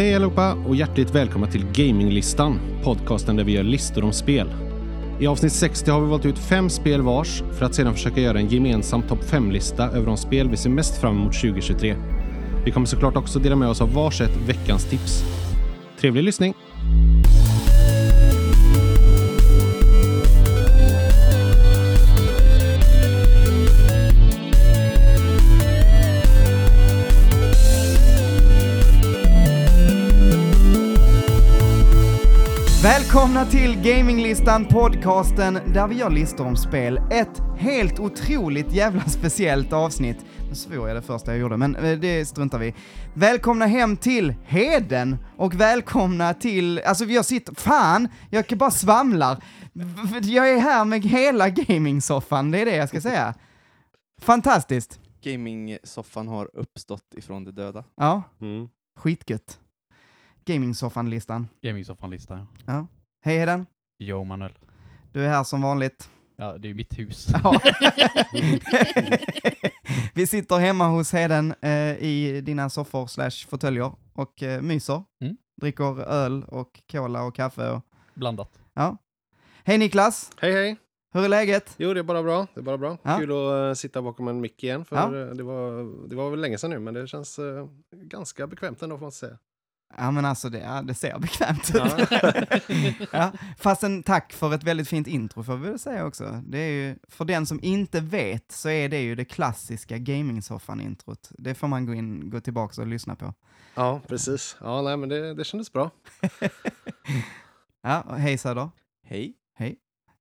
Hej allihopa och hjärtligt välkomna till Gaminglistan, podcasten där vi gör listor om spel. I avsnitt 60 har vi valt ut fem spel vars för att sedan försöka göra en gemensam topp 5-lista över de spel vi ser mest fram emot 2023. Vi kommer såklart också dela med oss av varsitt veckans tips. Trevlig lyssning! Välkomna till Gaminglistan, podcasten där vi gör listor om spel. Ett helt otroligt jävla speciellt avsnitt. Nu svor jag det första jag gjorde, men eh, det struntar vi Välkomna hem till Heden och välkomna till, alltså jag sitter, fan, jag kan bara svamlar. Jag är här med hela gamingsoffan, det är det jag ska säga. Fantastiskt. Gaming-soffan har uppstått ifrån de döda. Ja, Mm. skitgött. Gamingsoffan-listan. Gamingsoffan-lista. Ja. Hej Heden, Jo, Manuel. du är här som vanligt. Ja, det är mitt hus. Ja. Vi sitter hemma hos Heden eh, i dina soffor slash fåtöljer och eh, myser. Mm. Dricker öl och cola och kaffe. Och, Blandat. ja. Hej Niklas, Hej hej! hur är läget? Jo, det är bara bra. Det är bara bra. Ja. Kul att eh, sitta bakom en mick igen, för Ja. eh, det, var, det var väl länge sedan nu, men det känns eh, ganska bekvämt ändå får man säga. Ja men alltså det, ja, det ser bekvämt ut. Ja. ja, fast en tack för ett väldigt fint intro får vi väl säga också. Det är ju, för den som inte vet så är det ju det klassiska gamingsoffan-introt. Det får man gå in, gå tillbaka och lyssna på. ja, precis. Ja, nej, men det, det kändes bra. Ja, hej Söder. Hej.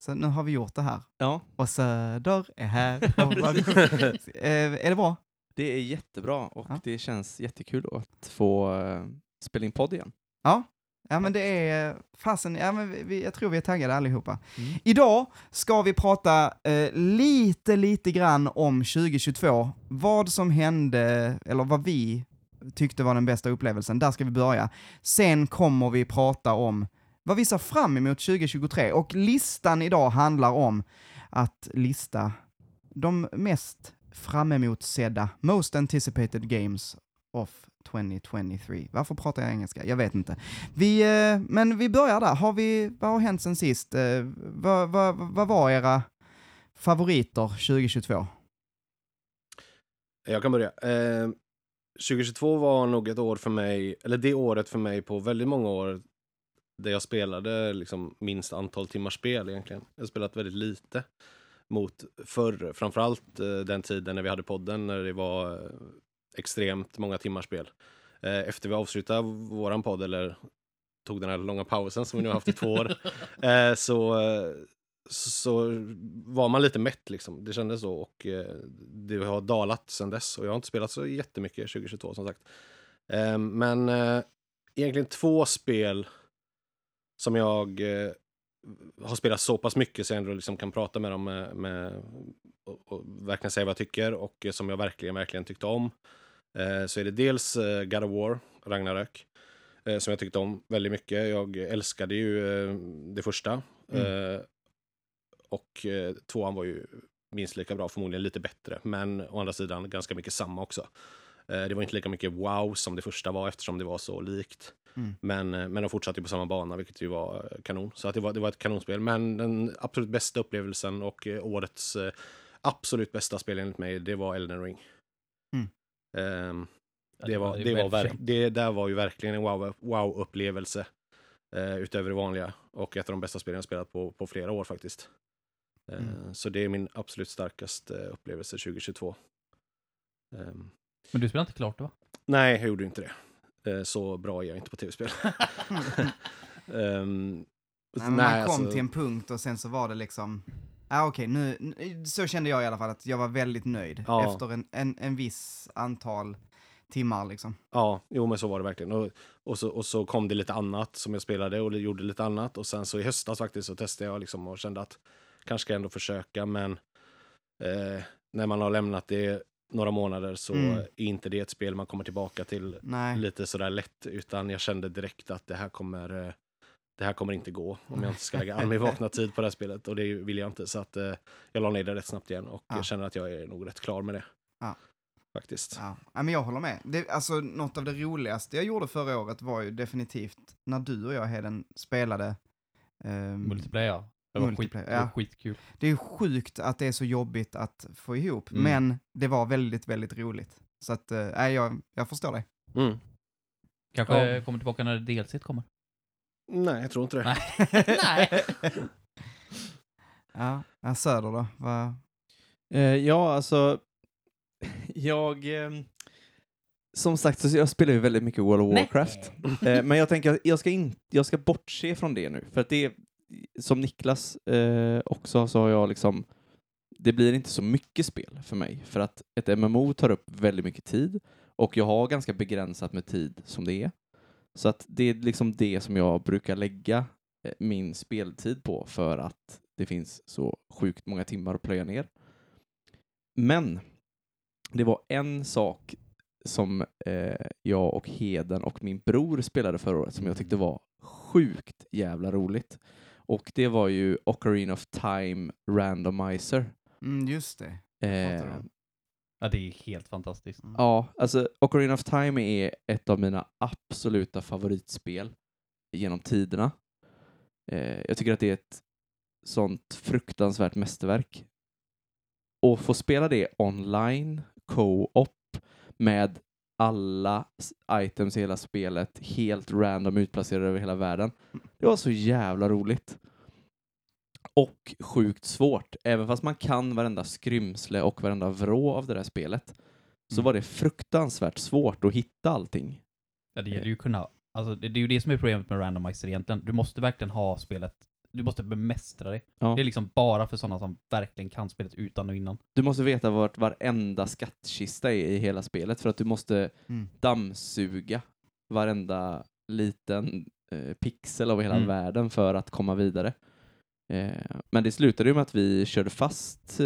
Så nu har vi gjort det här. Ja, Och Söder är här. Eh, är det bra? det är jättebra och Ja. det känns jättekul att få uh, spela in podd igen. Ja. Ja men det är fasen, ja men vi- jag tror vi är taggade allihopa. Mm. Idag ska vi prata eh, lite, lite grann om 2022. Vad som hände, eller vad vi tyckte var den bästa upplevelsen. Där ska vi börja. Sen kommer vi prata om vad vi ser fram emot 2023. Och listan idag handlar om att lista de mest fram emotsedda, most anticipated games of 2023. Varför pratar jag engelska? Jag vet inte. Vi, eh, men vi börjar där. Har vi, vad har hänt sen sist? Eh, vad, vad, vad var era favoriter 2022? Jag kan börja. Eh, 2022 var nog ett år för mig, eller det året för mig på väldigt många år där jag spelade liksom minst antal timmar spel egentligen. Jag har spelat väldigt lite mot förr, framförallt eh, den tiden när vi hade podden när det var extremt många timmar spel. Eh, efter vi avslutade våran podd, eller tog den här långa pausen som vi nu har haft i två år, eh, så, eh, så var man lite mätt liksom. Det kändes så och det har dalat sedan dess och jag har inte spelat så jättemycket 2022 som sagt. Men egentligen två spel som jag har spelat så pass mycket så jag ändå liksom kan prata med dem med, med och, och verkligen säga vad jag tycker och eh, som jag verkligen, verkligen tyckte om. Eh, så är det dels eh, God of War, Ragnarök, eh, som jag tyckte om väldigt mycket. Jag älskade ju eh, det första. Eh, och eh, tvåan var ju minst lika bra, förmodligen lite bättre, men å andra sidan ganska mycket samma också. Eh, det var inte lika mycket wow som det första var eftersom det var så likt. Mm. Men, eh, men de fortsatte ju på samma bana, vilket ju var eh, kanon. Så att det, var, det var ett kanonspel. Men den absolut bästa upplevelsen och eh, årets absolut bästa spel enligt mig, det var Elden Ring. Mm. Ehm, Ja, det, var, det, var verk, det där var ju verkligen en wow- wow-upplevelse eh, utöver det vanliga. Och ett av de bästa spelen jag spelat på, på flera år faktiskt. Eh, Mm. Så det är min absolut starkaste upplevelse 2022. Ehm, Men du spelar inte klart det va? nej, jag gjorde inte det. Eh, så bra är jag inte på tv-spel. Nej, men man kom alltså- till en punkt och sen så var det liksom, ah, okej, nu, nu- så kände jag i alla fall att jag var väldigt nöjd Ja. efter en, en, en viss antal timmar liksom. Ja, jo men så var det verkligen. Och, och, så, och så kom det lite annat som jag spelade och gjorde lite annat. Och sen så i höstas faktiskt så testade jag liksom och kände att kanske ska jag ändå försöka men eh, när man har lämnat det några månader så Mm. är inte det ett spel man kommer tillbaka till Nej. lite sådär lätt utan jag kände direkt att det här kommer eh, det här kommer inte gå om jag inte ska lägga all min vakna tid på det här spelet och det vill jag inte så att eh, jag la ner det rätt snabbt igen och Ja. jag känner att jag är nog rätt klar med det. faktiskt. Ja, ja, men jag håller med. Det, alltså, något av det roligaste jag gjorde förra året var ju definitivt när du och jag, Heden, spelade ehm, Multiplayer. Det var, skit, Multiplayer, det var ja. skitkul. Det är sjukt att det är så jobbigt att få ihop, Mm. men det var väldigt, väldigt roligt. Så att, eh, nej, jag, jag förstår dig. Mm. Kanske Ja. kommer tillbaka när DLC kommer. Nej, jag tror inte det. Nej. Ja, ja, Söder då? Vad- Eh, ja, alltså, jag... ehm, som sagt, så jag spelar ju väldigt mycket World of Warcraft. Eh, men jag tänker att jag ska, in, jag ska bortse från det nu, för att det är, som Niklas eh, också, så har jag liksom, det blir inte så mycket spel för mig, för att ett MMO tar upp väldigt mycket tid, och jag har ganska begränsat med tid som det är. Så att det är liksom det som jag brukar lägga eh, min speltid på, för att det finns så sjukt många timmar att plöja ner. Men det var en sak som eh, jag och Heden och min bror spelade förra året som jag tyckte var sjukt jävla roligt. Och det var ju Ocarina of Time Randomizer. Mm, just det. Eh. Ja, det är helt fantastiskt. Mm. ja, alltså Ocarina of Time är ett av mina absoluta favoritspel genom tiderna. Eh, jag tycker att det är ett sånt fruktansvärt mästerverk. Och få spela det online, co-op, med alla items i hela spelet helt random utplacerade över hela världen. Det var så jävla roligt. Och sjukt svårt. Även fast man kan varenda skrymsle och varenda vrå av det där spelet så Mm. var det fruktansvärt svårt att hitta allting. Ja, det gäller ju att kunna, alltså det, det är ju det som är problemet med randomizer egentligen. Du måste verkligen ha spelet, du måste bemästra det. Ja. Det är liksom bara för sådana som verkligen kan spelet utan och innan. Du måste veta vart varenda skattkista är i hela spelet för att du måste Mm. dammsuga varenda liten eh, pixel av hela Mm. världen för att komma vidare. Eh, men det slutade ju med att vi körde fast. Eh,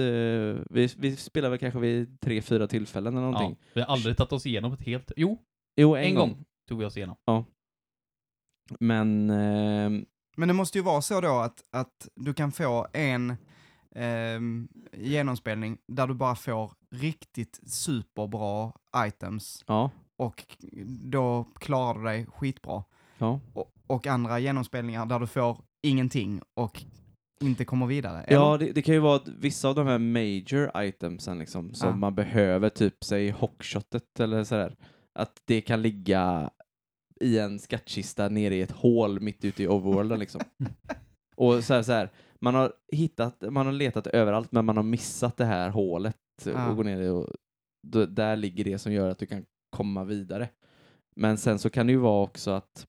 vi, vi spelade väl kanske vid tre, fyra tillfällen eller någonting. Ja, vi har aldrig tagit oss igenom ett helt, jo, Jo, en, en gång. gång. tog vi oss igenom. Men ehm, Men det måste ju vara så då att, att du kan få en ehm, genomspelning där du bara får riktigt superbra items ja, och då klarar du dig skitbra. ja. Och, och andra genomspelningar där du får ingenting och inte kommer vidare. Ja, eller? det, det kan ju vara att vissa av de här major itemsen liksom, som Ja. man behöver, typ säg hockshotet eller sådär, att det kan ligga i en skattkista nere i ett hål mitt ute i overworlden liksom. Och så här, så här, man har hittat, man har letat överallt men man har missat det här hålet Ja. och går ner och då, där ligger det som gör att du kan komma vidare. Men sen så kan det ju vara också att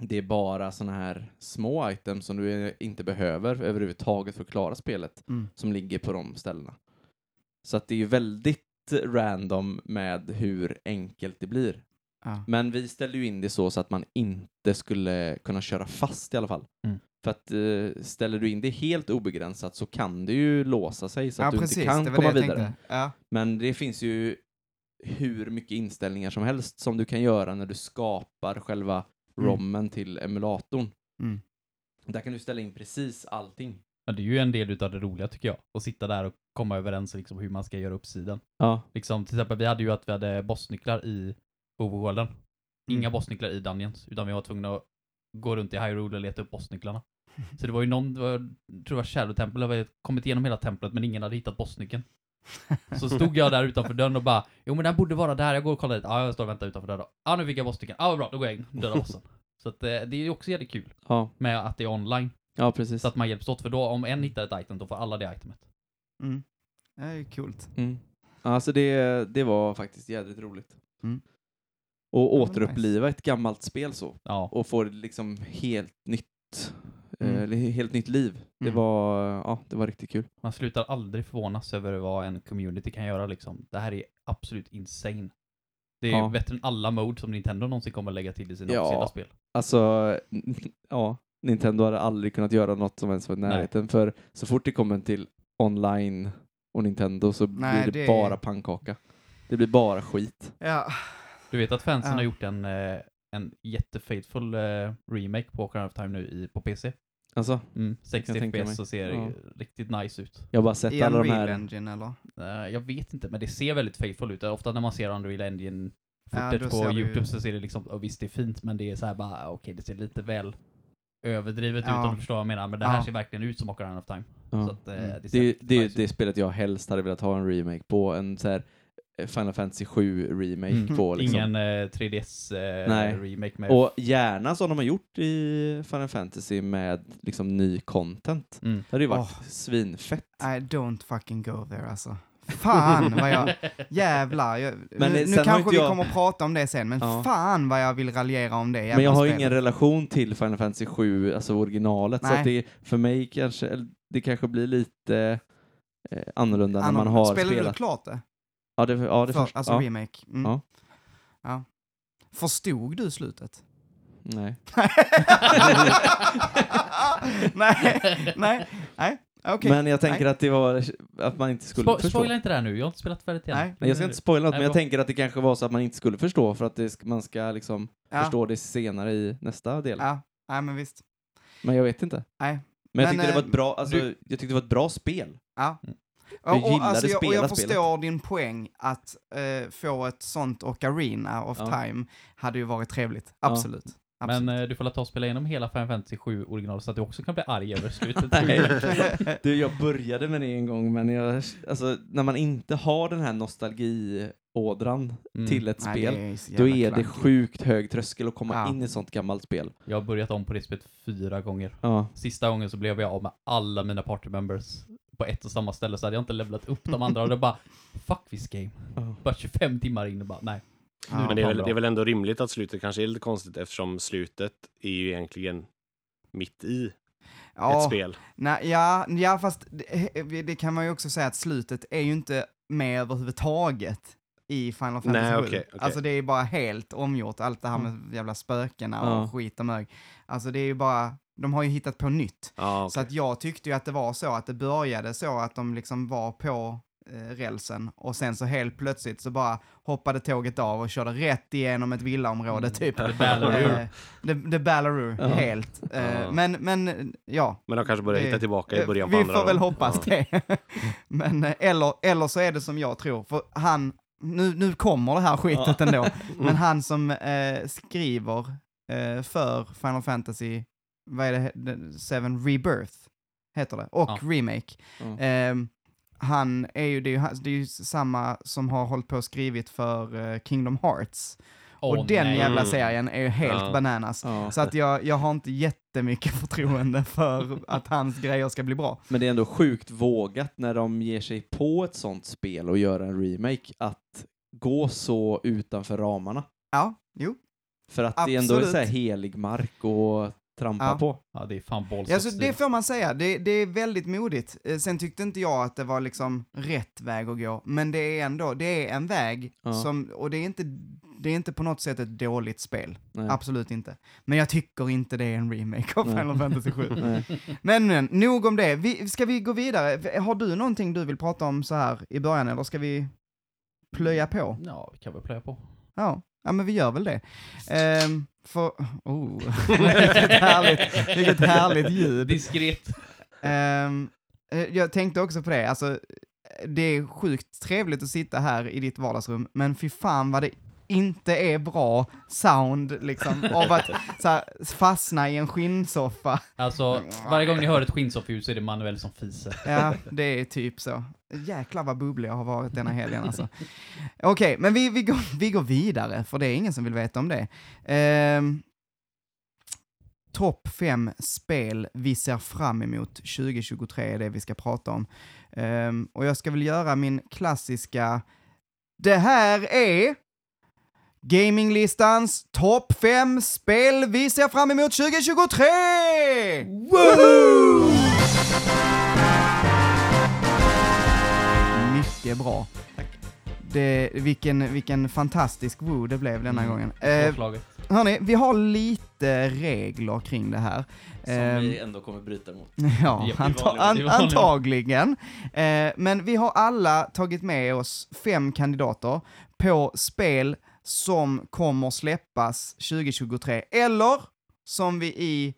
det är bara såna här små items som du inte behöver överhuvudtaget för att klara spelet Mm. som ligger på de ställena. Så att det är ju väldigt random med hur enkelt det blir. Ja. Men vi ställde ju in det så, så att man inte skulle kunna köra fast i alla fall. Mm. För att eh, ställer du in det helt obegränsat så kan det ju låsa sig så att ja, du precis. inte kan komma vidare. Ja. Men det finns ju hur mycket inställningar som helst som du kan göra när du skapar själva Mm. rommen till emulatorn. Mm. Där kan du ställa in precis allting. Ja, det är ju en del utav det roliga tycker jag. Att sitta där och komma överens liksom hur man ska göra upp sidan. Ja, Liksom, till exempel, vi hade ju att vi hade bossnycklar i overworlden. Inga Mm. bossnycklar i Dungeons, utan vi var tvungna att gå runt i Hyrule och leta upp bossnycklarna. Så det var ju någon, det var, jag tror det var Shadow Temple, vi hade kommit igenom hela templet men ingen hade hittat bossnyckeln. Så stod jag där utanför dörren och bara, jo men den borde vara där, jag går och kollar dit. Ja, jag står och väntar utanför dörren. Ja, nu fick jag bossnyckeln. Ja, vad bra, då går jag in och dödar bossen. Så att, eh, det är ju också jävligt kul ja, med att det är online. ja precis. Så att man hjälps åt, för då om en hittar ett item, då får alla det itemet. Mm. Det är ju coolt. Mm. Alltså det, det var faktiskt jädrigt roligt. Mm. Och men återuppliva ett gammalt spel så. Ja, Och få det liksom helt nytt, Mm. eh, helt nytt liv. Det Mm. var, ja, det var riktigt kul. man slutar aldrig förvånas över vad en community kan göra liksom. Det här är absolut insane. Det är Ja. bättre än alla mode som Nintendo någonsin kommer lägga till i sina Ja. officiella spel. Alltså, ja, Nintendo hade aldrig kunnat göra något som ens var i Nej. närheten. För så fort det kommer till online och Nintendo så Nej, blir det, det- bara pannkaka. Det blir bara skit. Ja. Du vet att fansen Ja. har gjort en, eh, en jättefaithful eh, remake på Ocarina of Time nu i, på PC? Alltså, Mm, 60 Jag tänker FPS och ser Ja. riktigt nice ut. jag har bara sett I alla de Unreal här... Engine eller? Eh, jag vet inte, men det ser väldigt faithful ut. Ofta när man ser Unreal Engine Ja, footage då på det ju- YouTube så ser det liksom, och visst det är fint, men det är så här bara, okej det ser lite väl överdrivet ut Ja. om du förstår vad jag menar. Men det här Ja. ser verkligen ut som Ocarina of Time. Ja. Så att, Mm. det Det, det det ut. spelet jag helst hade velat ha en remake på, en så här Final Fantasy 7 remake Mm. på liksom. Ingen eh, 3DS eh, Nej. remake med... Och gärna som de har gjort i Final Fantasy med liksom ny content. Mm. Det hade ju varit Åh. svinfett. I don't fucking go there alltså. Fan vad jag, jävlar. Jag, Men, nu nu kanske vi jag- kommer att prata om det sen, men Ja. fan vad jag vill raljera om det Men jag har spelet. ingen relation till Final Fantasy 7, alltså originalet, så Nej. att det för mig kanske, det kanske blir lite eh, annorlunda när Annorlunda. man har Spelar spelat. du klart det? Ja, det, ja, det För, först, alltså ja. remake? Mm. Ja. Ja. Förstod du slutet? Nej. nej, nej, nej, okej. Men jag tänker att det var, att man inte skulle Spo- förstå. spoila inte det här nu, jag har inte spelat färdigt än. Nej. Nej, jag ska inte spoila något, Nej, men jag tänker att det kanske var så att man inte skulle förstå för att det, man ska liksom ja. förstå det senare i nästa del. Ja, nej men visst. Men jag vet inte. Nej. Men jag Men, tyckte det var eh, ett bra, alltså, du- jag tyckte det var ett bra spel. Ja. Jag Och, och, gillade alltså, jag, och jag spela förstår spelet. din poäng att eh, få ett sånt Ocarina of Ja. Time hade ju varit trevligt. Ja. Absolut. Men Absolut. eh, du får la ta och spela igenom hela Final Fantasy 7 original så att du också kan bli arg över slutet. Nej. Du, jag började med det en gång, men jag, alltså, när man inte har den här nostalgiådran Mm. till ett Nej, spel, är då är det klankigt. sjukt hög tröskel att komma Ja. in i ett sånt gammalt spel. Jag har börjat om på det spelet fyra gånger. Ja. Sista gången så blev jag av med alla mina party members på ett och samma ställe så hade jag inte levlat upp de andra och det bara Fuck this game. Bara 25 timmar in och bara nej. Ja. Men det är, väl, det är väl ändå rimligt att slutet kanske är lite konstigt eftersom slutet är ju egentligen mitt i ett Ja, spel. nej, ja, ja, fast det, det kan man ju också säga att slutet är ju inte med överhuvudtaget i Final Fantasy Nej, 7. okej, okej. Alltså det är bara helt omgjort, allt det här med jävla spökena och Ja. skit och mög. Alltså det är ju bara, de har ju hittat på nytt. Ja, Så okej. att jag tyckte ju att det var så att det började så att de liksom var på eh, rälsen och sen så helt plötsligt så bara hoppade tåget av och körde rätt igenom ett villaområde typ. The Ballaroo. Eh, The, the Ballaroo, Ja. helt. Eh, Ja. Men, men ja. Men de kanske börjar hitta det- tillbaka i eh, början på Vi andra får väl då. hoppas Ja. det. men eh, eller, eller så är det som jag tror, för han, nu, nu kommer det här skitet ändå, men han som eh, skriver eh, för Final Fantasy, vad är det, det- Seven Rebirth, heter det, och Ja. Remake. Ja. Ehm, han är ju, det är ju, det är ju samma som har hållit på och skrivit för eh, Kingdom Hearts. Åh, och den nej. jävla Mm. serien är ju helt Ja. bananas. Ja. Så att jag, jag har inte jättemycket förtroende för att hans grejer ska bli bra. Men det är ändå sjukt vågat när de ger sig på ett sånt spel och gör en remake att gå så utanför ramarna. Ja, jo. För att det är ändå Absolut. så här helig mark att trampa Ja. på. Ja, det är fan balls Ja, of så steel. det får man säga. Det, det är väldigt modigt. Eh, Sen tyckte inte jag att det var liksom rätt väg att gå, men det är ändå, det är en väg Ja. som, och det är inte, det är inte på något sätt ett dåligt spel. Nej. Absolut inte. Men jag tycker inte det är en remake av Nej. Final Fantasy 7. Nej. Men, men, nog om det. Vi, ska vi gå vidare? Har du någonting du vill prata om så här i början, eller ska vi plöja på? Ja, vi kan väl plöja på. Ja, ja men vi gör väl det. Ehm, för, oh, vilket härligt, vilket härligt ljud. Diskret. Eh, jag tänkte också på det, alltså, det är sjukt trevligt att sitta här i ditt vardagsrum, men fy fan vad det inte är bra sound, liksom, av att så här, fastna i en skinnsoffa. Alltså, varje gång ni hör ett skinnsoffljud så är det Manuel som fiser. Ja, det är typ så. Jäklar vad bubblig jag har varit denna helgen alltså. Okej, men vi, vi, går, vi går vidare, för det är ingen som vill veta om det. Ehm, Topp fem spel vi ser fram emot 2023 är det vi ska prata om. Ehm, och jag ska väl göra min klassiska, det här är Gaminglistans topp fem spel vi ser fram emot 2023! Woo! Mycket bra. Det, vilken, vilken fantastisk woo det blev denna Mm. gången. Eh, hörni, vi har lite regler kring det här. Som Ehm, vi ändå kommer bryta mot. Ja, anta- an- antagligen. Eh, men vi har alla tagit med oss fem kandidater på spel som kommer släppas 2023, eller som vi i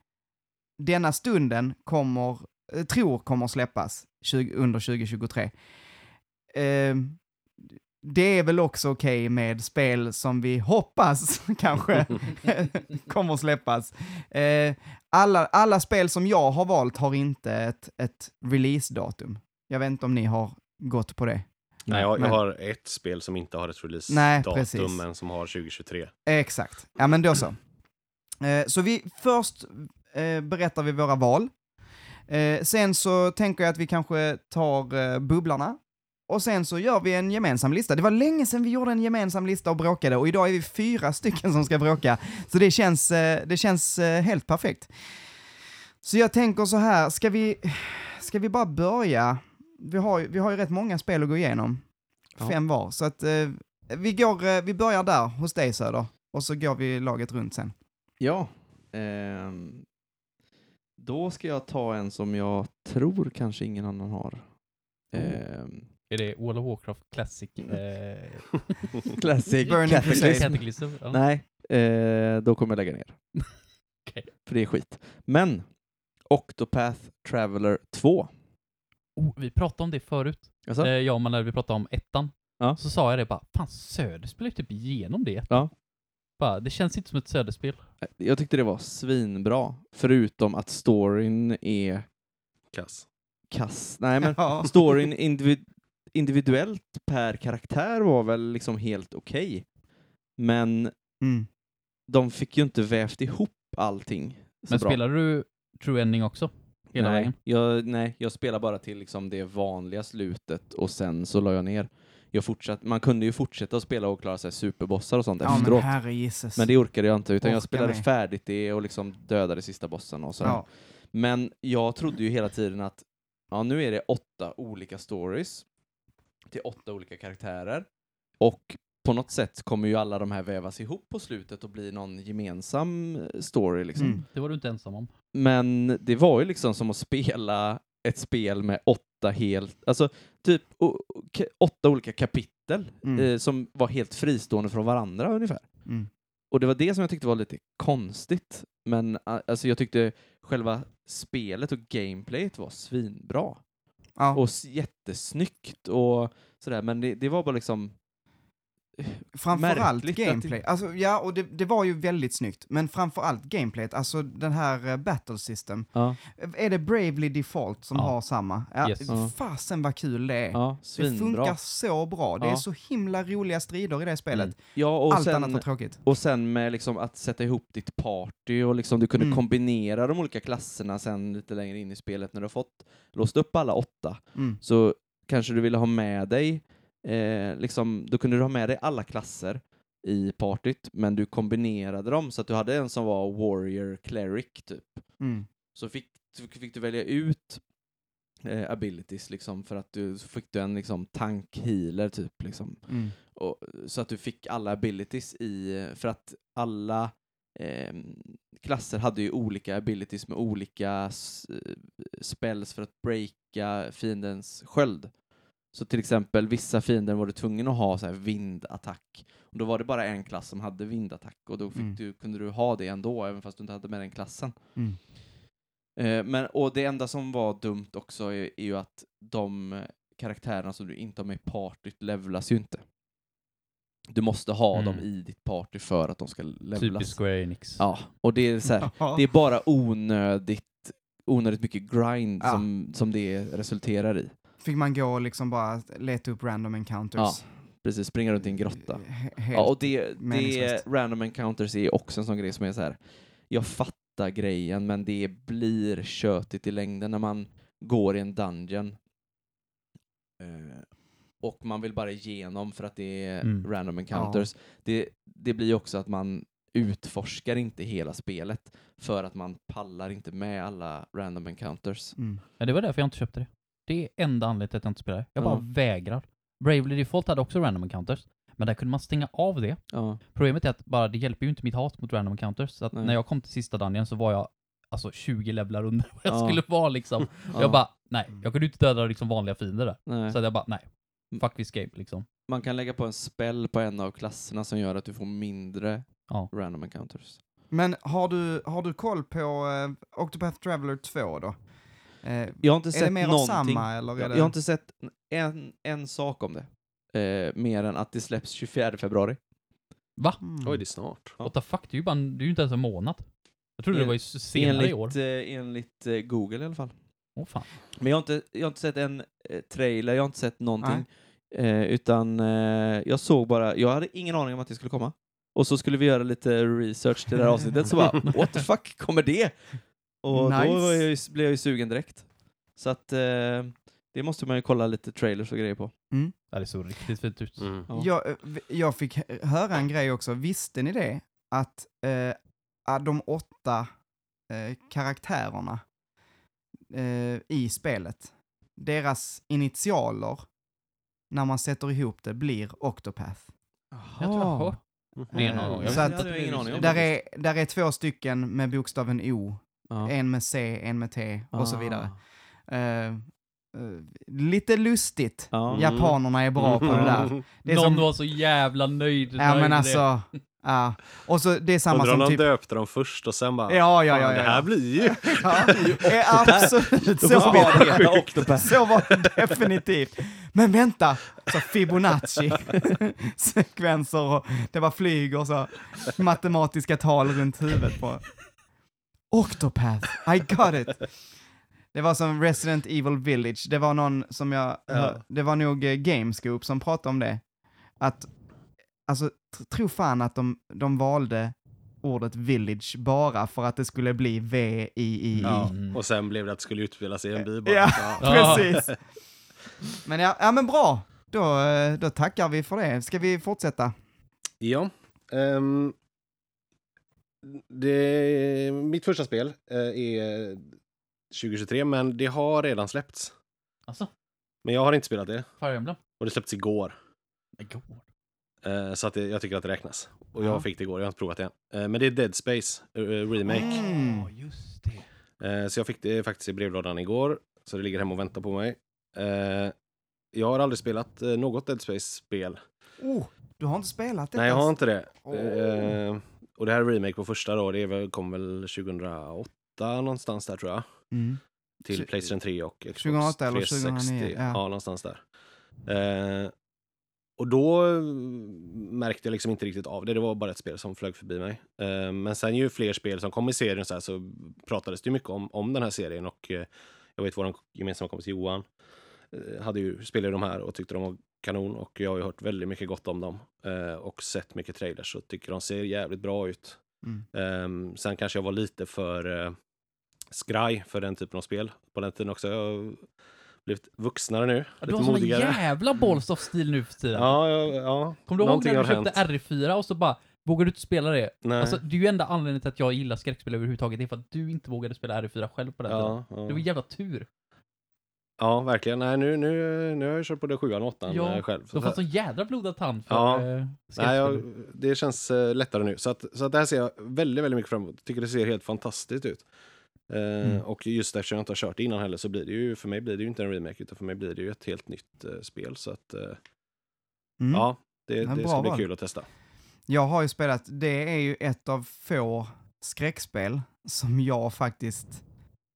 denna stunden kommer, eh, tror kommer släppas 20, under 2023. Eh, det är väl också okej med spel som vi hoppas kanske kommer släppas. Eh, alla, alla spel som jag har valt har inte ett, ett release-datum. Jag vet inte om ni har gått på det. Nej, jag, Men- jag har ett spel som inte har ett release-datum, men som har 2023. Exakt. Ja, men då så. Eh, så vi, först eh, berättar vi våra val. Eh, sen så tänker jag att vi kanske tar bubblarna. Och sen så gör vi en gemensam lista. Det var länge sedan vi gjorde en gemensam lista och bråkade och idag är vi fyra stycken som ska bråka. Så det känns, det känns helt perfekt. Så jag tänker så här, ska vi, ska vi bara börja? Vi har, ju- vi har ju rätt många spel att gå igenom. Ja. Fem var. Så att eh, vi, går, eh, vi börjar där hos dig Söder. Och så går vi laget runt sen. Ja. ehm, då ska jag ta en som jag tror kanske ingen annan har. Ehm, Är det World of Warcraft Classic? Eh, Classic Cataclysm. Ja. Nej, eh, då kommer jag lägga ner. Okej. För det är skit. Men Octopath Traveler 2. Oh, vi pratade om det förut. Alltså? Eh, jag och man när vi pratade om ettan. Ja. Så sa jag det bara, fan Söder spelar ju typ igenom det. Ja. Bara, det känns inte som ett Söderspel. Jag tyckte det var svinbra. Förutom att storyn är Kass. kass. Nej, men Ja. storyn individ individuellt per karaktär var väl liksom helt okej. Men Mm. de fick ju inte vävt ihop allting så Men bra. spelar du True Ending också? Hela nej, vägen? jag, nej, jag spelar bara till liksom det vanliga slutet och sen så la jag ner. Jag fortsatt, man kunde ju fortsätta att spela och klara sig superbossar och sånt Ja men efteråt. Men, gisses. det orkade jag inte, utan jag Orkar spelade med. färdigt det och liksom dödade sista bossen och ja. Men jag trodde ju hela tiden att ja, nu är det åtta olika stories till åtta olika karaktärer och på något sätt kommer ju alla de här vävas ihop på slutet och bli någon gemensam eh, story liksom. Mm. Det var du inte ensam om. Men det var ju liksom som att spela ett spel med åtta helt, alltså typ åtta olika kapitel Mm. eh, som var helt fristående från varandra ungefär. Mm. Och det var det som jag tyckte var lite konstigt. Men alltså jag tyckte själva spelet och gameplayet var svinbra. Ja. Och jättesnyggt och sådär, men det, det var bara liksom... Framförallt gameplay. Alltså, ja, och det, det var ju väldigt snyggt. Men framförallt gameplayet, alltså den här uh, battle system. Ja, Är det Bravely Default som Ja. har samma? Ja, Yes. Fasen vad kul det är. ja det funkar så bra. Det är så himla roliga strider i det spelet. Mm. Ja, och Allt sen, annat var tråkigt. Och sen med liksom att sätta ihop ditt party och liksom du kunde Mm. kombinera de olika klasserna sen lite längre in i spelet när du har fått låst upp alla åtta. Mm. Så kanske du ville ha med dig, eh, liksom, då kunde du ha med dig alla klasser i partyt, men du kombinerade dem så att du hade en som var warrior cleric typ. Mm. Så fick, fick du välja ut eh, abilities liksom för att du fick du en liksom tank healer typ liksom. Mm. Och, så att du fick alla abilities i, för att alla eh, klasser hade ju olika abilities med olika s- spells för att breaka fiendens sköld. Så till exempel vissa fiender var du tvungen att ha så här vindattack. Och då var det bara en klass som hade vindattack och då Mm. du, kunde du ha det ändå, även fast du inte hade med den klassen. Mm. Eh, men, och det enda som var dumt också är, är ju att de eh, karaktärerna som du inte har med i partyt levlas ju inte. Du måste ha Mm. dem i ditt party för att de ska levlas. Typiskt Square Enix. Ja, och det är så här, det är bara onödigt, onödigt mycket grind Ja. som, som det resulterar i. Fick man gå och liksom bara leta upp random encounters. Ja, Precis, springa runt i en grotta. He- Helt. Ja, och det, det random encounters är också en sån grej som är så här. jag fattar grejen, men det blir tjötigt i längden när man går i en dungeon eh, och man vill bara igenom för att det är Mm. random encounters. Det, det blir också att man utforskar inte hela spelet för att man pallar inte med alla random encounters. Mm. Ja, det var därför jag inte köpte det. Det är enda anledningen till att jag inte spelar. Jag bara Ja. vägrar. Bravely Default hade också random encounters, men där kunde man stänga av det. Ja, Problemet är att bara, det hjälper ju inte mitt hat mot random encounters. Så att Nej. när jag kom till sista dungeon så var jag alltså 20 levlar under vad jag Ja. skulle vara liksom. ja, Jag bara, nej, jag kunde inte döda liksom vanliga fiender där. nej. Så att jag bara, nej. Fuck this game liksom. Man kan lägga på en spell på en av klasserna som gör att du får mindre Ja. random encounters. Men har du, har du koll på uh, Octopath Traveler 2 då? Eh, Jag har inte är det sett någonting. samma eller är Jag, det... jag har inte sett en, en sak om det. Eh, mer än att det släpps 24 februari. Va? Mm. Oj, det är snart. Ja. What the fuck? Det är ju, bara, en- det är ju inte ens en månad. Jag trodde det var ju senare i år. Enligt, eh, enligt eh, Google i alla fall. Åh fan. Men jag har inte, jag har inte sett en eh, trailer, jag har inte sett någonting. Eh, utan eh, jag såg bara, jag hade ingen aning om att det skulle komma. Och så skulle vi göra lite research till det här avsnittet, så bara, what the fuck, kommer det? Och Nice. då jag, ju- blev jag ju sugen direkt. Så att eh, det måste man ju kolla lite trailers och grejer på. Det såg riktigt fint ut. Mm. Ja. Jag, eh, jag fick hö- höra en grej också, visste ni det? Att eh, de åtta eh, karaktärerna eh, i spelet, deras initialer, när man sätter ihop det, blir Octopath. Jag tror jag har hört det någon gång. Så att-. Där är, där är två stycken med bokstaven O, Ja. en med C, en med T och så Ah. vidare. Eh, eh, lite lustigt. Ja. Mm. Japanerna är bra på det där. Det är Någon som- var så jävla nöjd. Ja men alltså, ja. Och så det är samma Undrar om som de typ... döpte dem först och sen bara, Ja, ja, "Fan, ja, ja, det här ja. blir ju... Ja, är absolut så var det. Så var det definitivt. Men vänta, så Fibonacci-sekvenser och det var flyg och så matematiska tal runt huvudet på. Octopath, I got it. Det var som Resident Evil Village, det var någon som jag, Ja. det var nog eh, Gamescoop som pratade om det. Att, alltså, tr- tro fan att de, de valde ordet village bara för att det skulle bli V-I-I-I. Ja. Mm. Och sen blev det att det skulle utspelas i en by bara. Ja, Ja. precis. Men ja, ja men bra. Då, eh, då tackar vi för det. Ska vi fortsätta? Ja. ehm, det, mitt första spel eh, är 2023, men det har redan släppts. Alltså, Men jag har inte spelat det. Fire Emblem? Och det släpptes igår. Igår. Eh, så att det, jag tycker att det räknas. Och Ja. jag fick det igår, jag har inte provat det än. Eh, men det är Dead Space Remake. Mm. Ja, just det. Eh, så jag fick det faktiskt i brevlådan igår. Så det ligger hemma och väntar på mig. Eh, jag har aldrig spelat eh, något Dead Space-spel. Oh, du har inte spelat det? Nej, jag har inte det. Åh. Och det här är remake på första då. Det väl, kom väl 2008 någonstans där tror jag. Mm. Till Playstation 3 och Xbox 2008 eller 360. 2009, ja. Ja, någonstans där. Eh, och då eh, märkte jag liksom inte riktigt av det. Det var bara ett spel som flög förbi mig. Eh, men sen ju fler spel som kom i serien så, här, så pratades det mycket om, om den här serien. Och eh, jag vet vår gemensamma kompis Johan eh, hade ju spelat de här och tyckte de var kanon. Och jag har ju hört väldigt mycket gott om dem. Eh, och sett mycket trailers och tycker de ser jävligt bra ut. Mm. Ehm, sen kanske jag var lite för uh, skraj för den typen av spel på den tiden också. Jag har blivit vuxnare nu, Ja, du har sån jävla balls of stil nu för tiden. Ja, ja, ja. Kommer du ihåg när du köpte hänt. R4 och så bara, vågar du inte spela det? Nej. Alltså, det är ju enda anledningen till att jag gillar skräckspel överhuvudtaget, det är för att du inte vågade spela R4 själv på den tiden. ja, Det var ja. jävla tur. Ja, verkligen. Nej, nu, nu, nu har jag kört på det sjuan och åttan Ja, eh, själv. Du har fått sån jädra blodad tand för Ja. eh, Nej, jag, det känns eh, lättare nu. Så, att, så att det här ser jag väldigt, väldigt mycket fram emot. Tycker det ser helt fantastiskt ut. Mm. Och just eftersom jag inte har kört det innan heller så blir det ju, för mig blir det ju inte en remake utan för mig blir det ju ett helt nytt eh, spel. Så att, eh, Mm. ja, det, det ska bli kul att testa. Jag har ju spelat, det är ju ett av få skräckspel som jag faktiskt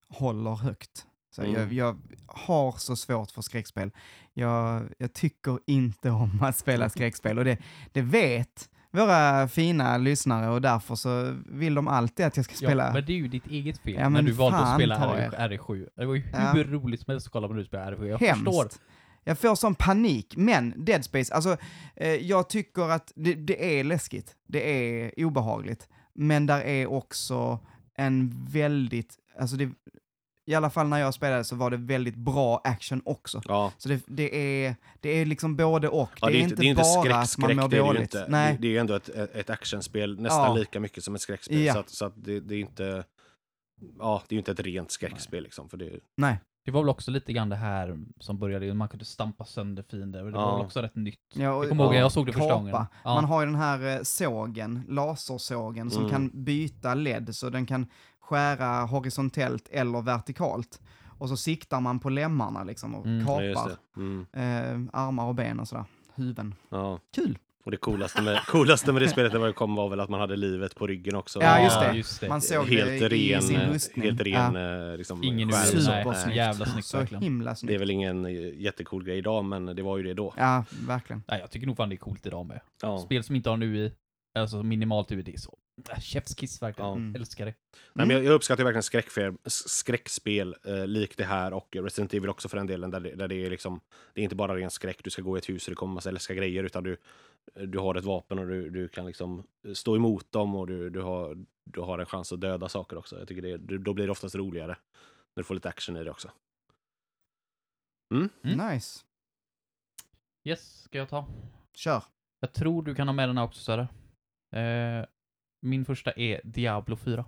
håller högt. Så Mm. jag, jag har så svårt för skräckspel. Jag, jag tycker inte om att spela skräckspel och det, det vet våra fina lyssnare och därför så vill de alltid att jag ska spela. Ja, men det är ju ditt eget fel. Ja, när du valde att spela ta R- R7. Det var ju Ja. hur roligt som helst att kolla på när du spelar R7. Jag Hemskt. förstår. Jag får sån panik, men Dead Space, alltså eh, jag tycker att det, det är läskigt, det är obehagligt, men där är också en väldigt, alltså det, i alla fall när jag spelade så var det väldigt bra action också. Ja, Så det, det, är, det är liksom både och. ja det, är inte bara att man skräck, mår det är det ju dåligt. inte. Nej, Det, det är ju ändå ett, ett actionspel nästan Ja. lika mycket som ett skräckspel. Ja. Så, att, så att det, det är inte Ja, det är ju inte ett rent skräckspel liksom. För det, nej. Det var väl också lite grann det här som började, man kunde stampa sönder fiender. och Det Ja. var väl också rätt nytt. Ja, och- Jag kommer ihåg, ja, jag såg det första gången. Ja. Man har ju den här eh, sågen, lasersågen, som Mm. kan byta led, så den kan skära horisontellt eller vertikalt. Och så siktar man på lemmarna liksom och Mm, ja, kapar. Mm, eh, armar och ben och sådär. Huven. ja. Kul! Och det coolaste med, coolaste med det spelet när det kom var väl att man hade livet på ryggen också. Ja, just det. Just det. Man såg helt det i ren, sin rustning. helt ren eh, liksom, Ingen Supersnyggt. jävla snyggt Så verkligen. himla Det är snyggt. väl ingen eh, jättecool grej idag, men det var ju det då. Ja, verkligen. Nej, jag tycker nog fan det är coolt idag med. Ja. Spel som inte har en UI, alltså minimalt är så. Äh, Chefskiss verkligen. Ja. Mm. Älskar det. Nej, men jag, jag uppskattar verkligen skräckfilm, skräckspel eh, likt det här och Resident Evil också för den delen, där det, där det är liksom, det är inte bara ren skräck, du ska gå i ett hus och det kommer massa läskiga grejer, utan du, du har ett vapen och du, du kan liksom stå emot dem och du, du, har, du har en chans att döda saker också. Jag tycker det, då blir det oftast roligare när du får lite action i det också. Mm. Nice. Yes, ska jag ta? Kör. Jag tror du kan ha med den här också. Eh, min första är Diablo 4.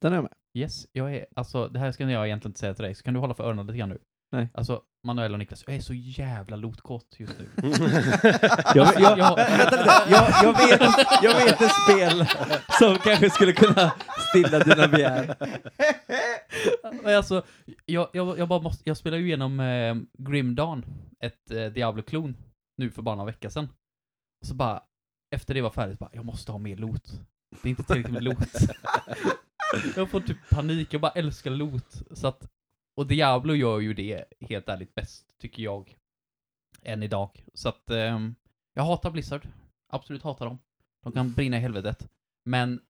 Den är jag med. Yes, jag är, alltså det här ska jag egentligen inte säga till dig, så kan du hålla för öronen lite grann nu? Nej. Alltså, Manuel och Niklas, jag är så jävla lotkåt just nu. Jag, jag, Jag- jag, jag, vet, jag vet ett spel som kanske skulle kunna stilla dina begär. Alltså, jag, jag, jag bara måste, jag spelade ju igenom eh, Grim Dawn, ett eh, Diablo-klon, nu för bara några veckor sedan. Och så bara, efter det var färdigt, bara, jag måste ha mer loot. Det är inte tillräckligt med loot. jag får typ panik, jag bara älskar loot. Så att, och Diablo gör ju det helt ärligt bäst, tycker jag. Än idag. Så att, ehm, jag hatar Blizzard. Absolut hatar dem. De kan brinna i helvetet. Men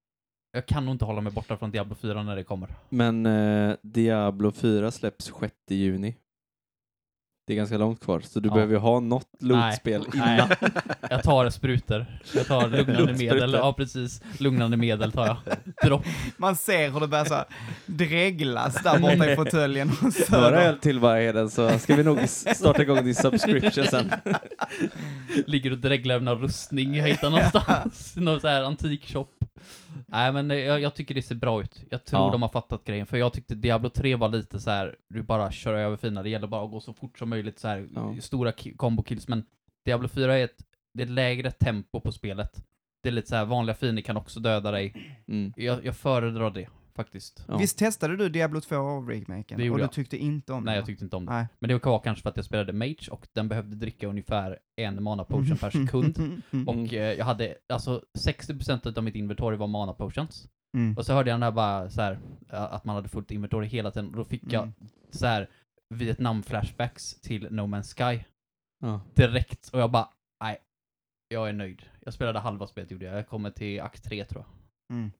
jag kan nog inte hålla mig borta från Diablo 4 när det kommer. Men eh, Diablo 4 släpps 6 juni. Det är ganska långt kvar, så du Ja. behöver ju ha något lootspel Nej. innan. Jag tar sprutor. Jag tar lugnande medel. Ja, precis. Lugnande medel tar jag. Dropp. Man ser hur det börjar så dreglas där borta i fåtöljen. och så- Några öl till bara Heden, så ska vi nog starta igång din subscription sen. Ligger och dreglar med någon rustning jag hittar någonstans. Någon så här antik shop. Nej, men jag, jag tycker det ser bra ut. Jag tror Ja. de har fattat grejen. För jag tyckte Diablo 3 var lite så här, du bara kör över fina. Det gäller bara att gå så fort som möjligt, så här Ja. stora combo kills. Men Diablo 4 är ett, det är ett lägre tempo på spelet. Det är lite så här, vanliga fiender kan också döda dig. Mm. Jag, jag föredrar det, faktiskt. Ja. Visst testade du Diablo 2-remaken? Det gjorde Och du jag. tyckte inte om Nej, det? jag tyckte inte om det. Nej. Men det var kanske för att jag spelade Mage och den behövde dricka ungefär en mana potion per sekund. Mm. Och eh, jag hade, alltså 60% av mitt inventory var mana potions. Mm. Och så hörde jag den här bara så här, att man hade fullt inventory hela tiden. Och då fick jag Mm. så här Vietnam-flashbacks till No Man's Sky Ja. direkt. Och jag bara, nej, jag är nöjd. Jag spelade halva spelet gjorde jag. Jag kommer till akt 3 tror jag. Mm.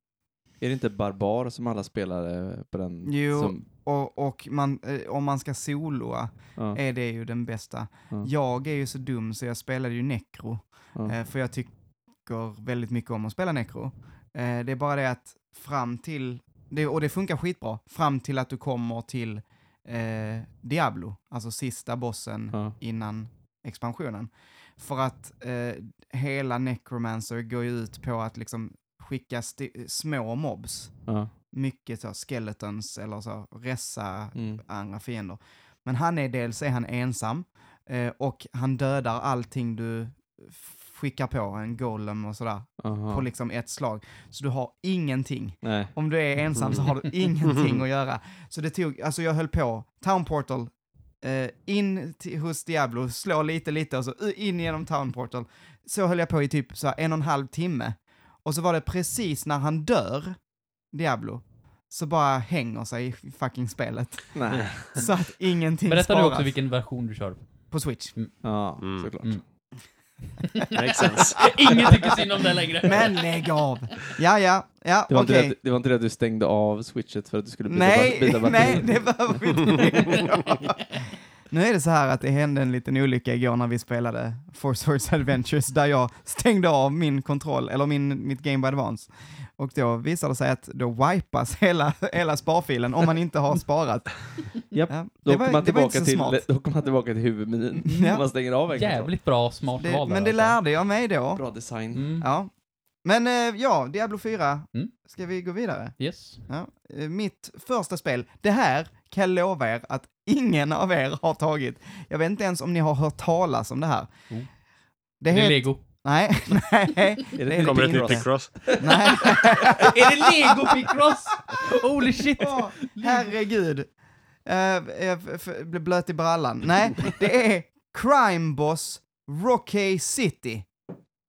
Är det inte Barbar som alla spelade på den? Jo. Som, Och, och man, eh, om man ska soloa ja, är det ju den bästa. ja, Jag är ju så dum så jag spelade ju Necro. ja. Eh, för jag tycker väldigt mycket om att spela Necro. Eh, det är bara det att fram till, och det funkar skitbra, fram till att du kommer till eh, Diablo, alltså sista bossen innan expansionen. För att eh, hela Necromancer går ju ut på att liksom skicka sti- små mobs, ja. mycket så skeletons eller så, ressa Mm. andra fiender. Men han är dels är han ensam eh, och han dödar allting du skickar på, en golem och sådär, Aha. på liksom ett slag. Så du har ingenting. Nej. Om du är ensam så har du ingenting att göra. Så det tog, alltså jag höll på, Town Portal, eh, in hos Diablo, slå lite, lite och så uh, in genom Town Portal. Så höll jag på i typ så en och en halv timme. Och så var det precis när han dör, Diablo, så bara hänger sig i fucking spelet. Nej. Så att ingenting Berätta nu sparas. också vilken version du kör. På Switch. Ja, Mm. såklart. Mm. Makes sense. Ingen tycker synd om det längre. Men lägg av! Ja, ja, ja, Det var, inte det, att- det var inte det att du stängde av switchet för att du skulle byta, Nej, byta nej, det behöver vi inte. Nu är det så här att det hände en liten olycka igår när vi spelade Four Swords Adventures där jag stängde av min kontroll, eller min, mitt Game Boy Advance. Och då visade det sig att då wipas hela, hela sparfilen om man inte har sparat. Japp. Ja, Då det kommer var, man det var inte tillbaka så till, smart. då kommer man tillbaka till huvudmenyn. Ja. Man stänger av en. Jävligt bra, smart Det, val men det alltså. lärde jag mig då. Bra design. Mm. Ja. Men eh, ja, Diablo 4. Mm. Ska vi gå vidare? Yes. Ja. eh, Mitt första spel, det här kan jag lova er att ingen av er har tagit. Jag vet inte ens om ni har hört talas om det här. Oh. Det Det är. Lego. Nej, nej, Är Det det är Kommer ett nytt Picross? nej. är det Lego Picross? Holy shit! Åh, herregud. Uh, jag f- f- blev blöt i brallan. Nej, det är Crime Boss Rocky City.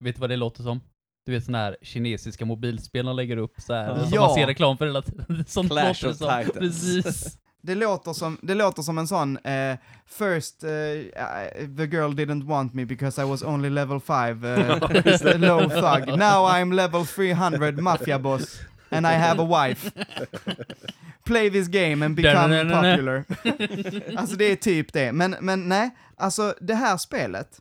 Vet du vad det låter som? Du vet sådana här kinesiska mobilspel de lägger upp så här, Ja. som Ja. man ser reklam för hela tiden. Sånt Clash of som. Titans. Precis. Det låter som, det låter som en sån, eh, first, eh, uh, the girl didn't want me because I was only level 5, uh, low thug. Now I'm level 300 mafia boss and I have a wife. Play this game and become popular. alltså det är typ det. Men, men nej, alltså det här spelet,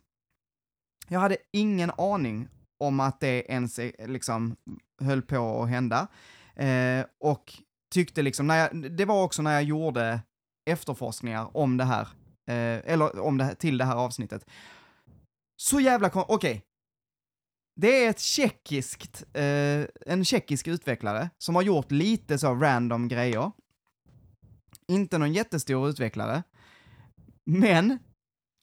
jag hade ingen aning om att det ens liksom höll på att hända. Eh, och tyckte liksom, när jag, det var också när jag gjorde efterforskningar om det här, eh, eller om det till det här avsnittet. Så jävla kon- okej. Det är ett tjeckiskt, eh, en tjeckisk utvecklare som har gjort lite så random grejer. Inte någon jättestor utvecklare. Men,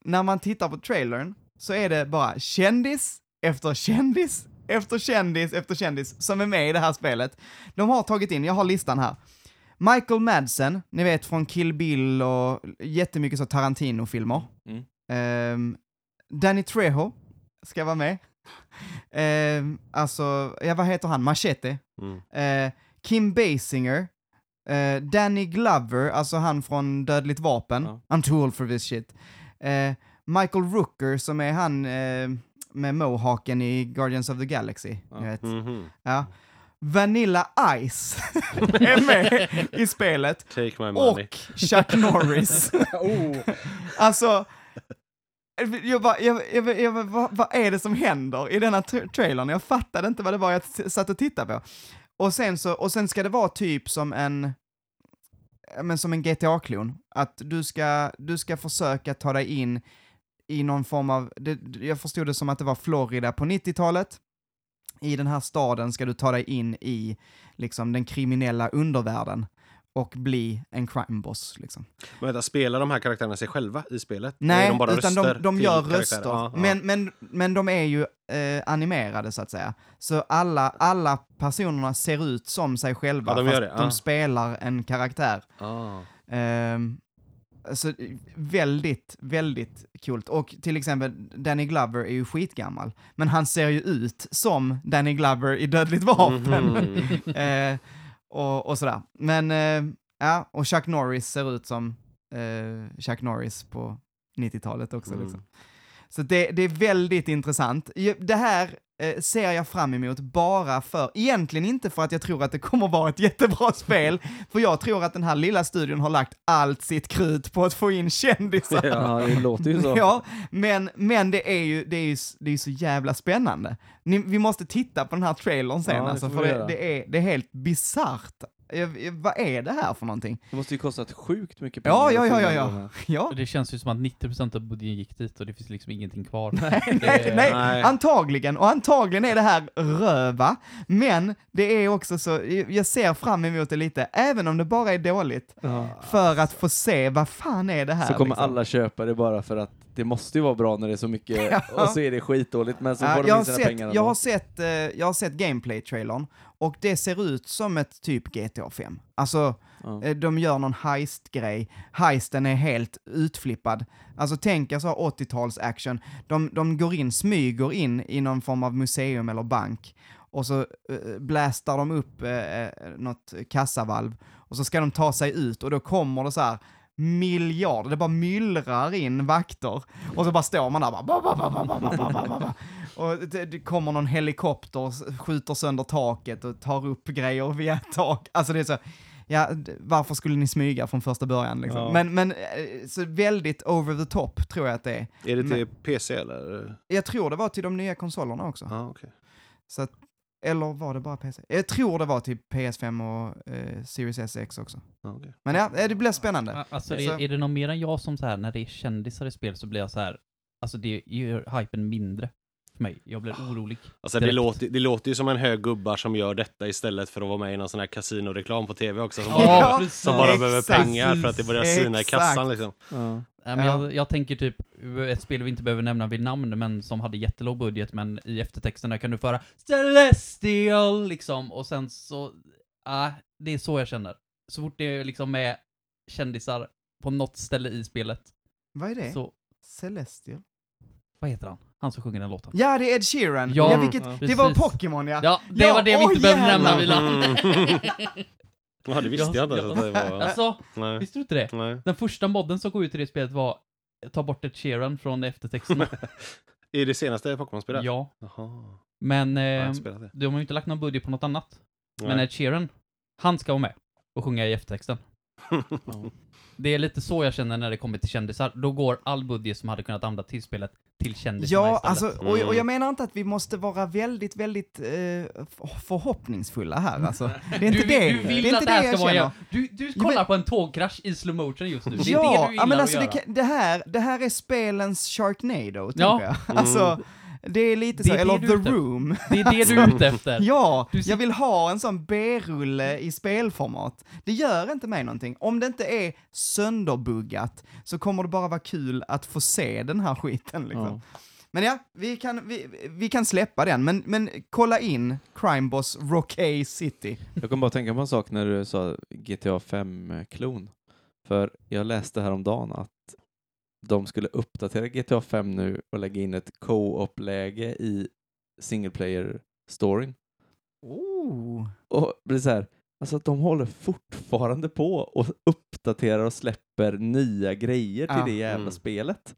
när man tittar på trailern så är det bara kändis efter kändis efter kändis efter kändis som är med i det här spelet. De har tagit in, jag har listan här. Michael Madsen, ni vet från Kill Bill och jättemycket så Tarantino-filmer. Mm. Ehm, Danny Trejo ska vara med. Ehm, alltså, ja vad heter han? Machete. Mm. Eh, Kim Basinger. Eh, Danny Glover, alltså han från Dödligt Vapen. Ja. I'm too old for this shit. Eh, Michael Rooker som är han med mohaken i Guardians of the Galaxy. Ja. vet. Mhm. Ja. Vanilla Ice är med i spelet. Take my money. Och Chuck Norris. oh. Alltså, jag bara, jag, jag, jag, vad, vad är det som händer i denna tra- trailern? Jag fattade inte vad det var jag satt och tittade på. Och sen, så, och sen ska det vara typ som en, men som en GTA-klon. Att du ska, du ska försöka ta dig in i någon form av, det, jag förstod det som att det var Florida på 90-talet. I den här staden ska du ta dig in i liksom den kriminella undervärlden och bli en crime boss liksom. Men vänta, spelar de här karaktärerna sig själva i spelet? Nej, de bara utan de, de gör röster. Ja, ja. Men, men, men de är ju eh, animerade så att säga. Så alla, alla personerna ser ut som sig själva, Ja, de fast gör det, de spelar en karaktär. Ah. Ehm, så väldigt, väldigt coolt. Och till exempel, Danny Glover är ju skitgammal, men han ser ju ut som Danny Glover i Dödligt Vapen. Mhm. eh, och, och sådär. Men, eh, ja, och Chuck Norris ser ut som eh, Chuck Norris på 90-talet också. Mm. Liksom. Så det, det är väldigt intressant. Det här eh, ser jag fram emot bara för, egentligen inte för att jag tror att det kommer vara ett jättebra spel, för jag tror att den här lilla studion har lagt allt sitt krut på att få in kändisar. Ja, det låter ju så. Ja, men, men det är ju, det är ju det är så jävla spännande. Ni, vi måste titta på den här trailern sen Ja, alltså, för det, det, är, det är helt bisarrt. Jag- Vad är det här för någonting? Det måste ju kostat sjukt mycket pengar. Ja, ja, ja, ja. Ja. Det känns ju som att 90% av budgeten gick dit och det finns liksom ingenting kvar. Nej, Det- nej, nej, Nej. antagligen. Och antagligen är det här röva, men det är också så, jag ser fram emot det lite, även om det bara är dåligt, Ja. för att få se vad fan är det här. Så kommer liksom. alla köpa det bara för att det måste ju vara bra när det är så mycket Ja. och så är det skitdåligt men så Ja, får de jag, har in sina sett, pengar jag, har sett, eh, jag har sett gameplay-trailern och det ser ut som ett typ GTA 5. Alltså, Ja. eh, de gör någon heist-grej. Heisten är helt utflippad. Alltså tänk er så här 80-tals action. De, de går in, smyger in i någon form av museum eller bank och så eh, blastar de upp eh, eh, något kassavalv och så ska de ta sig ut och då kommer det så här miljarder. Det bara myllrar in vakter och så bara står man där bara, ba, ba, ba, och det, det, kommer någon helikopter, skjuter sönder taket och tar upp grejer via tak. Alltså det är så, ja, varför skulle ni smyga från första början liksom? Ja. Men, men eh, så väldigt over the top tror jag att det är. Är det till men, PC eller? Jag tror det var till de nya konsolerna också. Ah, okay. Så att eller var det bara PC? Jag tror det var till PS5 och eh, Series SX också. Okej. Men ja, eh, det blir spännande. Alltså, Så- är, är det någon mer än jag som så här när det är kändisar i spel så blir jag så här, alltså det gör hypen mindre för mig. Jag blir orolig. Alltså det låter, det låter ju som en hög gubbar som gör detta istället för att vara med i någon sån här kasinoreklam på tv också. Som Ja, bara, som bara behöver pengar för att det börjar sina i kassan liksom. Ja. Nej, men Ja. jag, jag tänker typ ett spel vi inte behöver nämna vid namn, men som hade jättelåg budget, men i eftertexterna kan du föra Celestial liksom, och sen så, ah, det är så jag känner. Så fort det är liksom med kändisar på något ställe i spelet, Vad är det? så, Celestial? vad heter han? Han som sjunger den låten. Ja, det är Ed Sheeran. Ja, Ja, vilket, ja, det var. Pokémon ja. Ja, det Ja, var det vi inte behövde nämna Wieland. Ja, det visste jag inte. att det var... Alltså, Nej. visste du inte det? Nej. Den första modden som kom ut i det spelet var ta bort ett Sheeran från eftertexterna. I det senaste Pokémon-spelet? ja, Jaha. men eh, de har ju inte lagt någon budget på något annat. Men Nej. Ed Sheeran, han ska vara med och sjunga i eftertexten. Det är lite så jag känner när det kommer till kändisar. Då går all budget som hade kunnat användas till spelet till kändisarna Ja, istället. alltså, och, och Mm. jag menar inte att vi måste vara väldigt, väldigt eh, förhoppningsfulla här alltså. Det är inte du, det. du vill det är att inte det här det jag ska vara... känner. Ja, du, du Ja, kollar men- på en tågkrasch i slow motion just nu. Det är ja, det du ja, men gillar alltså att det, göra. kan- det, här, det här är spelens Sharknado, Ja. jag. Alltså, det är lite Det så, är eller du The ute- Room. Det är det du är ute efter. Ja, jag vill ha en sån B-rulle i spelformat. Det gör inte mig någonting. Om det inte är sönderbuggat så kommer det bara vara kul att få se den här skiten liksom. Ja. Men ja, vi kan, vi, vi kan släppa den, men, men kolla in Crime Boss Rockay City. Jag kom bara tänka på en sak när du sa GTA 5-klon. För jag läste häromdagen att de skulle uppdatera GTA 5 nu och lägga in ett co-op-läge i single player-storyn. Oh. Och är så här, alltså att de håller fortfarande på och uppdaterar och släpper nya grejer till Ja. det jävla Mm. spelet.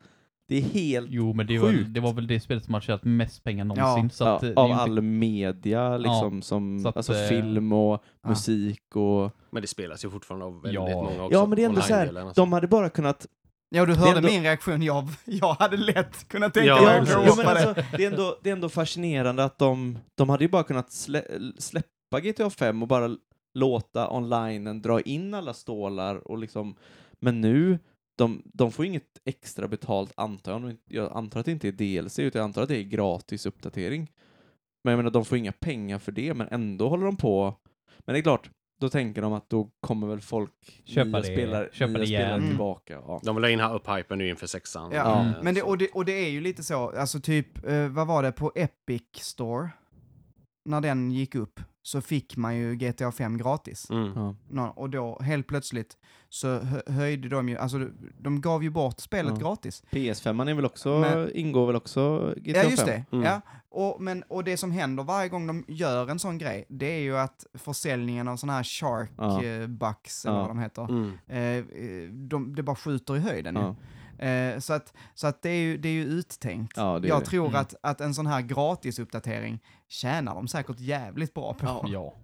Det är helt Jo, men det var, Sjukt. det var väl det spelet som har tjänat mest pengar någonsin. Ja. så att, ja, eh, av inte- all media liksom som, så att, alltså eh, film och ja. musik och Men det spelas ju fortfarande av väldigt Ja. många också. Ja men det är ändå så här, alltså. de hade bara kunnat Ja, du hörde ändå- min reaktion. Jag, jag hade lätt kunnat tänka Ja, mig Ja, att jo, men alltså, det, är ändå, det är ändå fascinerande att de, de hade ju bara kunnat slä, släppa GTA 5 och bara låta onlinen dra in alla stålar och liksom, men nu, de, de får inget extra betalt antar jag. Jag antar att det inte är DLC, utan jag antar att det är gratis uppdatering. Men jag menar, de får inga pengar för det, men ändå håller de på. Men det är klart, då tänker de att då kommer väl folk, Köpa nya det- spelare, köpa nya det igen. spelare Mm. tillbaka. Ja. De vill ha in upp hypen nu inför sexan. Ja, Mm. Eh, men det, och, det, och det är ju lite så, alltså typ, eh, vad var det, på Epic Store, när den gick upp, så fick man ju GTA 5 gratis. Mm. Ja. Och då helt plötsligt så hö- höjde de ju, alltså de gav ju bort spelet Ja. gratis. PS5 är väl också, Men- ingår väl också GTA Ja, just 5? det. Mm. Ja. Och, men, och det som händer varje gång de gör en sån grej, det är ju att försäljningen av såna här Shark Ja. eh, Bucks, eller Ja. vad de heter, Mm. eh, eh, de, det bara skjuter i höjden ju. Ja. Eh, så att, så att det, är ju, det är ju uttänkt. Ja, det är jag det. tror Mm. att, att en sån här gratisuppdatering tjänar de säkert jävligt bra på. Ja.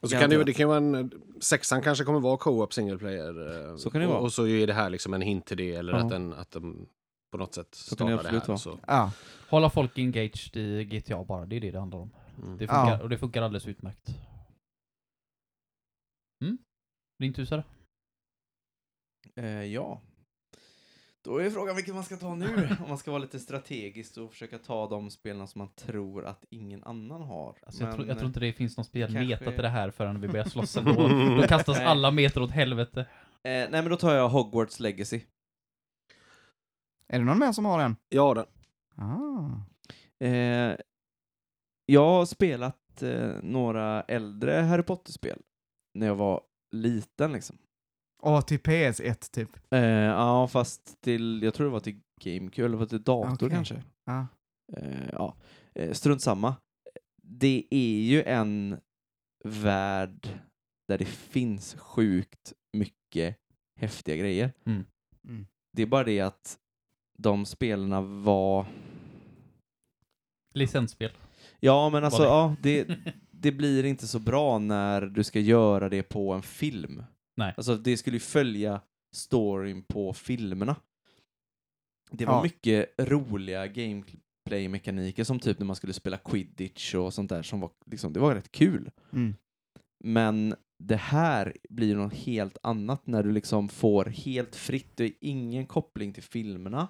Och så kan det, det kan vara en, sexan kanske kommer vara co-op single player. eh, Så kan det och, vara. Och så är det här liksom en hint till det, eller Ja. att, den, att de på något sätt Så kan det startar det, absolut här. Så, Ja. Hålla folk engaged i GTA bara, det är det det handlar om. mm. Det funkar, Ja. Och det funkar alldeles utmärkt. Mm? Din tur Sara? Eh, ja. Då är frågan vilken man ska ta nu. Om man ska vara lite strategisk och försöka ta de spelarna som man tror att ingen annan har. Alltså, jag, Men, tror, jag tror inte det finns någon kanske- meta till det här förrän vi börjar slåss ändå. Då kastas Nej. alla meter åt helvete. eh, nej, men då tar jag Hogwarts Legacy. Är det någon mer som har den? Ja, den. Ah. Eh, jag har spelat eh, några äldre Harry Potter-spel när jag var liten liksom. Till PS1 typ. Eh, ja, fast till, jag tror det var till GameCube, eller var det till dator Okej. kanske. Ja. Eh, ja, eh, strunt samma. Det är ju en värld där det finns sjukt mycket häftiga grejer. Mm. Mm. Det är bara det att de spelarna var... Licensspel. Ja, men alltså, det? ja, det, det blir inte så bra när du ska göra det på en film. Nej. Alltså, det skulle ju följa storyn på filmerna. Det var Ja. mycket roliga gameplay-mekaniker som typ när man skulle spela quidditch och sånt där som var, liksom, det var rätt kul. Mm. Men det här blir ju något helt annat när du liksom får helt fritt, det är ingen koppling till filmerna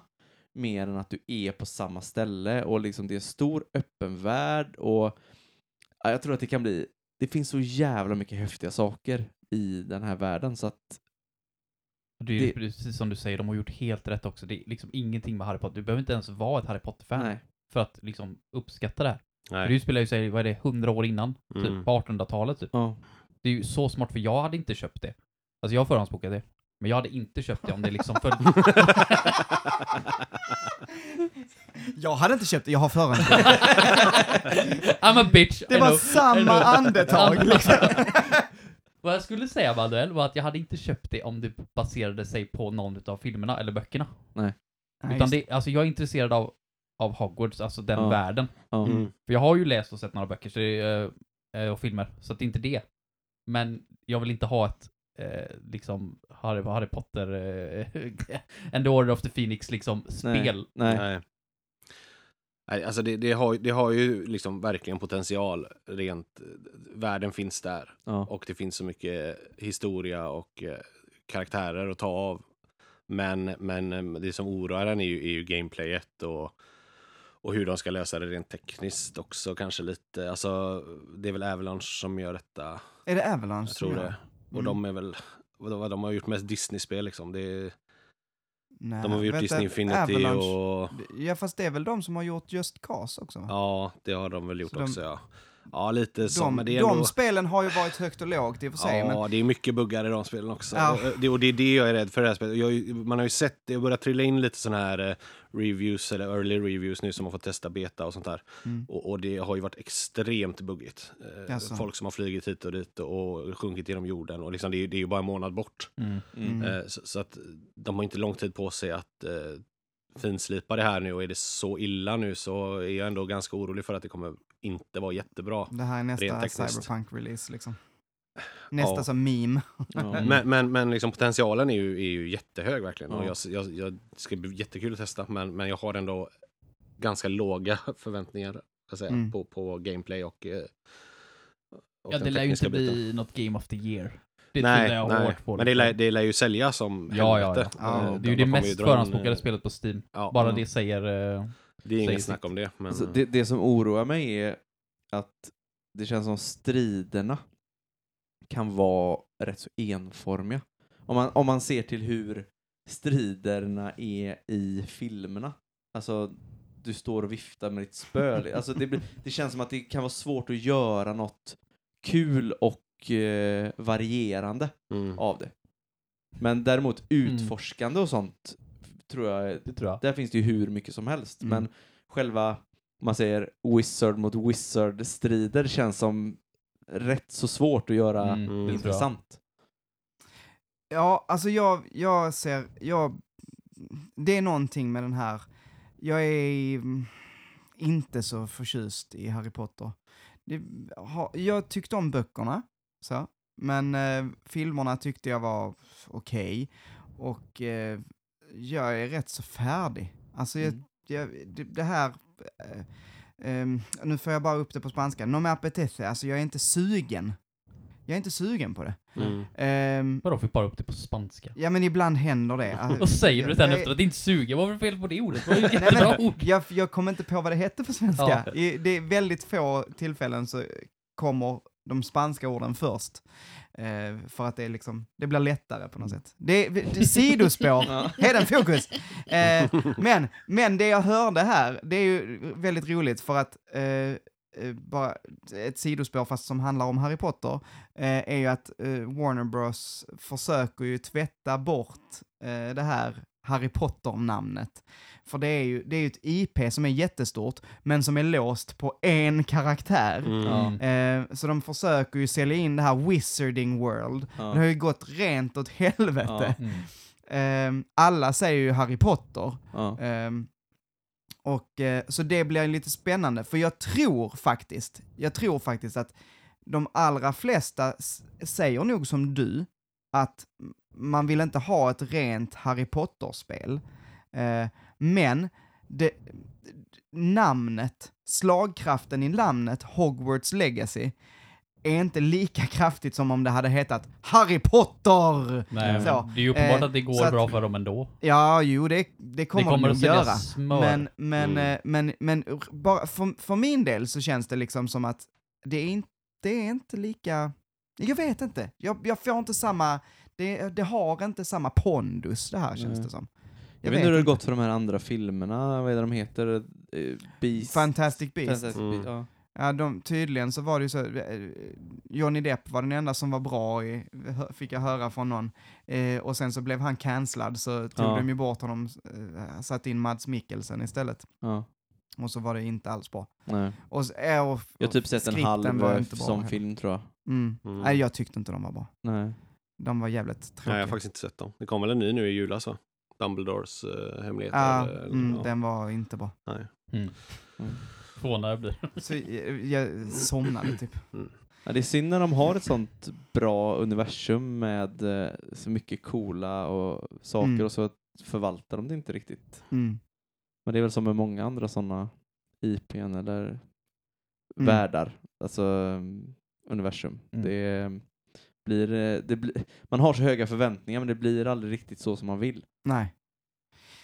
mer än att du är på samma ställe och liksom det är en stor öppen värld och ja, jag tror att det kan bli, det finns så jävla mycket häftiga saker i den här världen så att Det är Det- precis som du säger, de har gjort helt rätt också. Det är liksom ingenting med Harry Potter. Du behöver inte ens vara ett Harry Potter-fan nej. för att liksom uppskatta det här. För Nej. du spelar ju sig, vad är det, 100 år innan? Mm. Typ på 1800-talet typ. Ja. Det är ju så smart för jag hade inte köpt det. Alltså jag har förhandsbokat det. Men jag hade inte köpt det om det liksom föll... Jag hade inte köpt det, jag har förrän. I'm a bitch. Det I var know. Samma andetag liksom. Vad jag skulle säga Manuel var att jag hade inte köpt det om det baserade sig på någon av filmerna eller böckerna. Nej, Utan just det, alltså jag är intresserad av, av Hogwarts, alltså den Ja. världen. Ja. Mm. För jag har ju läst och sett några böcker så det är, eh, och filmer, så att det är inte det. Men jag vill inte ha ett, eh, liksom, Harry, Harry Potter, eh, and the Order of the Phoenix, liksom, spel. Nej. Nej. Nej, alltså det, det, har, det har ju liksom verkligen potential rent, världen finns där Ja. och det finns så mycket historia och eh, karaktärer att ta av. Men, men eh, det som oroar en är ju, är ju gameplayet och, och hur de ska lösa det rent tekniskt också kanske lite. Alltså det är väl Avalanche som gör detta, Är det Avalanche? jag tror det. gör? Och Mm. de är väl, vad de, de har gjort mest Disney-spel liksom. Det är, Nej, de har gjort Disney Infinity Avalanche- och Ja, fast det är väl de som har gjort Just Cause också? va? Ja, det har de väl gjort de- också ja. Ja, lite så, de, men det är de ändå... spelen har ju varit högt och lågt i och för sig, Ja, men det är mycket buggar i de spelen också. Ja. Och Det, och det är det jag är rädd för det här spelet. Jag, har man har ju sett, det börjar trilla in lite sådana här eh, reviews, eller early reviews nu som har fått testa beta och sånt där. Mm. Och, och det har ju varit extremt buggigt. Eh. Folk som har flugit hit och dit och sjunkit genom jorden. Och liksom det, är, det är ju bara en månad bort. Mm. Mm. Eh, så, så att de har inte lång tid på sig att eh, finslipa det här nu. Och är det så illa nu så är jag ändå ganska orolig för att det kommer inte vara jättebra. det här är nästa. Cyberpunk-release liksom. Nästa Ja. som meme. Ja. Men, men, men liksom potentialen är ju, är ju jättehög verkligen. Och Ja. jag, jag, jag det ska bli jättekul att testa, men, men jag har ändå ganska låga förväntningar säga, Mm. på, på gameplay och, eh, och Ja, det lär ju inte biten. bli något Game of the Year. Det Nej, jag nej. hårt på. men det lär, det lär ju sälja som Ja, ja, helvete. ja. Eh, Ja, det är ju de det mest förhandsbokade eh, spelet på Steam. Ja, Bara mm. det säger... eh, Det är inget säger snack om det. Men, Alltså, det, det som oroar mig är att det känns som striderna kan vara rätt så enformiga. Om man, om man ser till hur striderna är i filmerna. Alltså, du står och viftar med ditt spö. Alltså, det, blir, det känns som att det kan vara svårt att göra något kul och eh, varierande mm. av det. Men däremot utforskande och sånt tror jag, det tror jag. där finns det ju hur mycket som helst. Mm. Men själva, om man säger wizard mot wizard-strider känns som rätt så svårt att göra Mm, intressant. Ja, alltså jag, jag ser, jag, det är någonting med den här, jag är inte så förtjust i Harry Potter. Det, ha, jag tyckte om böckerna, så, men eh, filmerna tyckte jag var okej. Och eh, jag är rätt så färdig. Alltså, jag, Mm. jag, det, det här, eh, ehm, nu får jag bara upp det på spanska, no me apetece, alltså jag är inte sugen. Jag är inte sugen på det. Mm. Ehm, Vadå, fick bara upp det på spanska? Ja men ibland händer det. Alltså, Vad säger du sen jag- efter att det inte suger? Vad var det fel på det ordet? Det var ju ett Nej, men, ord. jag, jag kommer inte på vad det hette på svenska. Ja. I, det är väldigt få tillfällen så kommer de spanska orden först. Eh, för att det är liksom, det blir lättare på något sätt. Det är, det är sidospår, Ja. Heden fokus. Eh, men, men det jag hörde här, det är ju väldigt roligt för att eh, eh, bara ett sidospår fast som handlar om Harry Potter, eh, är ju att eh, Warner Bros försöker ju tvätta bort eh, det här Harry Potter-namnet. För det är ju det är ju ett IP som är jättestort, men som är låst på en karaktär. Mm. Ja. Eh, så de försöker ju sälja in det här Wizarding World. Ja. Det har ju gått rent åt helvete. Mm. Eh, alla säger ju Harry Potter. Ja. Ehm, och eh, så det blir lite spännande, för jag tror faktiskt, jag tror faktiskt att de allra flesta säger nog som du, att man vill inte ha ett rent Harry Potter-spel. Eh, men det, namnet, slagkraften i namnet Hogwarts Legacy är inte lika kraftigt som om det hade hetat Harry Potter! Nej, Så, men det är ju uppenbart eh, att det går att- bra för dem ändå. Ja, jo, det, det kommer, det kommer de att göra. smör. Men, men, Mm. eh, men, men r- bara för, för min del så känns det liksom som att det är inte, det är inte lika, jag vet inte, jag, jag får inte samma, det, det har inte samma pondus det här känns Nej. det som. Jag vet inte hur det har gått för de här andra filmerna, vad är det de heter? Eh, Beast? Fantastic Beast. Fantastic Mm. Beast, ja. Ja, de, tydligen så var det ju så, eh, Johnny Depp var den enda som var bra i, fick jag höra från någon. Eh, och sen så blev han cancellad så tog Ja. de ju bort honom, eh, satt in Mads Mikkelsen istället. Ja. Och så var det inte alls bra. Nej. Och, eh, och, Jag har typ sett en halv eh, som film tror jag. Mm. Mm. Nej, jag tyckte inte de var bra. Nej. De var jävligt Nej, tråkiga. jag har faktiskt inte sett dem. Det kom väl en ny nu i julas va? Dumbledores uh, hemligheter. Ja, eller- mm, ja. den var inte bra. Nej. Mm. Mm. Förvånad jag blir. Så jag, jag somnade typ. Ja, det är synd när de har ett sånt bra universum med eh, så mycket coola och saker Mm. och så förvaltar de det inte riktigt. Mm. Men det är väl som med många andra sådana IPn eller Mm. världar, alltså um, universum. Mm. Det blir, eh, det blir, man har så höga förväntningar men det blir aldrig riktigt så som man vill. Nej.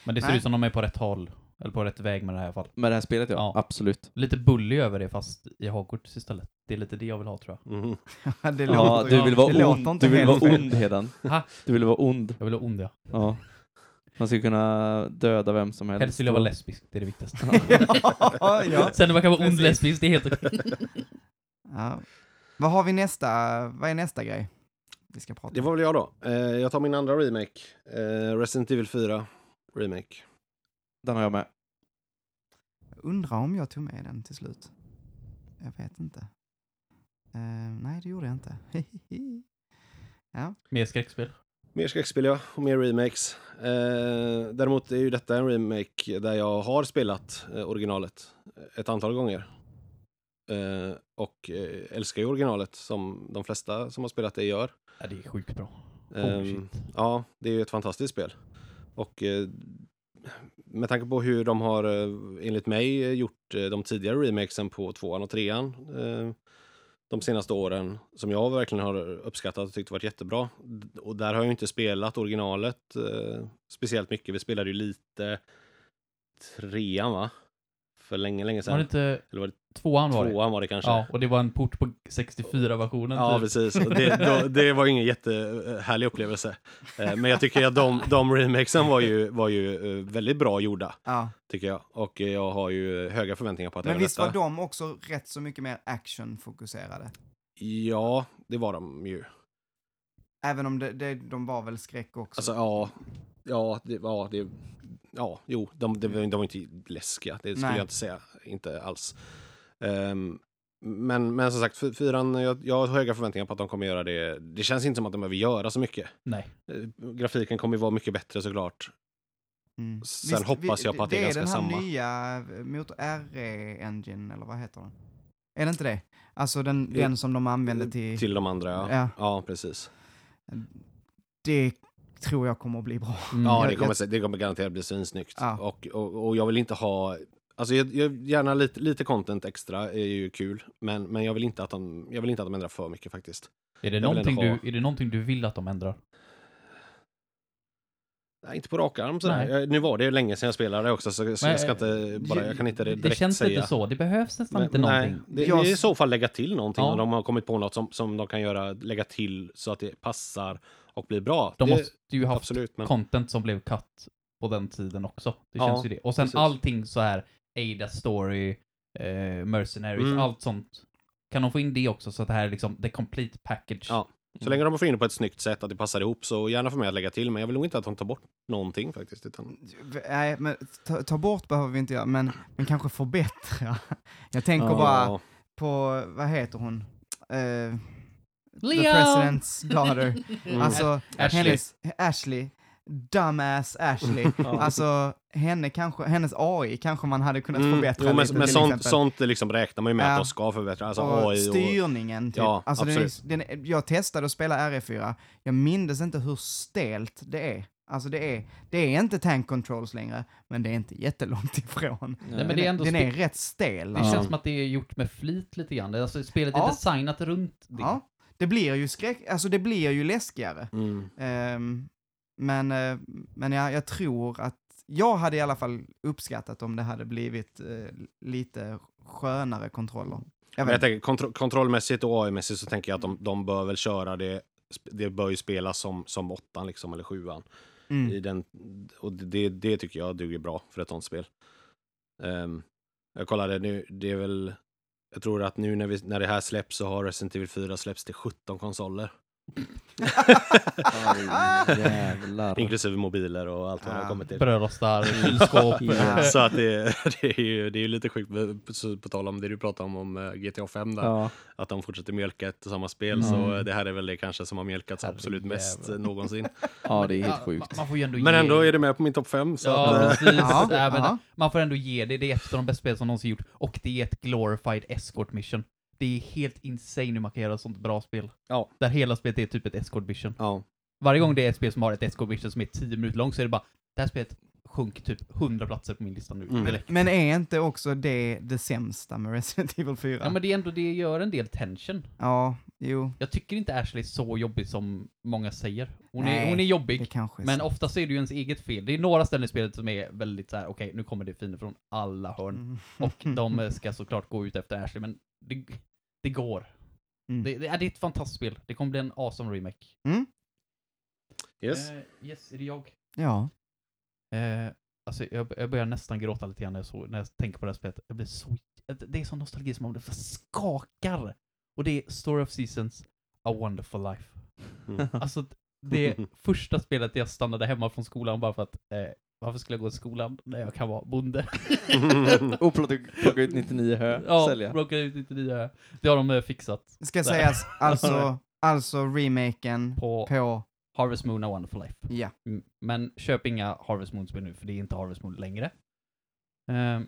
Men det ser Nej. ut som de är på rätt håll. Eller på rätt väg med det här i alla fall. Med det här spelet ja, Ja. absolut. Lite bully över det fast i Hogwarts istället. Det är lite det jag vill ha tror jag. Mhm. det Ja, låter, du vill vara ond, du vill vara ond Hedan. Ha? Du vill vara ond. Jag vill ha ond ja. Ja. Man ska kunna döda vem som helst. Helst vill jag vara lesbisk, det är det viktigaste. ja, ja. Sen när man kan vara ond lesbisk, det är helt okej. ja. Vad har vi nästa, vad är nästa grej? Vi ska prata Det var väl jag då. Eh, jag tar min andra remake. Eh, Resident Evil 4 remake. Den har jag med. Undrar om jag tog med den till slut. Jag vet inte. Eh, nej, det gjorde jag inte. ja. Mer skräckspel. Mer skräckspel ja, och mer remakes. Eh, däremot är ju detta en remake där jag har spelat eh, originalet ett antal gånger. Eh, och eh, älskar ju originalet som de flesta som har spelat det gör. Ja, det är sjukt bra. Oh, ja, det är ju ett fantastiskt spel. Och eh, med tanke på hur de har, eh, enligt mig, eh, gjort eh, de tidigare remakesen på tvåan och trean eh, de senaste åren, som jag verkligen har uppskattat och tyckt varit jättebra. Och där har jag ju inte spelat originalet eh, speciellt mycket. Vi spelade ju lite trean, va? För länge, länge Var sedan. det inte Eller var det tvåan var det? tvåan var det kanske? Ja, och det var en port på 64-versionen Ja, typ. precis. Det, då, det var ingen jättehärlig upplevelse. Eh, Men jag tycker att de, de remakesen var ju, var ju eh, väldigt bra gjorda, ja. tycker jag. Och jag har ju höga förväntningar på att Men visst var detta... de också rätt så mycket mer actionfokuserade? Ja, det var de ju. Även om det, det, de var väl skräck också? Alltså, ja. Ja, det, ja, det, ja jo, de, de, de var inte läskiga. Det skulle Nej. jag inte säga. Inte alls. Ehm, men, men som sagt, fy- fyran, jag, jag har höga förväntningar på att de kommer göra det. Det känns inte som att de behöver göra så mycket. Nej. Eh, Grafiken kommer ju vara mycket bättre såklart. Mm. Sen hoppas jag på att det är ganska Det är den här samma. nya eh, motor RE-engine, eller vad heter den? Är det inte det? Alltså den, Det- den som de använde till... Till de andra, ja. Ja. Ja, precis. Det tror jag kommer att bli bra. Mm. Ja, det kommer, det kommer garanterat bli svinsnyggt. Ja. Och, och, och jag vill inte ha... Alltså jag, jag, gärna lite, lite content extra är ju kul, men, men jag, vill inte att de, jag vill inte att de ändrar för mycket faktiskt. Är, det Jag någonting ha- du, är det någonting du vill att de ändrar? Nej, inte på rak arm sådär. Nu var det ju länge sedan jag spelade också, så, så Men, jag ska inte bara, jag kan inte Det direkt känns säga. lite så. Det behövs nästan Men, inte nej, någonting. det, Jag- det är i så fall lägga till någonting Ja. om de har kommit på något som, som de kan göra, lägga till så att det passar och blir bra. De det, måste ju haft absolut, men content som blev cut på den tiden också. Det Ja, känns ju det. Och sen precis. allting så här, Ada Story, eh, Mercenaries, Mm. allt sånt. Kan de få in det också så att det här är liksom the complete package? Ja. så länge de får in det på ett snyggt sätt, att det passar ihop, så gärna för mig att lägga till. Men jag vill nog inte att de tar bort någonting faktiskt. Utan, Nej, men ta, ta bort behöver vi inte göra, men, men kanske förbättra. Jag tänker Ja. bara på, vad heter hon? Eh, The! President's Daughter. Mm. Alltså, Ashley. hennes, Ashley, dumbass Ashley. Alltså, henne kanske, hennes AI kanske man hade kunnat Mm, förbättra jo, men, lite men till sånt, exempel. sånt liksom räknar man ju med Ja. att de ska förbättra. Alltså och AI och... styrningen, typ. Ja, alltså den är, den är, jag testade att spela RE4, jag mindes inte hur stelt det är. Alltså det är, det är inte tank controls längre, men det är inte jättelångt ifrån. Nej, Den, men det är ändå den är rätt stel. Det Ja. känns som att det är gjort med flit lite grann. Alltså, spelet är Ja. designat runt det. Ja, det blir ju skräck, alltså det blir ju läskigare. Mm. Ehm, men eh, men jag, jag tror att, jag hade i alla fall uppskattat om det hade blivit eh, lite skönare kontroller. Jag jag tänker, kontro kontrollmässigt och AI-mässigt så tänker jag att de, de bör väl köra det. Det bör ju spelas som, som åttan liksom, eller sjuan. Mm. I den, och det, det tycker jag duger bra för ett sånt spel. Ehm, jag kollade nu, det är väl Jag tror att nu när, vi, när det här släpps så har Resident Evil 4 släppts till 17 konsoler. Jävlar. Inklusive mobiler och allt vad det Ja. har kommit till. Brödrostar, kylskåp. Ja. Så att det, det är ju det är ju lite sjukt, på, tal om det du pratade om, om eh, GTA 5 där, Ja. att de fortsätter mjölka ett samma spel, Mm. så det här är väl det kanske som har mjölkats absolut mest Herrejävlar. eh, någonsin. ja, det är helt sjukt. Man, man får ju ändå Men ändå är det med på min topp 5, så Ja, att, eh, precis. Ja. Man får ändå ge det. Det är ett av de bästa spel som någonsin gjort. Och det är ett glorified escort mission. Det är helt insane hur man kan göra sånt bra spel. Ja. Där hela spelet är typ ett escort mission. ja. Varje gång det är ett spel som har ett escort mission som är 10 minuter långt så är det bara, det här spelet sjunker typ 100 platser på min lista nu. Mm. Men är inte också det det sämsta med Resident Evil 4? Ja men det är ändå, det gör en del tension. Ja, jo, Jag tycker inte Ashley är så jobbig som många säger. Hon, Nej, är, hon är det jobbig, kanske är men så. oftast är det ju ens eget fel. Det är några ställen i spelet som är väldigt så här: okej nu kommer det fina från alla hörn. Mm. Och de ska såklart gå ut efter Ashley, men det, det går. Mm. Det, det, är- det är ett fantastiskt spel. Det kommer bli en awesome remake. Mm. Yes. Eh, yes, är det jag? Ja. Eh, alltså jag, jag börjar nästan gråta lite grann när jag, så, när jag tänker på det här spelet. Jag blir så... Det är sån nostalgi som om det skakar. Och det är Story of Seasons, A Wonderful Life. Mm. Alltså, det första spelet jag stannade hemma från skolan bara för att eh, varför skulle jag gå i skolan när jag kan vara bonde? Och plocka, ut 99 hö, ja, sälja. plocka ut lite nya. Det har de eh, fixat Ska sägas, alltså, alltså remaken på på, Harvest Moon, A Wonderful Life. ja. Mm, Men köp inga Harvest Moon-spel nu, för det är inte Harvest Moon längre. Ehm,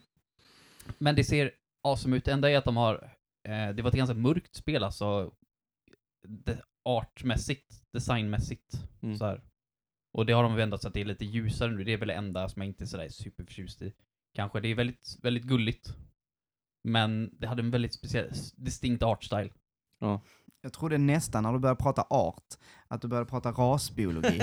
men det ser awesome ut. Det enda är att de har... eh, det var ett ganska mörkt spel, alltså. Det, artmässigt, designmässigt. Mm. Så här. Och det har de ändrat så att det är lite ljusare nu. Det är väl det enda som jag inte är sådär superförtjust i. Kanske. Det är väldigt, väldigt gulligt. Men det hade en väldigt speciell, distinkt artstyle. Jag trodde nästan när du började prata art, att du började prata rasbiologi.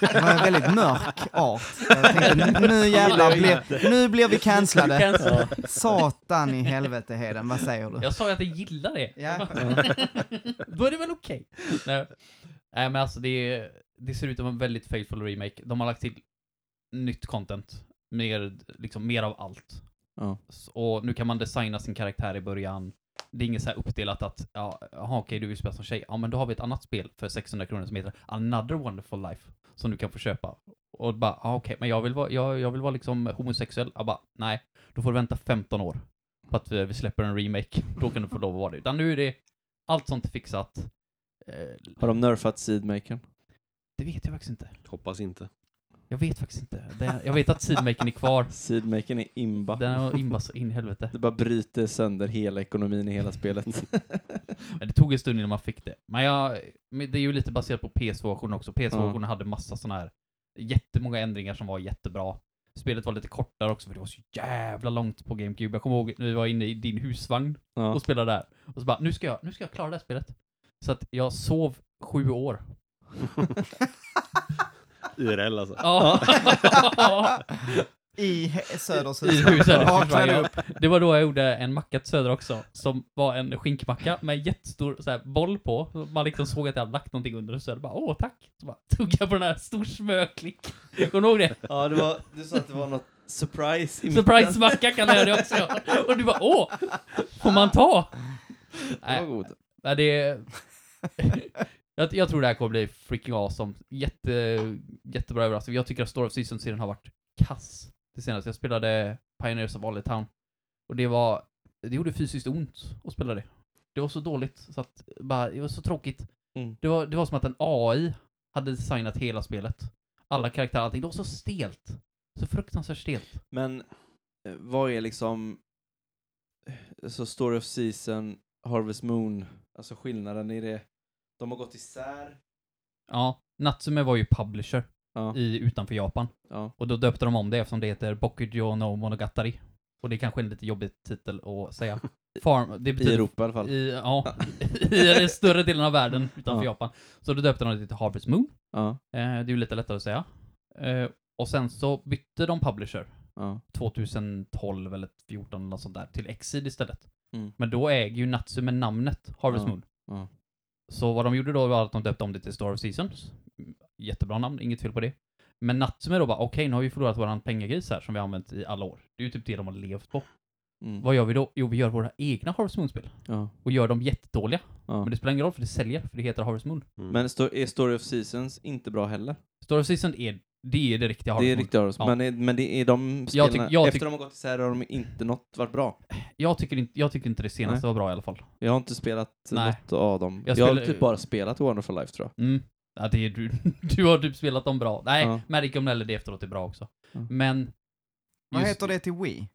Det var en väldigt mörk art. Jag tänkte, nu, jävlar blir, nu blir vi cancellade. Satan i helvete Heden, vad säger du? Jag sa ju att jag gillar det. Ja. Då är det väl okej? Nej. Nej men alltså det, är- det ser ut som en väldigt faithful remake. De har lagt till nytt content. Mer, liksom, mer av allt. Ja. Och nu kan man designa sin karaktär i början. Det är inget så här uppdelat att, ja, jaha okej du vill spela som tjej. Ja men då har vi ett annat spel för 600 kronor som heter Another Wonderful Life. Som du kan få köpa. Och bara, ja okej, men jag vill vara, jag, jag vill vara liksom homosexuell. Jag bara, nej. Då får du vänta 15 år. På att vi, vi släpper en remake. Då kan du få lov att vara det. Utan nu är det allt sånt fixat. Eh, Har de nerfat seedmakern? Det vet jag faktiskt inte. Hoppas inte. Jag vet faktiskt inte. Det, jag vet att Seedmaken är kvar. Seedmakern är imba. Den har imbas så in i helvete. Det bara bryter sönder hela ekonomin i hela spelet. Det tog en stund innan man fick det. Men jag, men det är ju lite baserat på PS2-versionen också. PS2-versionen hade massa sådana här jättemånga ändringar som var jättebra. Spelet var lite kortare också för det var så jävla långt på GameCube. Jag kommer ihåg när vi var inne i din husvagn Ja. och spelade där. Och så bara, nu ska jag, nu ska jag klara det här spelet. Så att jag sov sju år. IRL alltså. Ja. I Söders I hus. huset. Vaknade upp. Det var då jag gjorde en macka till Söder också, som var en skinkmacka med jättestor så här, boll på. Man liksom såg att jag hade lagt någonting under och Söder bara åh tack. Så bara tog jag på den här stor smörklick. Kommer du ihåg det? Ja, det var, du sa att det var något surprise i Surprise-macka kan jag det också. Och du bara åh, får man ta? Det var Nej, god. nej, det jag, jag tror det här kommer bli freaking awesome. Jätte, jättebra överraskning. Jag tycker att Story of Seasons-serien har varit kass. Det senaste. Jag spelade Pioneers of Valley Town. Och det var, det gjorde fysiskt ont att spela det. Det var så dåligt, så att, bara, det var så tråkigt. Mm. Det, var, det var som att en AI hade designat hela spelet. Alla karaktärer, allting. Det var så stelt. Så fruktansvärt stelt. Men eh, vad är liksom eh, så Story of Season, Harvest Moon, alltså skillnaden i det? De har gått isär. Ja, Natsume var ju publisher Ja, i, utanför Japan. ja. Och då döpte de om det eftersom det heter Bokujo no Monogatari. Och det är kanske en lite jobbig titel att säga. Farm, det I betyder Europa i alla fall. I, ja, i den större delen av världen utanför Ja. Japan. Så då döpte de det till Harvest Moon. Ja, Eh, det är ju lite lättare att säga. Eh, och sen så bytte de publisher ja. 2012 eller 2014 eller något sånt där till Exid istället. Mm. Men då äger ju Natsume namnet Harvest. Moon. Så vad de gjorde då var att de döpte om det till Star of Seasons. Jättebra namn, inget fel på det. Men Natsume då bara, okej nu har vi förlorat våran pengagris här som vi har använt i alla år. Det är ju typ det de har levt på. Mm. Vad gör vi då? Jo, vi gör våra egna Harvest Moon-spel. Ja. Och gör dem jättedåliga. Ja. Men det spelar ingen roll för det säljer, för det heter Harvest Moon. Mm. Men är Story of Seasons inte bra heller? Story of Season är, det är det riktiga Harvest Det är Moon. riktigt Harvest, Ja. men, är, men det är de Jag spelarna, tyck- jag efter de har gått isär har de inte något varit bra. Jag tycker inte, jag tycker inte det senaste Nej. var bra i alla fall. Jag har inte spelat Nej. något av dem. Jag Jag, har typ bara spelat Wonderful Life tror jag. Mm. Ja, det är du. Du har typ spelat dem bra. Nej, Ja. Magic of Melody efteråt är bra också. Ja. Men... Vad heter det till Wii?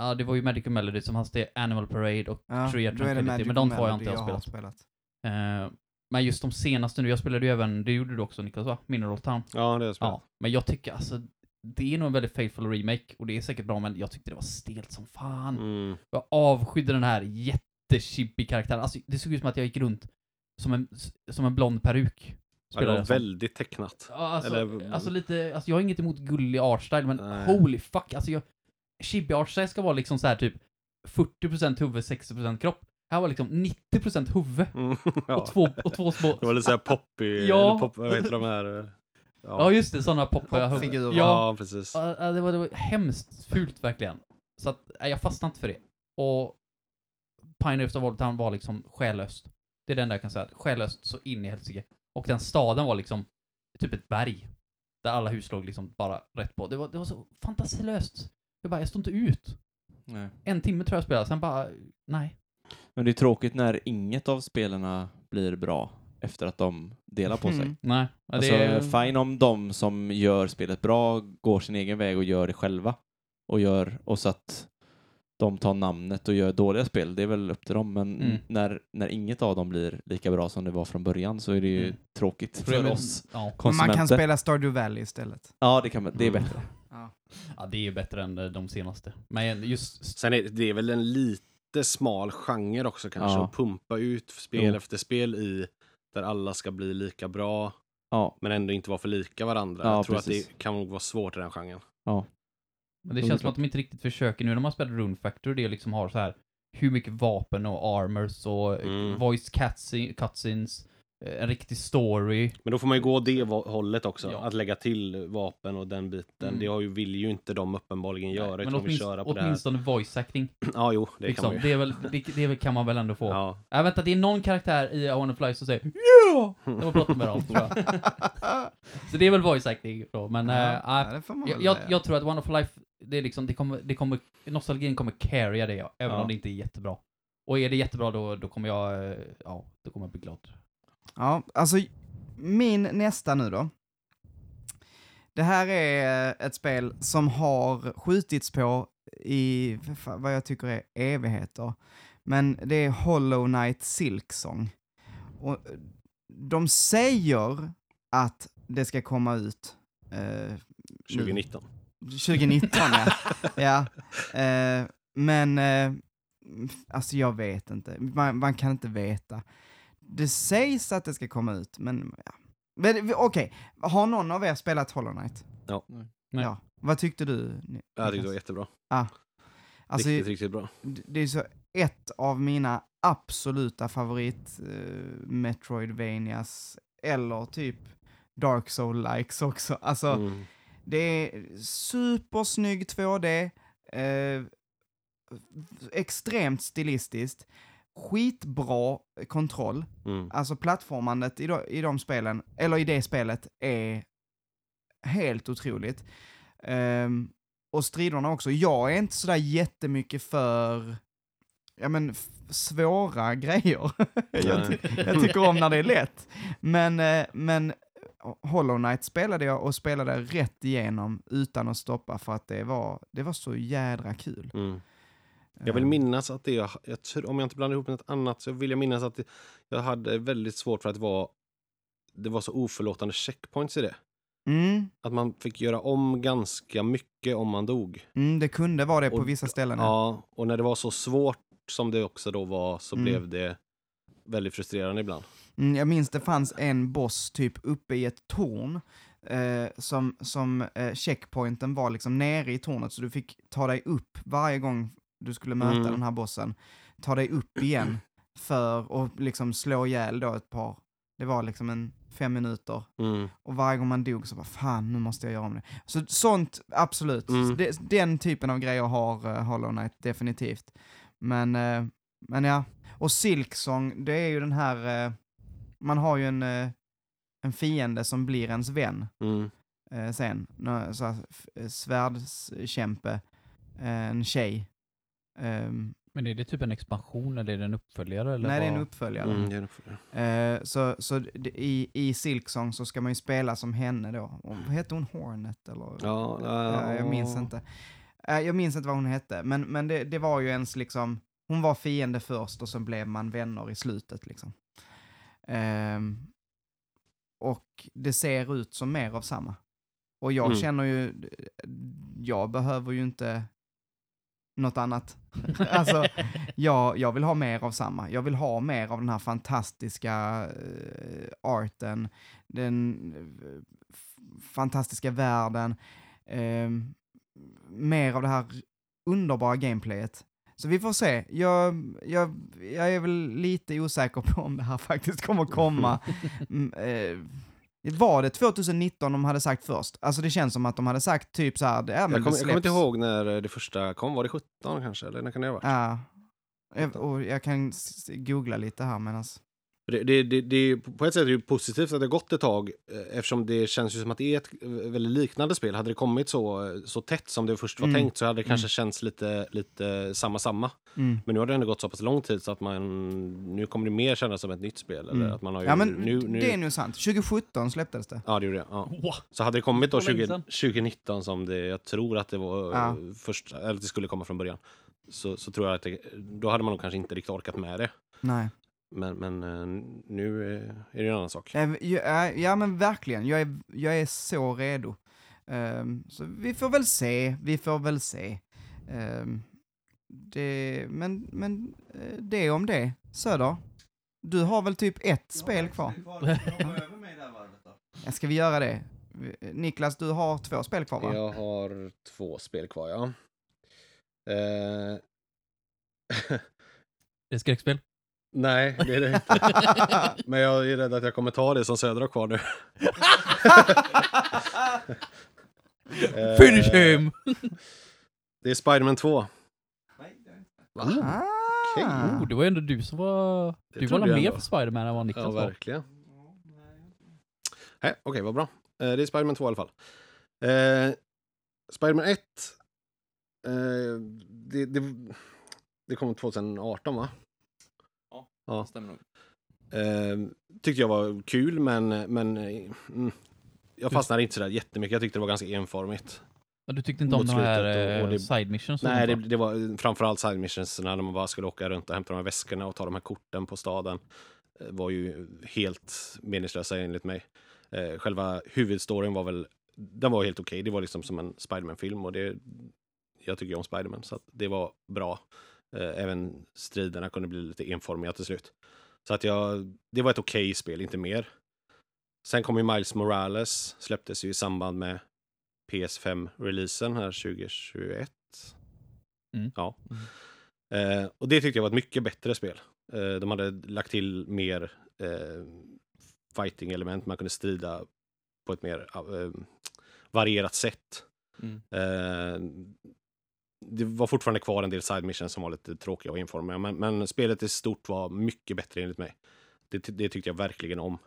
Ja, det var ju Magic Melody som fanns det Animal Parade och Ja, Tree det Magic men de två har jag inte jag har spelat. spelat. Eh, men just de senaste nu, jag spelade ju även, det gjorde du också Niklas va? Mineral Town. Ja, det jag spelat. Ja, men jag tycker alltså, det är nog en väldigt faithful remake och det är säkert bra men jag tyckte det var stelt som fan. Mm. Jag avskydde den här jättechippy karaktären. Alltså det såg ut som att jag gick runt som en, som en blond peruk. Ja, det var väldigt tecknat. Ja, alltså, Eller- alltså lite, alltså jag har inget emot gullig artstyle men Nej. holy fuck, alltså jag, chibi artstyle ska vara liksom så här typ 40% huvud, 60% kropp. Här var liksom 90% huvud Mm. ja. och, två, och två små... Det var lite såhär poppy, Ja. eller pop, vad heter de här? eh, Ja just det, sådana poppiga huvud. Popfigurer. Ja, ja, precis. Ja, ja, det, var, det var hemskt fult verkligen. Så att, jag fastnade inte för det. Och Pioneers of Old Town var liksom själlöst. Det är det enda jag kan säga. Själlöst så in i helsike. Och den staden var liksom typ ett berg. Där alla hus låg liksom bara rätt på. Det var, det var så fantasilöst. Jag bara, jag stod inte ut. Nej. En timme tror jag spelade, sen bara, nej. Men det är tråkigt när inget av spelarna blir bra efter att de delar på sig. Mm. Nej. Ja, Alltså, är- fine om de som gör spelet bra går sin egen väg och gör det själva. Och gör, och så att de tar namnet och gör dåliga spel, det är väl upp till dem. Men Mm. när, när inget av dem blir lika bra som det var från början så är det ju Mm. tråkigt för Problemet- oss Ja. Men man konsumenter. kan spela Stardew Valley istället. Ja, det, kan man, det är Mm. bättre. ja, det är ju bättre än eh, de senaste. Men just... Sen är det är väl en lite smal genre också kanske, Ja. att pumpa ut spel Jo. efter spel i, där alla ska bli lika bra, Ja, men ändå inte vara för lika varandra. Ja, jag tror precis. att det kan nog vara svårt i den genren. Men det känns som att de inte riktigt försöker nu när man spelar Rune Factory, det liksom har så här hur mycket vapen och armors och Mm. voice cutscene- cutscenes, en riktig story. Men då får man ju gå det hållet också, Ja. att lägga till vapen och den biten. Mm. Det har ju, vill ju inte de uppenbarligen göra, Men utan vill köra på det här. åtminstone voice acting. Ja, jo, det liksom. kan man ju. det, är väl, det, det kan man väl ändå få. Ja. Ja. vänta, det är någon karaktär i I wanna fly som säger Yeah! Det var bråttom med dem, tror jag. Så det är väl voice acting då, men äh, ja, får man jag, jag, jag tror att One of Life, det är liksom, det kommer, det kommer, nostalgin kommer carrya det, ja, även Ja. om det inte är jättebra. Och är det jättebra då, då kommer jag, eh, ja, då kommer jag bli glad. Ja, alltså min nästa nu då. Det här är ett spel som har skjutits på i vad jag tycker är evigheter. Men det är Hollow Knight Silksong. Och eh, de säger att det ska komma ut eh, 2019. 2019 ja. ja. Eh, men, eh, alltså jag vet inte. Man, man kan inte veta. Det sägs att det ska komma ut, men ja. Men okej, har någon av er spelat Hollow Knight? Ja. Nej. Ja. Vad tyckte du? Ni- Jag tyckte det Niklas? var jättebra. Alltså, riktigt, riktigt bra. det är så ett av mina absoluta favorit eh, Metroidvanias, eller typ Dark Soul-likes också. Alltså, Mm. Det är supersnygg 2D, eh, extremt stilistiskt, skitbra kontroll. Mm. Alltså plattformandet i de, i de spelen, eller i det spelet, är helt otroligt. Ehm, och striderna också. Jag är inte sådär jättemycket för, ja men, svåra grejer. jag, ty- jag tycker om när det är lätt. Men, eh, men Hollow Knight spelade jag och spelade rätt igenom utan att stoppa för att det var, det var så jädra kul. Mm. Jag vill Ehm, minnas att det, jag, tror- om jag inte blandar ihop med något annat, så vill jag minnas att det, jag hade väldigt svårt för att det var, det var så oförlåtande checkpoints i det. Mm, Att man fick göra om ganska mycket om man dog. mm, det kunde vara det på Och- vissa ställen. Ja, och när det var så svårt som det också då var så Mm. blev det väldigt frustrerande ibland. Mm, jag minns det fanns en boss typ uppe i ett torn, eh, som, som eh, checkpointen var liksom nere i tornet, så du fick ta dig upp varje gång du skulle möta Mm. den här bossen. Ta dig upp igen för att liksom slå ihjäl då ett par, det var liksom en fem minuter. Mm. Och varje gång man dog så bara fan, nu måste jag göra om det. Så sånt, absolut. Mm. Det, den typen av grejer har uh, Hollow Knight definitivt. Men, eh, men ja. Och Silksong, det är ju den här, eh, man har ju en, eh, en fiende som blir ens vän Mm. sen. Så här, eh, en tjej. Ehm, Men är det typ en expansion eller är det en uppföljare? Eller nej, det är en vad? uppföljare. Mm, det är nog för- Eh, så så i, i Silksong så ska man ju spela som henne då. Och, vad heter hon? Hornet eller? Ja, Ja, jag minns inte. Eh, jag minns inte vad hon hette, men, men det, det var ju ens liksom, hon var fiende först och så blev man vänner i slutet liksom. Ehm, och det ser ut som mer av samma. Och jag Mm. känner ju, jag behöver ju inte något annat. alltså, jag, jag vill ha mer av samma. Jag vill ha mer av den här fantastiska eh, arten, den f- fantastiska världen, ehm, mer av det här underbara gameplayet. Så vi får se. Jag, jag, jag är väl lite osäker på om det här faktiskt kommer komma. Mm, var det 2019 de hade sagt först? Alltså det känns som att de hade sagt typ så här, ja, men Jag kommer, inte ihåg när det första kom. Var det 17 kanske? Eller när kan det ha varit? Ja. Jag, och jag kan googla lite här medan... Det, det, det, på ett sätt är det positivt att det har gått ett tag eh, eftersom det känns ju som att det är ett eh, väldigt liknande spel. Hade det kommit så, så tätt som det först var Mm. tänkt så hade det kanske Mm. känts lite, lite samma samma. Mm. Men nu har det ändå gått så pass lång tid så att man nu kommer det mer kännas som ett nytt spel. Eller Mm. att man har ju, Ja men nu, nu, det är nog sant. 2017 släpptes det. Ja, det gjorde det. Ja. Wow. Så hade det kommit då Det var länge 20, sedan. 2019 som det, jag tror att det var Ja. eh, först, eller det skulle komma från början. Så, så tror jag att det, då hade man nog kanske inte riktigt orkat med det. Nej. Men, men eh, nu är det en annan sak. Eh, Ja, men verkligen, jag är, jag är så redo. Ehm, så vi får väl se, vi får väl se. Ehm, det, men men eh, det om det. Söder, du har väl typ ett spel kvar? Ja, ska vi göra det? Niklas, du har två spel kvar va? Jag har två spel kvar, ja. Eh, Det är skräckspel. Nej, det är det inte. Men jag är rädd att jag kommer ta det som Söder har kvar nu. Eh, Finish him! Det är Spiderman 2. Va? Ah. Okej. Oh, det var ändå du som var... Det du var nog mer för Spiderman än vad Niklas Ja, var. verkligen. Nej, okej, vad bra. Eh, det är Spiderman 2 i alla fall. Eh, Spiderman 1. Eh, det, det, det kom 2018, va? Ja. Stämmer nog. Eh, tyckte jag var kul, men, men mm, jag fastnade inte sådär jättemycket. Jag tyckte det var ganska enformigt. Men du tyckte inte om de här och- och eh, det- side missions? Nej, det, det var framförallt side missions när man bara skulle åka runt och hämta de här väskorna och ta de här korten på staden. eh, var ju helt meningslösa enligt mig. Eh, själva huvudstoryn var väl, den var helt okej. Det var liksom som en Spiderman-film och det, jag tycker ju om Spiderman så att det var bra. Eh, även striderna kunde bli lite enformiga till slut. Så att jag, det var ett okej spel, inte mer. Sen kom ju Miles Morales, släpptes ju i samband med PS5-releasen här 2021. Mm. Ja. Eh, och det tyckte jag var ett mycket bättre spel. Eh, de hade lagt till mer eh, fighting-element, man kunde strida på ett mer eh, varierat sätt. Mm. Det var fortfarande kvar en del side missions som var lite tråkiga och enformiga, men, men spelet i stort var mycket bättre enligt mig. Det, det tyckte jag verkligen om.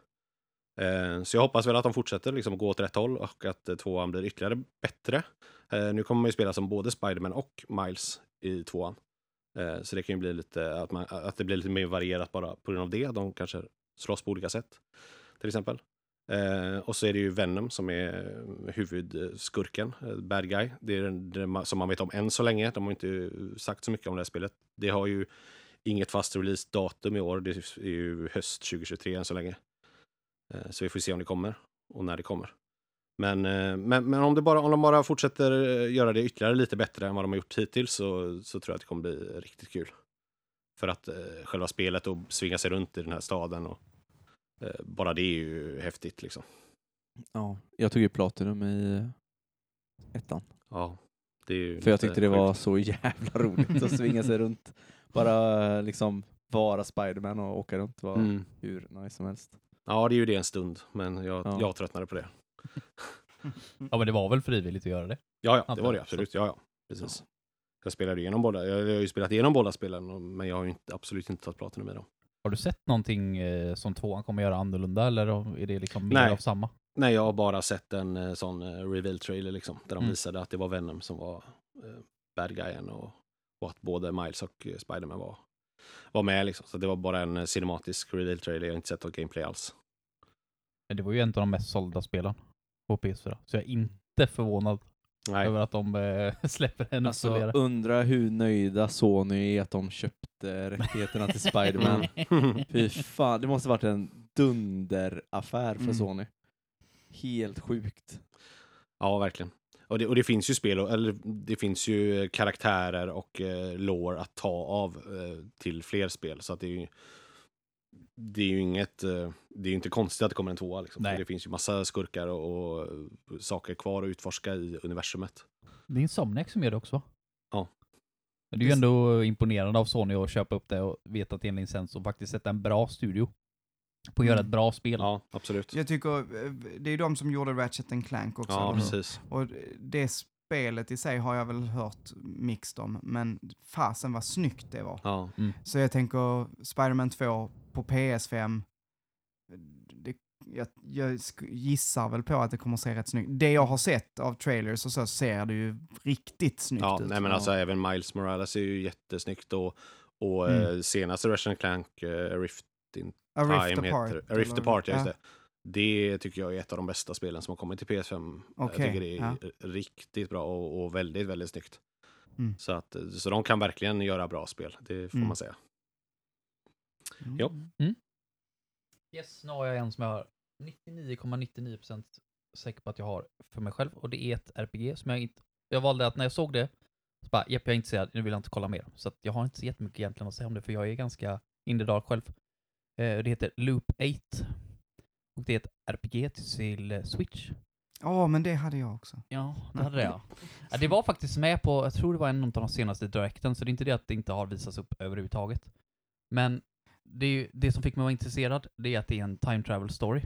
Eh, så jag hoppas väl att de fortsätter liksom gå åt rätt håll och att eh, tvåan blir ytterligare bättre. Eh, nu kommer man ju spela som både Spiderman och Miles i tvåan. Eh, så det kan ju bli lite att, man, att det blir lite mer varierat bara på grund av det. De kanske slåss på olika sätt. Till exempel. Eh, och så är det ju Venom som är huvudskurken, eh, bad guy. Det är den, det som man vet om än så länge. De har inte sagt så mycket om det här spelet. Det har ju inget fast release-datum i år. Det är ju höst 2023 än så länge. Eh, så vi får se om det kommer och när det kommer. Men, eh, men, men om, det bara, om de bara fortsätter eh, göra det ytterligare lite bättre än vad de har gjort hittills så, så tror jag att det kommer bli riktigt kul. För att eh, själva spelet och svinga sig runt i den här staden och bara det är ju häftigt liksom. Ja, jag tog ju Platinum i ettan. Ja, det är ju För jag tyckte det var sjukt. så jävla roligt att svinga sig runt. Bara liksom vara Spiderman och åka runt var Mm. hur nice som helst. Ja, det är ju det en stund, men jag, Ja. jag tröttnade på det. Ja, men det var väl frivilligt att göra det? Ja, ja, det var det absolut. Ja, ja, precis. Jag spelade igenom båda. Jag, jag har ju spelat igenom båda spelen, men jag har ju inte, absolut inte tagit Platinum i dem. Har du sett någonting eh, som tvåan kommer göra annorlunda eller är det liksom mer Nej. av samma? Nej, jag har bara sett en eh, sån eh, reveal trailer liksom, där de Mm. visade att det var Venom som var eh, bad guyen och, och att både Miles och Spiderman var, var med liksom. Så det var bara en cinematisk reveal trailer, jag har inte sett något gameplay alls. Men Det var ju en av de mest sålda spelen på PS4. Så jag är inte förvånad Nej, över att de eh, släpper en Alltså, uppföljare. undra hur nöjda Sony är att de köpte rättigheterna till Spiderman. Fy fan, det måste varit en dunderaffär för Mm. Sony. Helt sjukt. ja verkligen. Och det, och det finns ju spel, och- eller det finns ju karaktärer och eh, lore att ta av eh, till fler spel. Så att det är ju, det är ju inget, eh, det är ju inte konstigt att det kommer en tvåa liksom. Det finns ju massa skurkar och, och saker kvar att utforska i universumet. Det är Insomniac som gör det också va? Ja. Men Det är ju ändå imponerande av Sony att köpa upp det och veta att det är en licens och faktiskt sätta en bra studio på att göra ett Mm. bra spel. Ja, absolut. Jag tycker, eh, det är de som gjorde Ratchet and Clank också. Ja, precis. Och det spelet i sig har jag väl hört mixed om, men fasen vad snyggt det var. Ja. Så jag tänker Spider-Man 2 på PS5, det, jag, jag gissar väl på att det kommer att se rätt snyggt. Det jag har sett av trailers och så ser det ju riktigt snyggt Ja, ut. nej men alltså även Miles Morales är ju jättesnyggt och, och Mm. eh, senaste Ratchet Clank uh, Rift in A Rift Time Apart. heter. A Rift Apart, ja, just ja. det. Det tycker jag är ett av de bästa spelen som har kommit till PS5. Okej, jag tycker det är ja. riktigt bra och, och väldigt, väldigt snyggt. Mm. Så, att, så de kan verkligen göra bra spel, det får Mm. man säga. Mm. Ja. Yes, nu har jag en som jag har 99,99% säker på att jag har för mig själv och det är ett RPG som jag inte... Jag valde att när jag såg det, så bara, japp, jag är intresserad, nu vill jag inte kolla mer. Så att jag har inte så jättemycket egentligen att säga om det, för jag är ganska in the dark själv. Eh, det heter Loop 8. Och det är ett RPG till eh, Switch. Ja, men det hade jag också. Ja, det hade det ja. Det var faktiskt med på, jag tror det var en av de senaste direkten, så det är inte det att det inte har visats upp överhuvudtaget. Men det, ju, det som fick mig att vara intresserad, det är att det är en time travel story.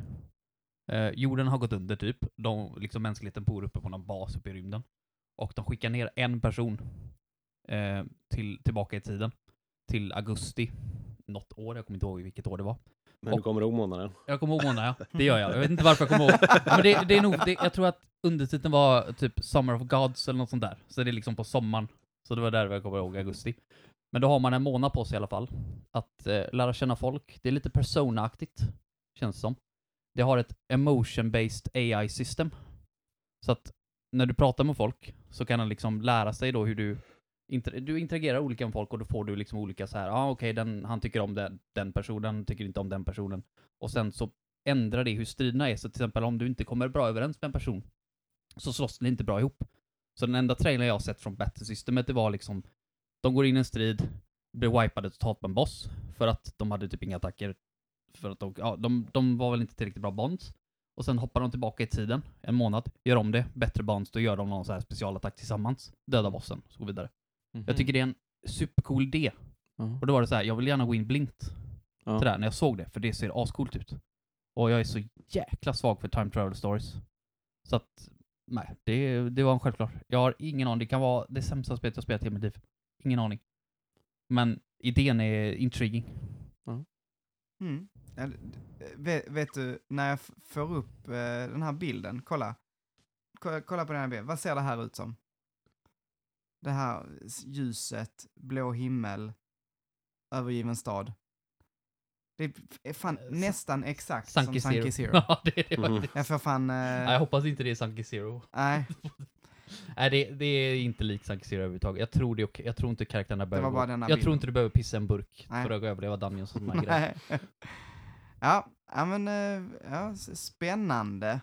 Eh, jorden har gått under typ, de, liksom mänskligheten bor uppe på någon bas uppe i rymden. Och de skickar ner en person eh, till, tillbaka i tiden. Till augusti, något år, jag kommer inte ihåg vilket år det var. Men du kommer ihåg månaden? Jag kommer ihåg månaden, ja. Det gör jag. Jag vet inte varför jag kommer ihåg. Ja, men det, det är nog, det, jag tror att undertiteln var typ Summer of Gods eller något sånt där. Så det är liksom på sommaren. Så det var där jag kommer ihåg augusti. Men då har man en månad på sig i alla fall. Att eh, lära känna folk. Det är lite persona-aktigt, känns det som. Det har ett emotion-based AI-system. Så att när du pratar med folk så kan den liksom lära sig då hur du inter du interagerar olika med folk och då får du liksom olika så här, ja ah, okej, okay, han tycker om den, den personen, tycker inte om den personen. Och sen så ändrar det hur striderna är. Så till exempel om du inte kommer bra överens med en person så slåss ni inte bra ihop. Så den enda trailern jag har sett från Battle-systemet det var liksom, de går in i en strid, blir wipade totalt på en boss för att de hade typ inga attacker. För att de, ja, de, de var väl inte tillräckligt bra bonds. Och sen hoppar de tillbaka i tiden, en månad, gör om det, bättre bonds, då gör de någon så här specialattack tillsammans, döda bossen, och så går vidare. Jag tycker det är en supercool idé. Ja. Och då var det så här, jag vill gärna gå in blint Ja. till det här när jag såg det, för det ser ascoolt ut. Och jag är så jäkla svag för time travel stories. Så att, nej, det, det var en självklar. Jag har ingen aning, det kan vara det sämsta spelet jag spelat i mitt liv. Ingen aning. Men idén är intriguing. Mm. Ja, d- vet, vet du, när jag f- får upp eh, den här bilden, kolla. kolla. Kolla på den här bilden, vad ser det här ut som? Det här ljuset, blå himmel, övergiven stad. Det är fan Eh, nästan exakt Sunky som Zero. Sunky Zero. ja, det är det faktiskt. Jag får fan... Eh, Nej, jag hoppas inte det är Sunky Zero. nej, Nej, det, det är inte likt Sunky Zero överhuvudtaget. Jag tror det. Jag tror inte karaktärerna behöver var bara gå- den här Jag bilden. tror inte du behöver pissa en burk Nej. för att överleva Dungeons och sådana grejer. ja, ja, men eh, ja, spännande.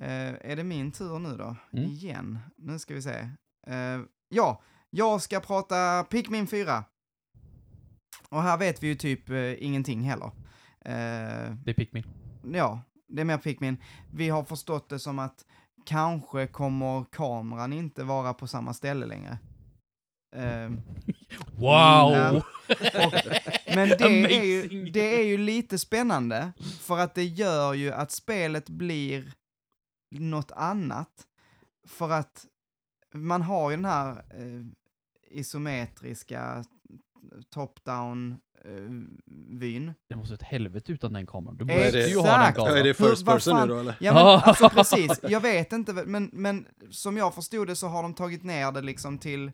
Eh, är det min tur nu då? Mm. Igen. Nu ska vi se. Eh, ja, jag ska prata Pikmin 4. Och här vet vi ju typ eh, ingenting heller. Eh, Det är Pikmin. ja, det är mer Pikmin. Vi har förstått det som att kanske kommer kameran inte vara på samma ställe längre. Ehm, Wow! Ja. Men det är, ju, det är ju lite spännande, för att det gör ju att spelet blir något annat. För att man har ju den här eh, isometriska top-down eh, vyn. Det måste vara ett helvete utan den kameran. Du måste ju ha den. Ja, är kameran. det first person nu då eller? Ja men alltså precis, jag vet inte, men, men som jag förstod det så har de tagit ner det liksom till,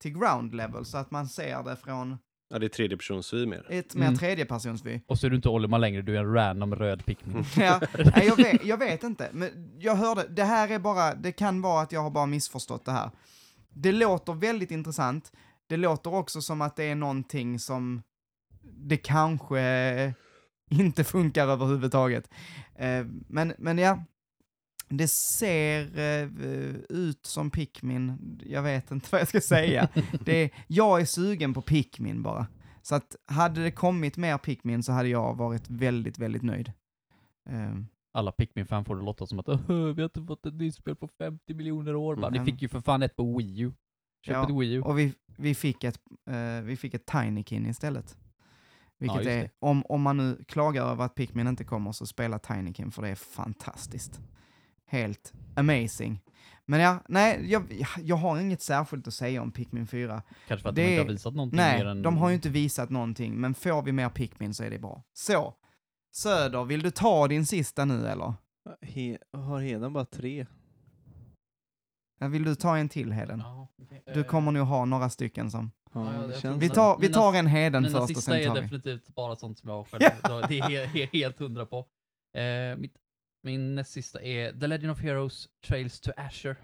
till ground level så att man ser det från Ja, det är tredjepersonsvy mer. ett mer Mm. tredjepersonsvy. Och så är du inte Olimar längre, du är en random röd Pikmin. Ja, nej, jag, vet, jag vet inte, men jag hörde, det här är bara, det kan vara att jag har bara missförstått det här. Det låter väldigt intressant, det låter också som att det är någonting som det kanske inte funkar överhuvudtaget. Eh, men, men ja, det ser eh, ut som Pikmin, jag vet inte vad jag ska säga. Det jag är sugen på Pikmin bara. Så att hade det kommit mer Pikmin så hade jag varit väldigt, väldigt nöjd. Ehm, Alla Pikmin-fan får det låta som att "Åh, vi har inte fått ett nytt spel på 50 miljoner år. Mm. Ni fick ju för fan ett på Wii U. Köp Ja, ett Wii U. och vi, vi, fick ett, eh, vi fick ett Tinykin istället. Vilket just är, om, om man nu klagar över att Pikmin inte kommer så spela Tinykin för det är fantastiskt. Helt amazing. Men ja, nej, jag, jag har inget särskilt att säga om Pikmin 4. Kanske för att det- de inte har visat någonting Nej, mer än... de har ju inte visat någonting, men får vi mer Pikmin så är det bra. Så, Söder, vill du ta din sista nu eller? He, har Heden bara tre? Vill du ta en till Heden? Ja, okej. Du Eh, kommer nog ha några stycken som... Ja, Vi tar, vi Mina- tar en Heden Mina först och sista sen är tar vi... definitivt bara sånt som jag själv, det är he- he- helt hundra på. Eh, mitt, min näst sista är The Legend of Heroes Trails to Asher.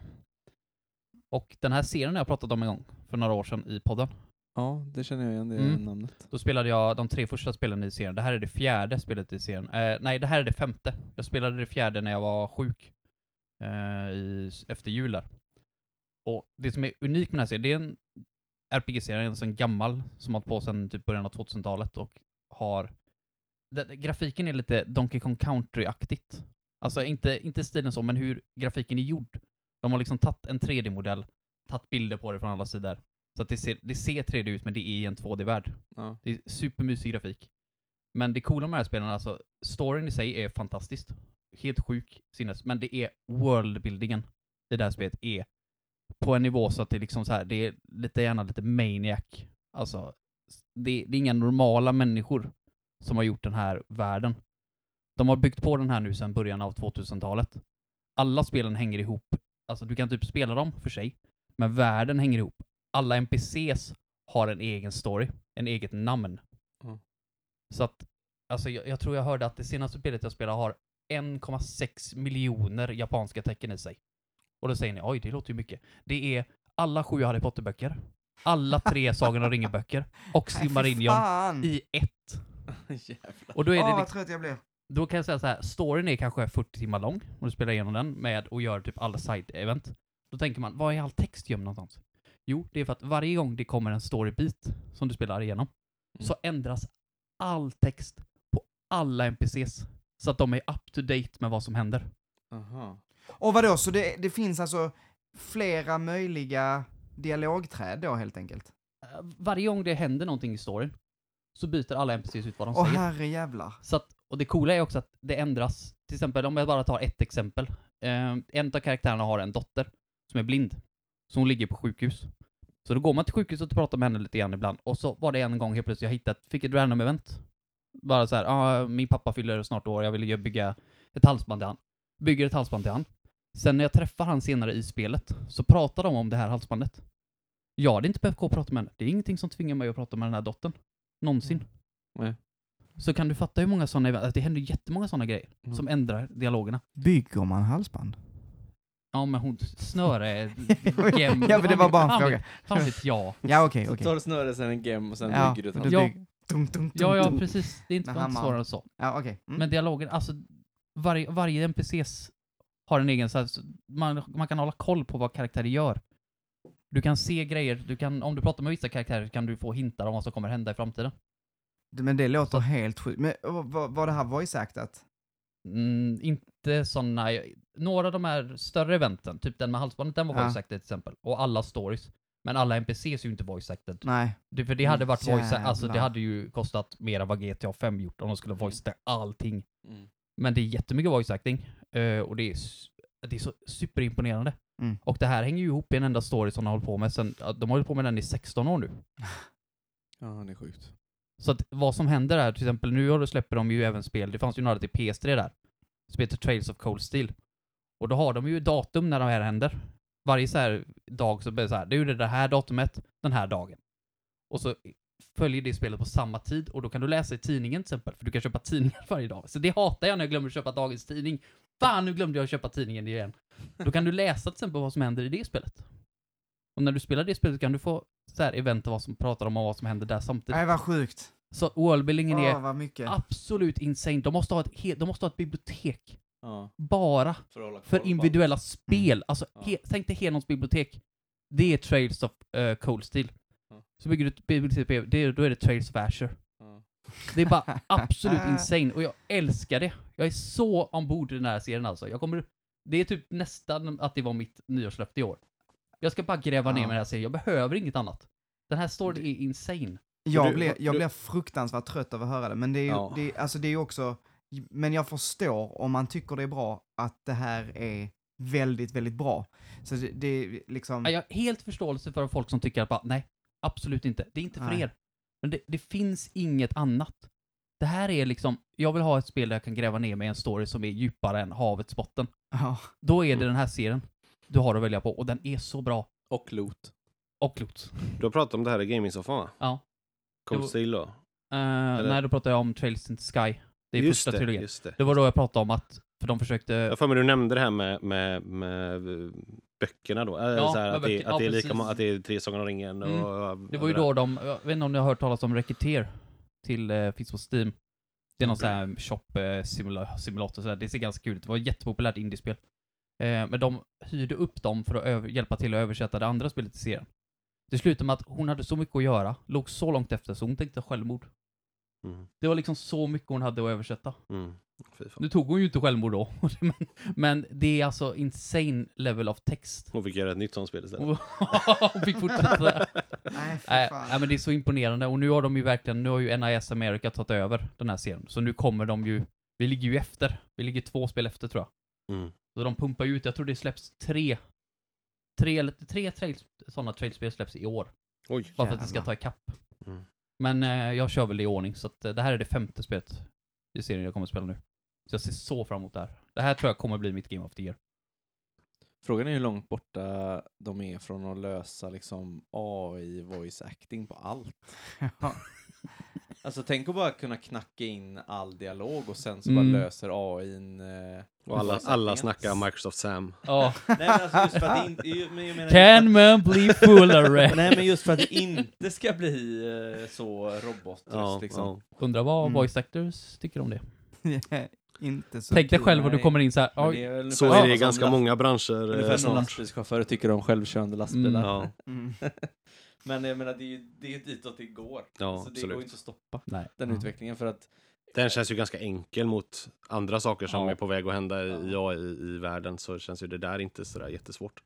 Och den här serien har jag pratat om en gång, för några år sedan i podden. Ja, det känner jag igen, det Mm. namnet. Då spelade jag de tre första spelen i serien. Det här är det fjärde spelet i serien. Eh, nej, det här är det femte. Jag spelade det fjärde när jag var sjuk. Eh, i, efter jul där. Och det som är unikt med den här serien, det är en RPG-serie, en sån gammal, som har hållit på sedan typ början av 2000-talet och har... Den, grafiken är lite Donkey Kong Country-aktigt. Alltså inte, inte stilen så, men hur grafiken är gjord. De har liksom tagit en 3D-modell, tagit bilder på det från alla sidor. Så att det ser, det ser 3D ut, men det är i en 2D-värld. Ja. Det är supermysig grafik. Men det coola med de här spelen, alltså, storyn i sig är fantastiskt. Helt sjuk sinnes. Men det är worldbuildingen i det här spelet är på en nivå så att det är liksom så här, det är lite gärna lite maniac. Alltså, det, det är inga normala människor som har gjort den här världen. De har byggt på den här nu sedan början av 2000-talet. Alla spelen hänger ihop. Alltså, du kan typ spela dem för sig, men världen hänger ihop. Alla NPCs har en egen story, en eget namn. Mm. Så att, alltså jag, jag tror jag hörde att det senaste spelet jag spelade har 1,6 miljoner japanska tecken i sig. Och då säger ni, oj, det låter ju mycket. Det är alla sju Harry Potter-böcker, alla tre Sagan om ringen-böcker och fan! i ett. Och då är det vad liksom, trött jag blev. Då kan jag säga så här, storyn är kanske 40 timmar lång, och du spelar igenom den med och gör typ alla side-event. Då tänker man, var är all text gömd någonstans? Jo, det är för att varje gång det kommer en storybit som du spelar igenom, Mm. så ändras all text på alla NPCs. Så att de är up to date med vad som händer. Aha. Och vadå, så det, det finns alltså flera möjliga dialogträd då helt enkelt? Eh, Varje gång det händer någonting i storyn, så byter alla NPCs ut vad de Åh säger. herre jävlar. Så att, och det coola är också att det ändras. Till exempel, om jag bara tar ett exempel. Eh, en av karaktärerna har en dotter som är blind. Så hon ligger på sjukhus. Så då går man till sjukhuset och pratar med henne lite grann ibland. Och så var det en gång helt plötsligt jag hittat, fick ett random event. Bara så här, ah, min pappa fyller snart år, jag vill bygga ett halsband till han. Bygger ett halsband till han. Sen när jag träffar han senare i spelet, så pratar de om det här halsbandet. Jag hade inte behövt gå och prata med henne. Det är ingenting som tvingar mig att prata med den här dottern. Någonsin. Mm. Nej. Så kan du fatta hur många sådana event, att det händer jättemånga sådana grejer Mm. som ändrar dialogerna. Bygger man halsband? Ja men hon snöre, gem, Ja, men det var bara en fråga. Fan vet jag. Ja, okej, Så okej. tar du snöret, sen en gem och sen Ja, bygger du ett Ja. Tung, tung, tung, Ja, ja precis. Det är inte svårare än så. Ja, okej. Mm. Men dialogen, alltså varje, varje NPCs har en egen så här, så man, man kan hålla koll på vad karaktärer gör. Du kan se grejer, du kan, om du pratar med vissa karaktärer kan du få hintar om vad som kommer hända i framtiden. Men det låter helt sjukt. Men var, var det här voice-actat? Mm, inte sådana, några av de här större eventen, typ den med halsbandet, den var Ja. voice acted till exempel. Och alla stories. Men alla NPCs är ju inte voice acted. Nej. Det, för det hade varit voice alltså det hade ju kostat mer än vad GTA 5 gjort om de skulle voice acta allting. Mm. Men det är jättemycket voice acting. eh, och det är, det är så superimponerande. Mm. Och det här hänger ju ihop i en enda story som de har hållit på med sen, de har hållit på med den i 16 år nu. Ja, det är sjukt. Så att vad som händer är, till exempel nu har du släpper de ju även spel, det fanns ju några till PS3 där. Som heter Trails of Cold Steel. Och då har de ju datum när det här händer. Varje så här dag så blir det så här, det är det här datumet, den här dagen. Och så följer det spelet på samma tid och då kan du läsa i tidningen till exempel, för du kan köpa tidningar varje dag. Så det hatar jag när jag glömmer att köpa dagens tidning. Fan, nu glömde jag att köpa tidningen igen. Då kan du läsa till exempel vad som händer i det spelet. Och när du spelar det spelet kan du få så här event och vad som pratar om och vad som händer där samtidigt. Nej, vad sjukt. Så worldbuildingen är Åh, vad mycket. absolut insane. De måste ha ett, he- de måste ha ett bibliotek Ja, bara för att hålla koll för på individuella spel. Alltså, Ja. he- tänk dig Henons bibliotek. Det är Trails of uh, Cold Steel. Ja. Så bygger du ett bibliotek, på- det, är- då är det Trails of Asher. allt. Ja. Det är bara absolut insane och jag älskar det. Jag är så ombord i den här serien alltså. Jag kommer, det är typ nästan att det var mitt nyårslöfte i år. Jag ska bara gräva ner mig i den här serien, jag behöver inget annat. Den här storyn är insane. Jag, Du- blir, jag du- blir fruktansvärt trött av att höra det, men det är ju, Ja. det, alltså det är också, men jag förstår om man tycker det är bra att det här är väldigt, väldigt bra. Så det, det är liksom, Ja, Jag har helt förståelse för folk som tycker att bara, nej, absolut inte. Det är inte för Nej. er. Men det, det finns inget annat. Det här är liksom, jag vill ha ett spel där jag kan gräva ner mig i en story som är djupare än havets botten. ja, Då är det den här serien du har att välja på, och den är så bra. Och loot. Och klokt. Du har pratat om det här i gaming-soffan va? Ja. Cold var- Steel då? Uh, nej, då pratar jag om Trails in the Sky. Det är just första det, trilogin. just det. Det var då jag pratade om att, för de försökte... Jag för mig du nämnde det här med, med, med eh, böckerna då. Äh, Ja, så här, att, det, att, det är lika, att det är Tre Sagan om ringen Mm. och... Det var ju då de, jag vet inte om ni har hört talas om Recruiter till, eh, finns på Steam. Det är någon sån här shop eh, simula- simulator, så det ser ganska kul ut. Det var ett jättepopulärt indiespel. Eh, men de hyrde upp dem för att hjälpa till att översätta det andra spelet till serien. Det slutade med att hon hade så mycket att göra, låg så långt efter, så hon tänkte självmord. Mm, Det var liksom så mycket hon hade att översätta. mm. Nu tog hon ju inte självmord då, men, men det är alltså insane level of text. Hon fick göra ett nytt sånt spel istället. hon fick fortsätta. nej för Nej, nej, men det är så imponerande och nu har de ju verkligen, nu har ju NIS America tagit över den här serien. Så nu kommer de ju, vi ligger ju efter. Vi ligger två spel efter tror jag. Mm. Så de pumpar ut, jag tror det släpps tre, tre, eller tre trails, sådana trailspel släpps i år. Oj. Bara för att det ska ta ikapp. Mm. Men eh, jag kör väl i ordning, så att, eh, det här är det femte spelet i serien jag kommer att spela nu. Så jag ser så fram emot det här. Det här tror jag kommer bli mitt Game of the Year. Frågan är hur långt borta de är från att lösa liksom AI voice acting på allt. Alltså tänk att bara kunna knacka in all dialog och sen så Mm. bara löser AIn... Eh, Och alla, alla snackar Microsoft Sam. Ja. Nej men alltså just för att det inte... ju- Men jag menar, Can man bli fullare? Nej men just för att det inte ska bli eh, så robotröst Ja, liksom. ja. Undrar vad Mm. voice actors tycker om det. Inte så Tänk dig själv om du kommer in så här. Men "Oj, det är väl Så är det i som ganska många branscher eh, Ungefär som snart. lastbilschaufförer tycker om självkörande lastbilar. Mm. Ja, Mm. Men jag menar, det är ju det är ditåt det går. ja så det absolut. går inte att stoppa Nej. den Ja. utvecklingen för att Den känns ju ganska enkel mot andra saker som Ja. är på väg att hända i. AI i världen så känns ju det där inte sådär jättesvårt.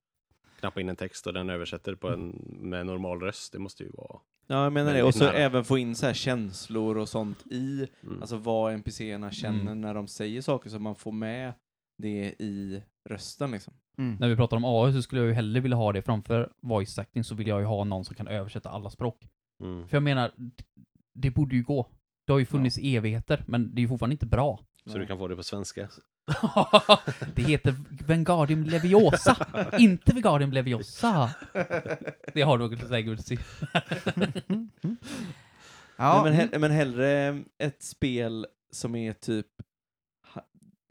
Knappa in en text och den översätter på en med normal röst. Det måste ju vara... Ja, jag menar det. Och så nära. även få in så här känslor och sånt i, Mm. alltså vad NPCerna känner Mm. när de säger saker så man får med det i rösten liksom. Mm. När vi pratar om AI så skulle jag ju hellre vilja ha det framför voice acting så vill jag ju ha någon som kan översätta alla språk. Mm. För jag menar, det borde ju gå. Det har ju funnits i evigheter, men det är ju fortfarande inte bra. Så du kan få det på svenska. det heter Vengardium Leviosa, inte Vengardium Leviosa. Det har du säkert sett. Ja, Nej, men, hell- men hellre ett spel som är typ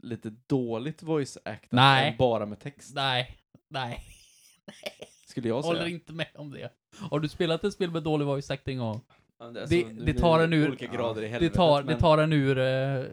lite dåligt voice actat Nej. än bara med text. Nej, nej. Skulle jag Håller säga. inte med om det. Har du spelat ett spel med dålig voice acting och Ja, det, Det- nu det blir tar en ur- Olika grader i det helvetet. tar, det men- tar en ur eh,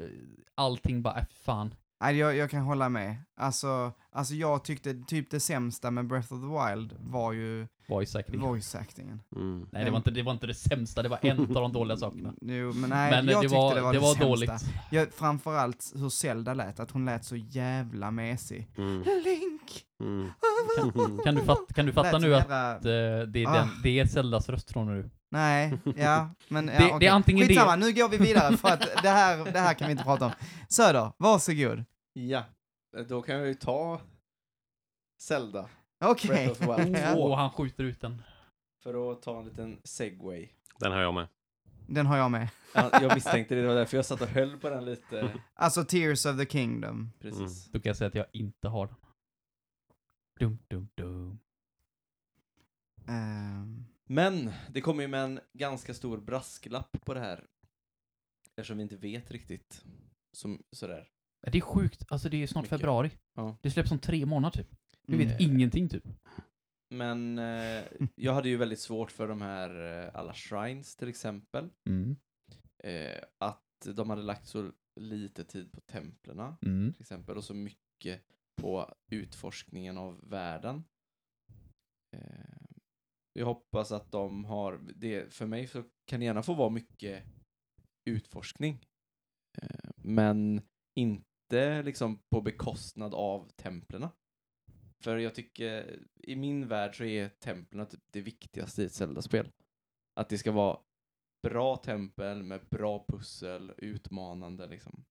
allting bara, äh, fan. Nej, jag, jag kan hålla med. Alltså, alltså jag tyckte typ det sämsta med Breath of the Wild var ju Voice acting. voice actingen. Mm. Nej, det var, inte, det var inte det sämsta, det var en av de dåliga sakerna. Jo, men nej, Men jag det tyckte var, det var det det, var sämsta. dåligt. Jag, framförallt hur Zelda lät, att hon lät så jävla mesig. Mm. Link! Mm. Kan, kan, du, fatt, kan du fatta nu som att jädra- eh, det, är Ah. den, det är Zeldas röst från nu? Nej, ja, men... Ja, Det- det är antingen det- Skitsamma, nu går vi vidare för att det här, det här kan vi inte prata om. Söder, varsågod. Ja, då kan jag ju ta Zelda. Okej. Breath of the Wild. Ja. Och han skjuter ut den. För att ta en liten segway. Den har jag med. Den har jag med. Ja, Jag misstänkte det, det var därför jag satt och höll på den lite. Alltså Tears of the Kingdom. Precis. Då kan jag säga att jag inte har den. Dum, dum, dum. Ehm, Men det kommer ju med en ganska stor brasklapp på det här. Eftersom vi inte vet riktigt. Som sådär. Det är sjukt, alltså det är snart Mycket. februari. Ja. Det släpps om tre månader typ. Vi vet Mm. ingenting typ. Men eh, jag hade ju väldigt svårt för de här eh, alla shrines till exempel. Mm. Eh, att de hade lagt så lite tid på templerna Mm. till exempel och så mycket på utforskningen av världen. Eh, jag hoppas att de har, det, för mig så kan det gärna få vara mycket utforskning. Eh, men inte liksom på bekostnad av templerna. För jag tycker, i min värld så är templerna typ det viktigaste i ett Zelda-spel. Att det ska vara bra tempel med bra pussel, utmanande liksom.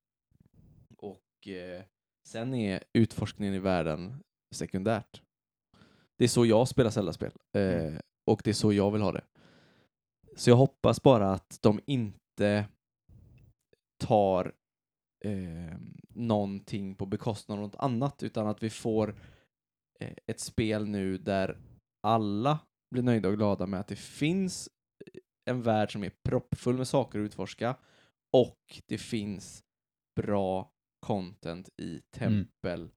Och eh, sen är utforskningen i världen sekundärt. Det är så jag spelar Zelda-spel. Eh, och det är så jag vill ha det. Så jag hoppas bara att de inte tar eh, någonting på bekostnad av något annat, utan att vi får ett spel nu där alla blir nöjda och glada med att det finns en värld som är proppfull med saker att utforska och det finns bra content i tempel.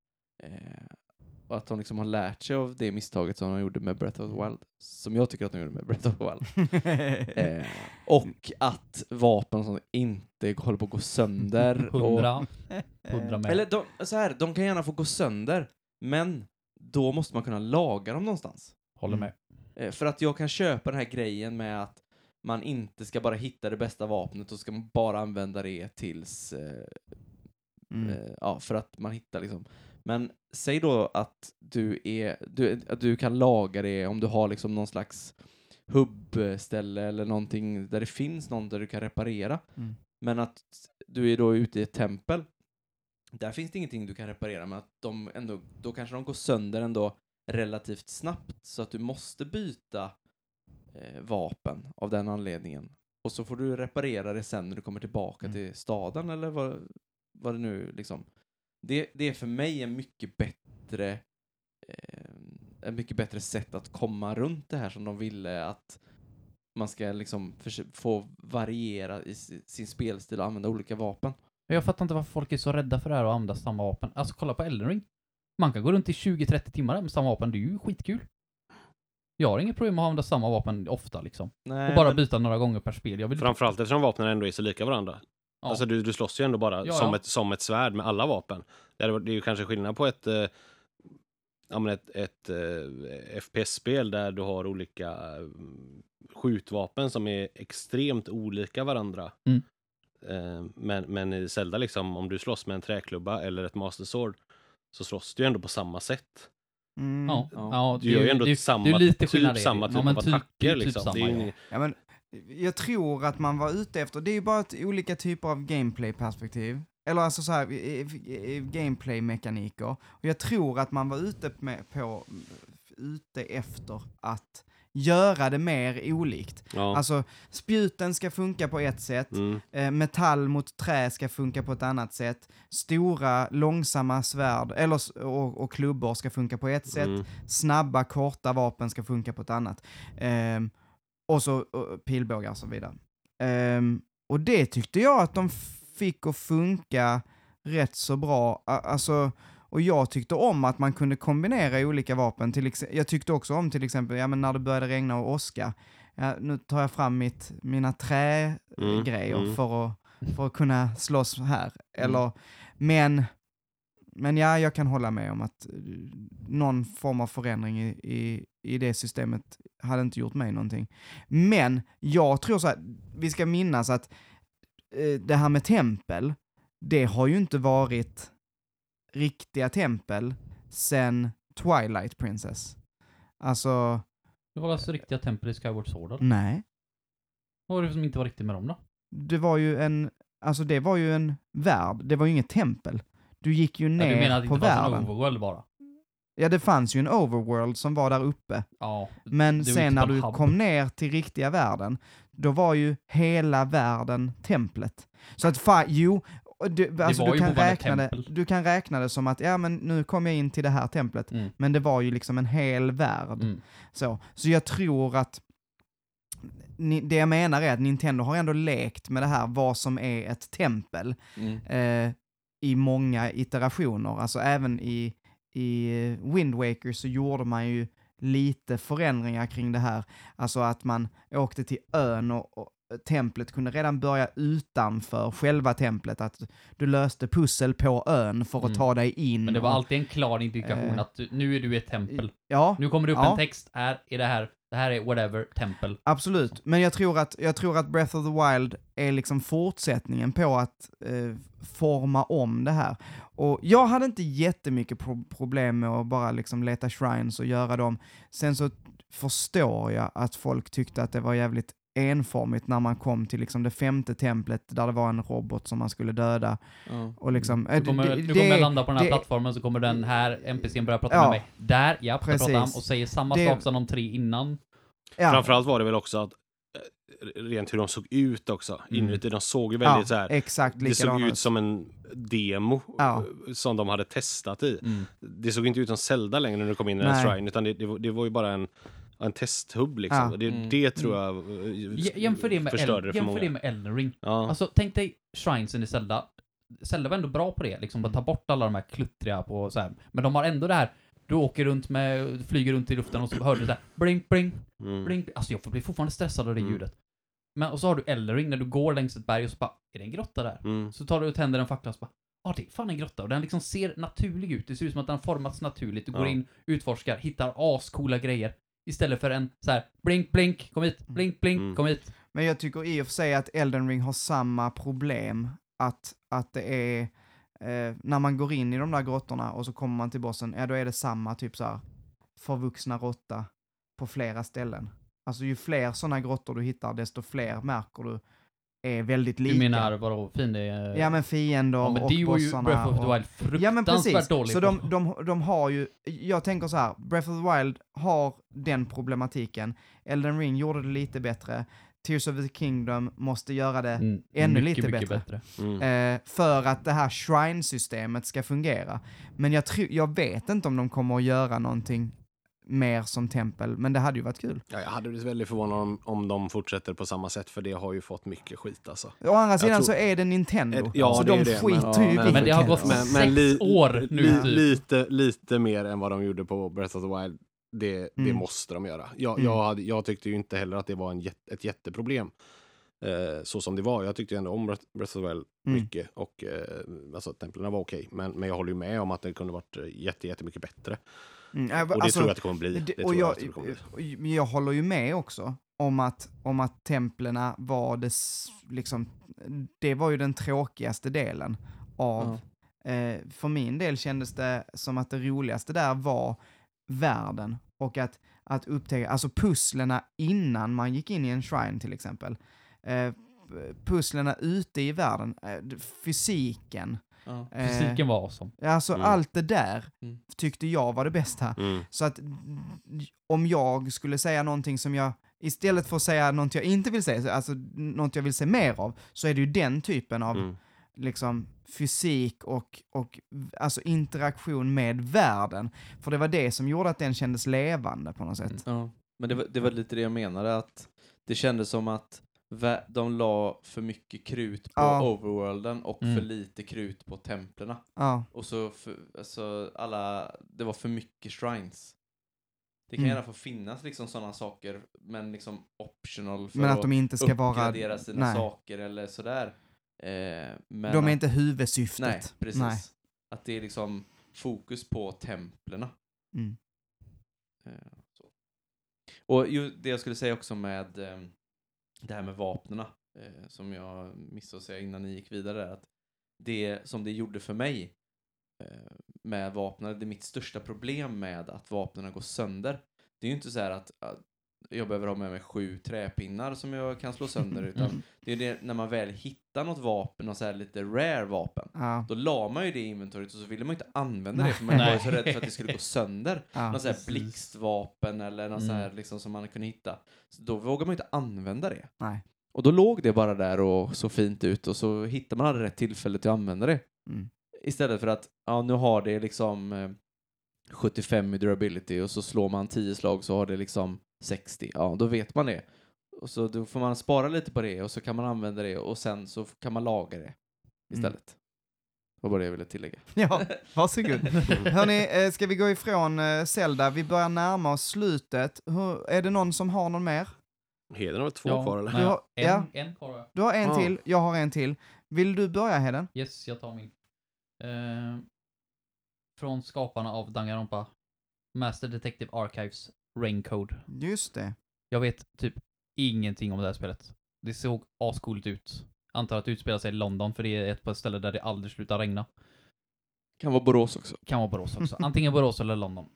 Eh, och att de liksom har lärt sig av det misstaget som de gjorde med Breath of the Wild. Som jag tycker att de gjorde med Breath of the Wild. Eh, och att vapen som inte håller på att gå sönder. och, Hundra. Hundra med. eller de, så här, de kan gärna få gå sönder, men då måste man kunna laga dem någonstans. Håller med. Eh, för att jag kan köpa den här grejen med att man inte ska bara hitta det bästa vapnet och ska man bara använda det tills, eh, Mm. eh, ja, för att man hittar liksom. Men säg då att du är, du, att du kan laga det om du har liksom någon slags hubbställe eller någonting där det finns någon där du kan reparera. Mm. Men att du är då ute i ett tempel. Där finns det ingenting du kan reparera men att de ändå, då kanske de går sönder ändå relativt snabbt så att du måste byta eh, vapen av den anledningen. Och så får du reparera det sen när du kommer tillbaka Mm. till staden eller vad, vad det nu liksom. Det, det är för mig en mycket bättre eh, en mycket bättre sätt att komma runt det här som de ville att man ska liksom få variera i si- sin spelstil och använda olika vapen. Jag fattar inte varför folk är så rädda för det här och använda samma vapen. Alltså kolla på Elden Ring. Man kan gå runt i 20-30 timmar med samma vapen, det är ju skitkul. Jag har inget problem med att använda samma vapen ofta liksom. Nej, Och bara men- byta några gånger per spel. Jag vill... Framförallt eftersom vapnen ändå är så lika varandra. Ja. Alltså du, du slåss ju ändå bara Ja, som, ja. Ett, som ett svärd med alla vapen. Det, varit- det är ju kanske skillnad på ett, eh, ja, men ett, ett eh, FPS-spel där du har olika eh, skjutvapen som är extremt olika varandra. Mm. Eh, men, men i Zelda, liksom, om du slåss med en träklubba eller ett Master Sword så slåss du ju ändå på samma sätt. Mm. Ja, Ja. ja, Du gör ju ändå det, samma, det är lite typ samma Ja, typ men av typ- attacker. typ liksom. samma, ju ja. Ja, men jag tror att man var ute efter, det är ju bara ett olika typer av gameplay-perspektiv. Eller alltså så här, gameplay-mekaniker. Och jag tror att man var ute med, på, ute efter att göra det mer olikt. ja. Alltså, spjuten ska funka på ett sätt, mm. eh, metall mot trä ska funka på ett annat sätt, stora, långsamma svärd eller, och, och klubbor ska funka på ett sätt, Mm. snabba, korta vapen ska funka på ett annat. Ehm, och så och pilbågar och så vidare. Ehm, och det tyckte jag att de fick att funka rätt så bra. Alltså, och jag tyckte om att man kunde kombinera olika vapen. Till jag tyckte också om till exempel, ja men när det började regna och åska, ja, nu tar jag fram mitt, mina trägrejer Mm, mm. För, att, för att kunna slåss här. Mm. Eller, men, men ja, jag kan hålla med om att eh, någon form av förändring i, i, i det systemet hade inte gjort mig någonting. Men jag tror så här, vi ska minnas att eh, det här med tempel, det har ju inte varit riktiga tempel sen Twilight Princess. Alltså, Det var alltså riktiga tempel i Skyward Sword eller? nej. Vad var det som inte var riktigt med dem då? Det var ju en, alltså det var ju en värld, det var ju inget tempel. Du gick ju Ja, ner du menar att det på inte fanns en världen. overworld bara? Ja, det fanns ju en overworld som var där uppe. Ja. Men sen typ när du hub. kom ner till riktiga världen, då var ju hela världen templet. Så att fa, jo, du, alltså du kan, räkna det, du kan räkna det som att, ja men nu kom jag in till det här templet, Mm. men det var ju liksom en hel värld. Mm. Så, så jag tror att ni, det jag menar är att Nintendo har ändå lekt med det här, vad som är ett tempel, Mm. eh, i många iterationer. Alltså även i, i Wind Waker så gjorde man ju lite förändringar kring det här. Alltså att man åkte till ön och, och templet kunde redan börja utanför själva templet, att du löste pussel på ön för att Mm. ta dig in. Men det var alltid en klar indikation Eh, att du, nu är du i ett tempel. Ja, Nu kommer det upp Ja. en text, här är det här, det här är whatever, tempel. Absolut, men jag tror, att, jag tror att Breath of the Wild är liksom fortsättningen på att eh, forma om det här. Och jag hade inte jättemycket pro problem med att bara liksom leta shrines och göra dem. Sen så förstår jag att folk tyckte att det var jävligt enformigt när man kom till liksom det femte templet där det var en robot som man skulle döda. Ja. Och liksom, eh, Nu kommer, det- nu det- kommer jag landa på den här det- plattformen så kommer den här NPCn börja prata Ja. med mig. Där, ja, Precis. pratar han och säger samma Det- sak som de tre innan. ja, Framförallt var det väl också att eh, rent hur de såg ut också. Mm. Inuti, de såg ju väldigt så här. exakt Det såg ut som en demo Ja. eh, som de hade testat i. Mm. Det såg inte ut som Zelda längre när du kom in i den här shrine, utan det, det, det var ju bara en, en testhubb liksom. Ja. Det, Mm. det tror jag eh, Jämför det med, förstörde El- det för jämför många. det med Elden Ring. Ja. Alltså, tänk dig shrinesen i Zelda. Zelda var ändå bra på det, liksom att ta bort alla de här kluttriga på så här. Men de har ändå det här, du åker runt med, flyger runt i luften och så hör du så här, blink, blink, Mm. blink. Alltså jag blir fortfarande stressad av det Mm. ljudet. Men, och så har du Elden Ring när du går längs ett berg och så bara, är det en grotta där? Mm. Så tar du och tänder en fackla och så bara, ja det är fan en grotta. Och den liksom ser naturlig ut. Det ser ut som att den har formats naturligt. Du går Ja. in, utforskar, hittar ascoola grejer. Istället för en så här, blink, blink, kom hit, blink, blink, Mm. kom hit. Men jag tycker i och för sig att Elden Ring har samma problem. Att, att det är, eh, när man går in i de där grottorna och så kommer man till bossen, ja då är det samma typ så här förvuxna råtta på flera ställen. Alltså ju fler sådana grottor du hittar, desto fler märker du är väldigt lika. Du menar vadå, fin det är... Ja men fiender Ja, men och det var ju bossarna. Breath of the. Wild fruktansvärt Ja men precis, dålig så de, de, de har ju, jag tänker så här, Breath of the Wild har den problematiken, Elden Ring gjorde det lite bättre, Tears of the Kingdom måste göra det Mm, ännu mycket, lite mycket bättre. Mm. eh, för att det här shrine-systemet ska fungera. Men jag, jag vet inte om de kommer att göra någonting mer som tempel, men det hade ju varit kul. Ja, jag hade blivit väldigt förvånad om, om de fortsätter på samma sätt, för det har ju fått mycket skit alltså. Å andra sidan tror- så är det Nintendo, Eh, ja, så det är de det, skiter men- ju ja, i men det har gått sex år nu, li, typ. lite, lite mer än vad de gjorde på Breath of the Wild. Det, det Mm. måste de göra. Jag, Mm. jag, hade, jag tyckte ju inte heller att det var en ett jätteproblem. Eh, så som det var. Jag tyckte ändå om Breath of the Wild Mm. mycket. Och eh, alltså templen var okej. Men, men jag håller ju med om att det kunde varit eh, jätte, jättemycket bättre. Mm, äh, Och det alltså, tror jag att det kommer bli. Det, och jag, jag, bli. jag håller ju med också om att, om att templena var det, liksom, det var ju den tråkigaste delen av, eh, för min del kändes det som att det roligaste där var världen och att, att upptäcka, alltså pusslerna innan man gick in i en shrine till exempel. Eh, pusslerna ute i världen, eh, fysiken, Ja. eh, Fysiken var awesome. alltså Mm. allt det där Mm. tyckte jag var det bästa. Mm. Så att mm, om jag skulle säga någonting som jag, istället för att säga något jag inte vill säga, alltså något jag vill se mer av, så är det ju den typen av Mm. liksom fysik och, och alltså interaktion med världen. För det var det som gjorde att den kändes levande på något sätt. Ja. Men det var, det var lite det jag menade, att det kändes som att de la för mycket krut på Ja. overworlden och Mm. för lite krut på templerna. Ja, Och så, för, alltså, alla, det var för mycket shrines. Det kan Mm. gärna få finnas liksom sådana saker, men liksom optional för men att att de inte ska vara... uppgradera sina nej. saker eller sådär. Eh, men De är att- inte huvudsyftet. Nej, precis. Nej. Att det är liksom fokus på templerna. Mm. Eh. Och ju, det jag skulle säga också med eh, det här med vapnena eh, som jag missade att säga innan ni gick vidare, att det som det gjorde för mig eh, med vapnen, det är mitt största problem med att vapnen går sönder. Det är ju inte så här att, att jag behöver ha med mig sju träpinnar som jag kan slå sönder, utan det är det när man väl hittar något vapen, och så här lite rare vapen, Ja, då la man ju det i inventoriet och så ville man inte använda det för man Nej. var så rädd för att det skulle gå sönder. ja. Någon sån här blixtvapen eller någon sån här Mm. liksom som man kunde hitta. Så då vågar man ju inte använda det. Nej. Och då låg det bara där och såg fint ut och så hittar man aldrig rätt tillfälle till att använda det. Mm. Istället för att, ja nu har det liksom eh, 75 i durability och så slår man 10 slag så har det liksom 60. Ja, då vet man det. Och så då får man spara lite på det och så kan man använda det och sen så kan man laga det istället. Det var bara det jag ville tillägga. Ja, varsågod. Hörni, eh, ska vi gå ifrån eh, Zelda? Vi börjar närma oss slutet. Hur, är det någon som har någon mer? Heden har väl två Ja, kvar eller? Du har- en, ja. en kvar. Du har en Ja. till, jag har en till. Vill du börja Heden? Yes, jag tar min. Eh, från skaparna av Danganronpa. Master Detective Archives Raincode. Just det. Jag vet typ ingenting om det här spelet. Det såg ascoolt ut. Antar att det utspelar sig i London, för det är ett på ett ställe där det aldrig slutar regna. Kan vara Borås också. Kan vara Borås också. Antingen Borås eller London.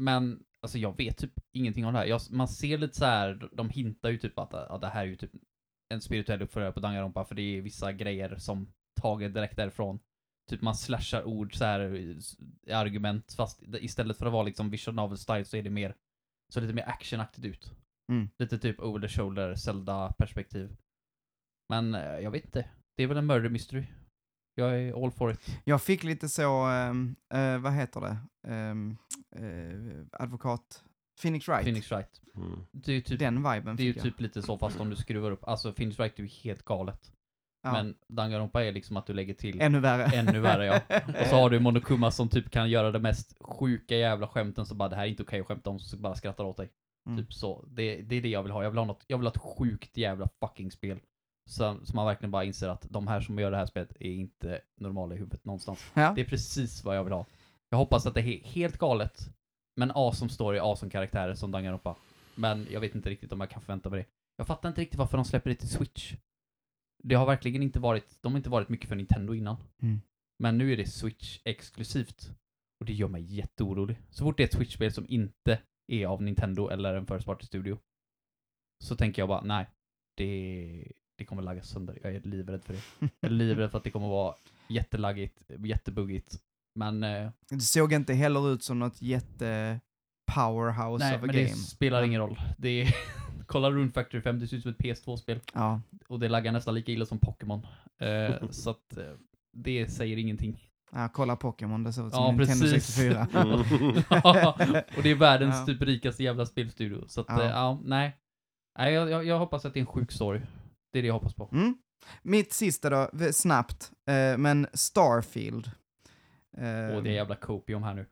Men, alltså jag vet typ ingenting om det här. Jag, man ser lite så här, de hintar ju typ att ja, det här är ju typ en spirituell uppföljare på Danganronpa, för det är vissa grejer som taget direkt därifrån. Typ man slashar ord så här i- argument, fast istället för att vara liksom visual novel style så är det mer, så lite mer actionaktigt ut. Mm. Lite typ over the shoulder, Zelda-perspektiv. Men eh, jag vet inte. Det är väl en murder mystery. Jag är all for it. Jag fick lite så, ehm, eh, vad heter det, Ehm, eh, advokat, Phoenix Wright. Phoenix Wright. Mm. Det är ju typ, Den viben det är ju jag. typ lite så fast om du skruvar upp. Alltså Phoenix Wright är ju helt galet. Ja. Men Danganronpa är liksom att du lägger till Ännu värre. ännu värre ja. Och så har du Monokuma som typ kan göra det mest sjuka jävla skämten så bara det här är inte okej att skämta om, så bara skrattar åt dig. Mm. Typ så. Det, det är det jag vill ha. Jag vill ha något, jag vill ha ett sjukt jävla fucking spel. Så, så man verkligen bara inser att de här som gör det här spelet är inte normala i huvudet någonstans. Ja. Det är precis vad jag vill ha. Jag hoppas att det är helt galet, men awesome story, awesome karaktärer som Danganronpa. Men jag vet inte riktigt om jag kan förvänta mig det. Jag fattar inte riktigt varför de släpper det till Switch. Det har verkligen inte varit, de har inte varit mycket för Nintendo innan. Mm. Men nu är det Switch exklusivt. Och det gör mig jätteorolig. Så fort det är ett Switch-spel som inte är av Nintendo eller en First Party Studio. Så tänker jag bara, nej. Det, det kommer lagga sönder. Jag är livrädd för det. Jag är livrädd för att det kommer vara jättelaggigt, jättebuggigt. Men, eh, Det såg inte heller ut som något jätte powerhouse nej, of a men game. det spelar ingen roll. Det är, kolla Rune Factory 5, det ser ut som ett PS2-spel. Ja, Och det laggar nästan lika illa som Pokémon. Eh, så att eh, det säger ingenting. ja, kolla Pokémon, det såg ut som Ja, Nintendo precis. 64. Mm. och det är världens Ja. typ rikaste jävla spelstudio. Så att, Ja. ja, ja nej. Nej, jag, jag, jag hoppas att det är en sjuk story. Det är det jag hoppas på. Mm. Mitt sista då, snabbt, eh, men Starfield. Eh, Och det är jävla copium här nu.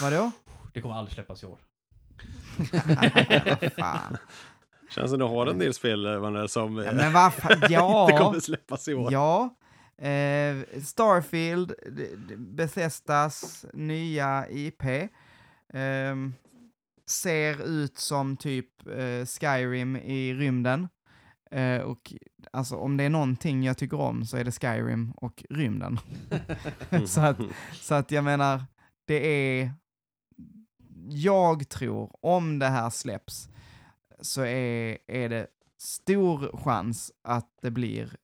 Vadå? Det kommer aldrig släppas i år. Känns som du har en del spel Vanessa, som Ja, eh, men fan, inte ja. kommer släppas i år. Ja. Eh, Starfield, Bethesdas nya IP. ehm, ser ut som typ eh, Skyrim i rymden. Eh, och alltså om det är någonting jag tycker om så är det Skyrim och rymden. så, att, så att jag menar, det är... Jag tror, om det här släpps, så är, är det stor chans att det blir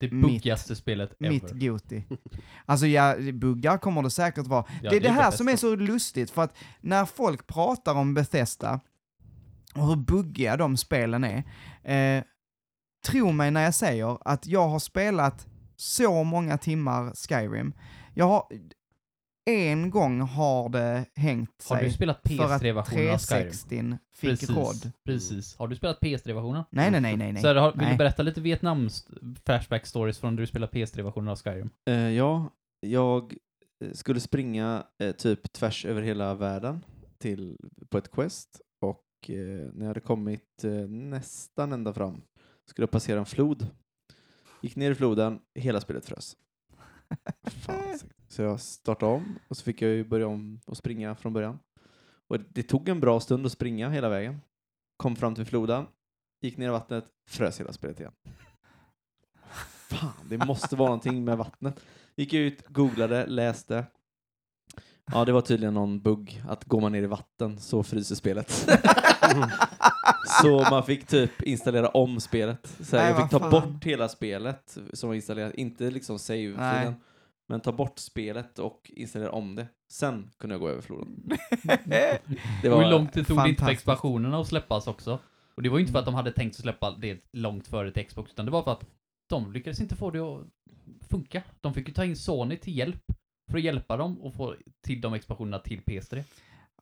Det Mitt- buggigaste spelet ever. mitt Goti. Alltså ja, buggar kommer det säkert vara. Ja, det är det här Bethesda. som är så lustigt, för att när folk pratar om Bethesda och hur buggiga de spelen är, eh, tro mig när jag säger att jag har spelat så många timmar Skyrim. Jag har, en gång har det hängt Har du sig spelat för att PS3-versionen av Skyrim? 360 fick Precis, kod. precis. Har du spelat PS3-versionen? Nej, nej, nej, nej. nej. Så har, vill Nej. du berätta lite Vietnam flashback stories från när du spelade PS3-versionen av Skyrim? Eh, ja, jag eh, skulle springa eh, typ tvärs över hela världen till, på ett quest och eh, när jag hade kommit nästan ända fram skulle jag passera en flod. Gick ner i floden, hela spelet frös. Fan, så jag startade om och så fick jag ju börja om och springa från början. Och det tog en bra stund att springa hela vägen. Kom fram till floden, gick ner i vattnet, frös hela spelet igen. Fan, det måste vara någonting med vattnet. Gick ut, googlade, läste. Ja, det var tydligen någon bugg att går man ner i vatten så fryser spelet. så man fick typ installera om spelet. Så här, Nej, jag fick ta fan. bort hela spelet som var installerat, inte liksom save-filen. Men ta bort spelet och installera om det. Sen kunde jag gå över floden. Det Och hur långt det tog det inte för expansionerna att släppas också? Och det var ju inte för att de hade tänkt att släppa det långt före till Xbox, utan det var för att de lyckades inte få det att funka. De fick ju ta in Sony till hjälp för att hjälpa dem och få till de expansionerna till PS3.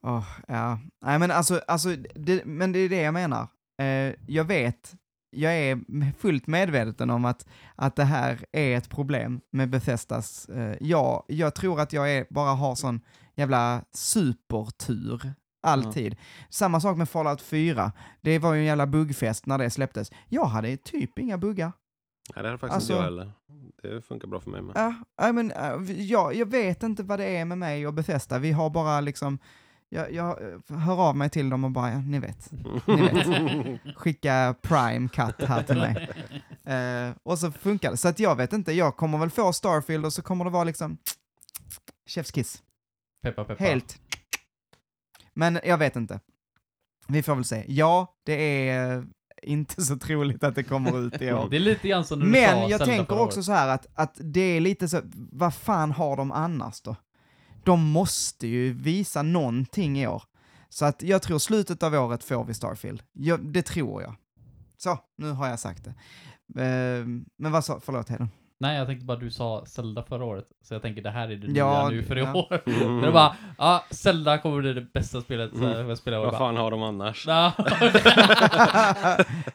Åh, ja. Nej men alltså, alltså det, men det är det jag menar. Eh, jag vet, jag är fullt medveten om att, att det här är ett problem med Bethesdas. Eh, ja, jag tror att jag är, bara har sån jävla supertur. Alltid. Samma sak med Fallout 4. Det var ju en jävla buggfest när det släpptes. Jag hade typ inga buggar. Nej, det hade faktiskt Alltså- inte jag heller. Det funkar bra för mig med. Ja, nej, men, äh, ja, jag vet inte vad det är med mig och Bethesda. Vi har bara liksom, jag, jag eh, hör av mig till dem och bara, ja, ni vet. Ni vet. Skicka Prime Cut här till mig. Eh, och så funkar det. Så att jag vet inte, jag kommer väl få Starfield och så kommer det vara liksom chefskiss. Peppa peppa. Helt. Men jag vet inte. Vi får väl se. Ja, det är inte så troligt att det kommer ut i år. Det är lite grann som sa Men jag tänker också så här att, att det är lite så, vad fan har de annars då? De måste ju visa någonting i år. Så att jag tror slutet av året får vi Starfield. Ja, det tror jag. Så, nu har jag sagt det. Eh, men vad sa, förlåt Hedon. Nej, jag tänkte bara du sa Zelda förra året, så jag tänker det här är det nya Ja, nu för i ja. år. Mm. Men det bara, ja, Zelda kommer bli det bästa spelet så här, jag spelar. Vad Bara, fan har de annars? Ja.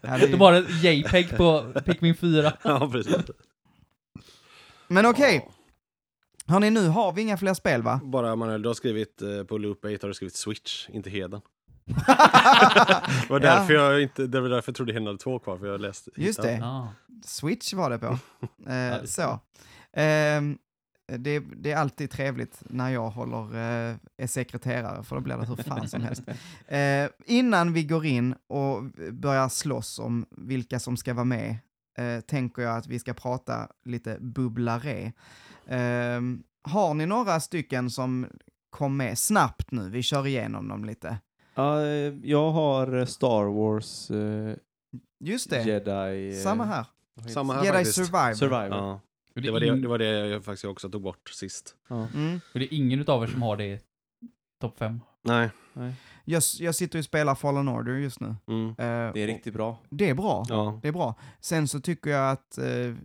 Det har ett JPEG på Pikmin 4. Ja, precis. Men okej, hörni nu har vi inga fler spel va? Bara Manuel, du har skrivit eh, på Loop 8 har du skrivit Switch, inte Heden. Det var Ja. därför jag inte, det var därför jag trodde Heden hade två kvar, för jag läste. Just det. Ja. Switch var det på. Eh, så. Ehm, det, det är alltid trevligt när jag håller, eh, är sekreterare, för då blir det hur fan som helst. Eh, innan vi går in och börjar slåss om vilka som ska vara med, eh, tänker jag att vi ska prata lite bubblare. Eh, har ni några stycken som kom med snabbt nu? Vi kör igenom dem lite. Ja, eh, jag har Star Wars eh, Just det, Jedi... eh, samma här. Samma här Jedi faktiskt. Survivor. Survivor. Ja, Och det var det, ing- det var det jag faktiskt också tog bort sist. Ja. Mm. och det är ingen utav er som har det i topp 5. Nej. Jag, jag sitter och spelar Fallen Order just nu. Mm. Eh, Det är riktigt bra. Det är bra. Ja. Det är bra. Sen så tycker jag att eh,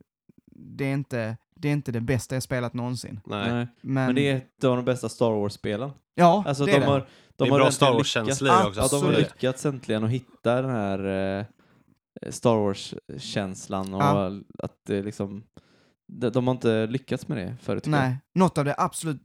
det, är inte, det är inte det bästa jag spelat någonsin. Nej. Men, Men det är ett av de bästa Star Wars-spelen. ja, Alltså det de är det. har, Det de är har bra Star Wars-känsla det också. Ja, de har lyckats äntligen att hitta den här eh, Star Wars-känslan och Ja. att det liksom... De, de har inte lyckats med det förut. jag. Nej, något av det absolut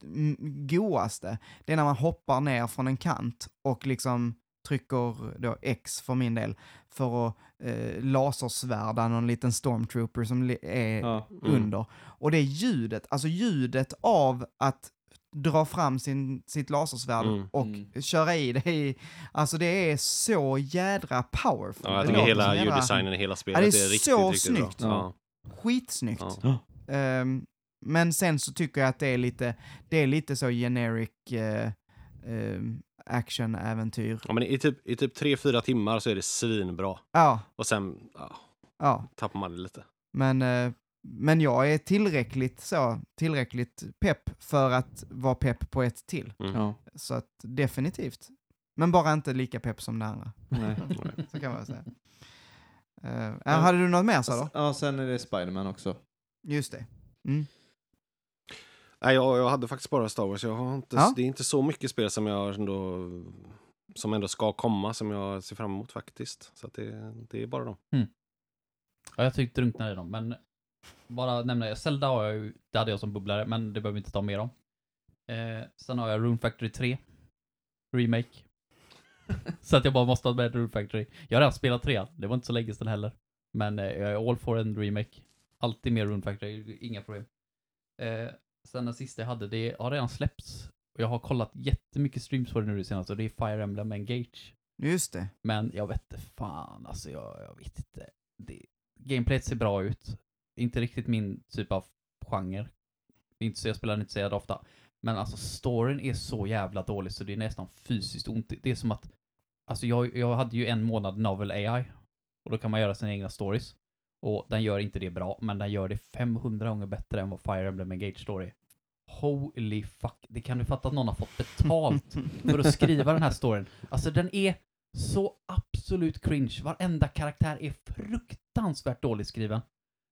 godaste, det är när man hoppar ner från en kant och liksom trycker då X för min del, för att eh, lasersvärda någon liten stormtrooper som är Ja. Mm. under. Och det är ljudet, alltså ljudet av att dra fram sin, sitt lasersvärd Mm. och Mm. köra i det i, alltså det är så jädra powerful. Ja, jag tycker hela ljuddesignen i hela spelet det är är, riktigt, så riktigt snyggt. bra. Ja. Skitsnyggt. Ja. Ehm, men sen så tycker jag att det är lite, det är lite så generic eh, ehm, action-äventyr. Ja, men i typ, i typ 3-4 timmar så är det svinbra. Ja, Och sen ja, ja. tappar man det lite. Men, eh, men jag är tillräckligt så, tillräckligt pepp för att vara pepp på ett till. Mm. Ja. Så att definitivt. Men bara inte lika pepp som det andra. Nej. Så kan man säga. Uh, hade du något mer så då? Ja, sen är det Spiderman också. Just det. Mm. Nej, jag, jag hade faktiskt bara Star Wars. Jag har inte, Ja. Det är inte så mycket spel som jag ändå, som ändå ska komma som jag ser fram emot faktiskt. Så att det, det är bara dem. Ja, jag tyckte drunknade i dem, men bara nämna, Zelda har jag ju, det hade jag som bubblare, men det behöver vi inte ta mer om. Eh, sen har jag Rune Factory 3, Remake. så att jag bara måste ha med Rune Factory. Jag har redan spelat 3 det var inte så länge sedan heller. Men eh, jag är all for en remake. Alltid med Rune Factory, inga problem. Eh, sen den sista jag hade, det har redan släppts. Och jag har kollat jättemycket streams på det nu det senaste, och det är Fire Emblem Engage. Just det. Men jag vet inte fan, alltså jag, jag vet inte. Det, gameplayet ser bra ut. Inte riktigt min typ av genre. Det är inte så jag spelar inte så ofta. Men alltså storyn är så jävla dålig så det är nästan fysiskt ont. Det är som att, alltså jag, jag hade ju en månad Novel AI. Och då kan man göra sina egna stories. Och den gör inte det bra, men den gör det 500 gånger bättre än vad Fire Emblem Engage Story. Holy fuck, det kan du fatta att någon har fått betalt för att skriva den här storyn. Alltså den är så absolut cringe. Varenda karaktär är fruktansvärt dåligt skriven.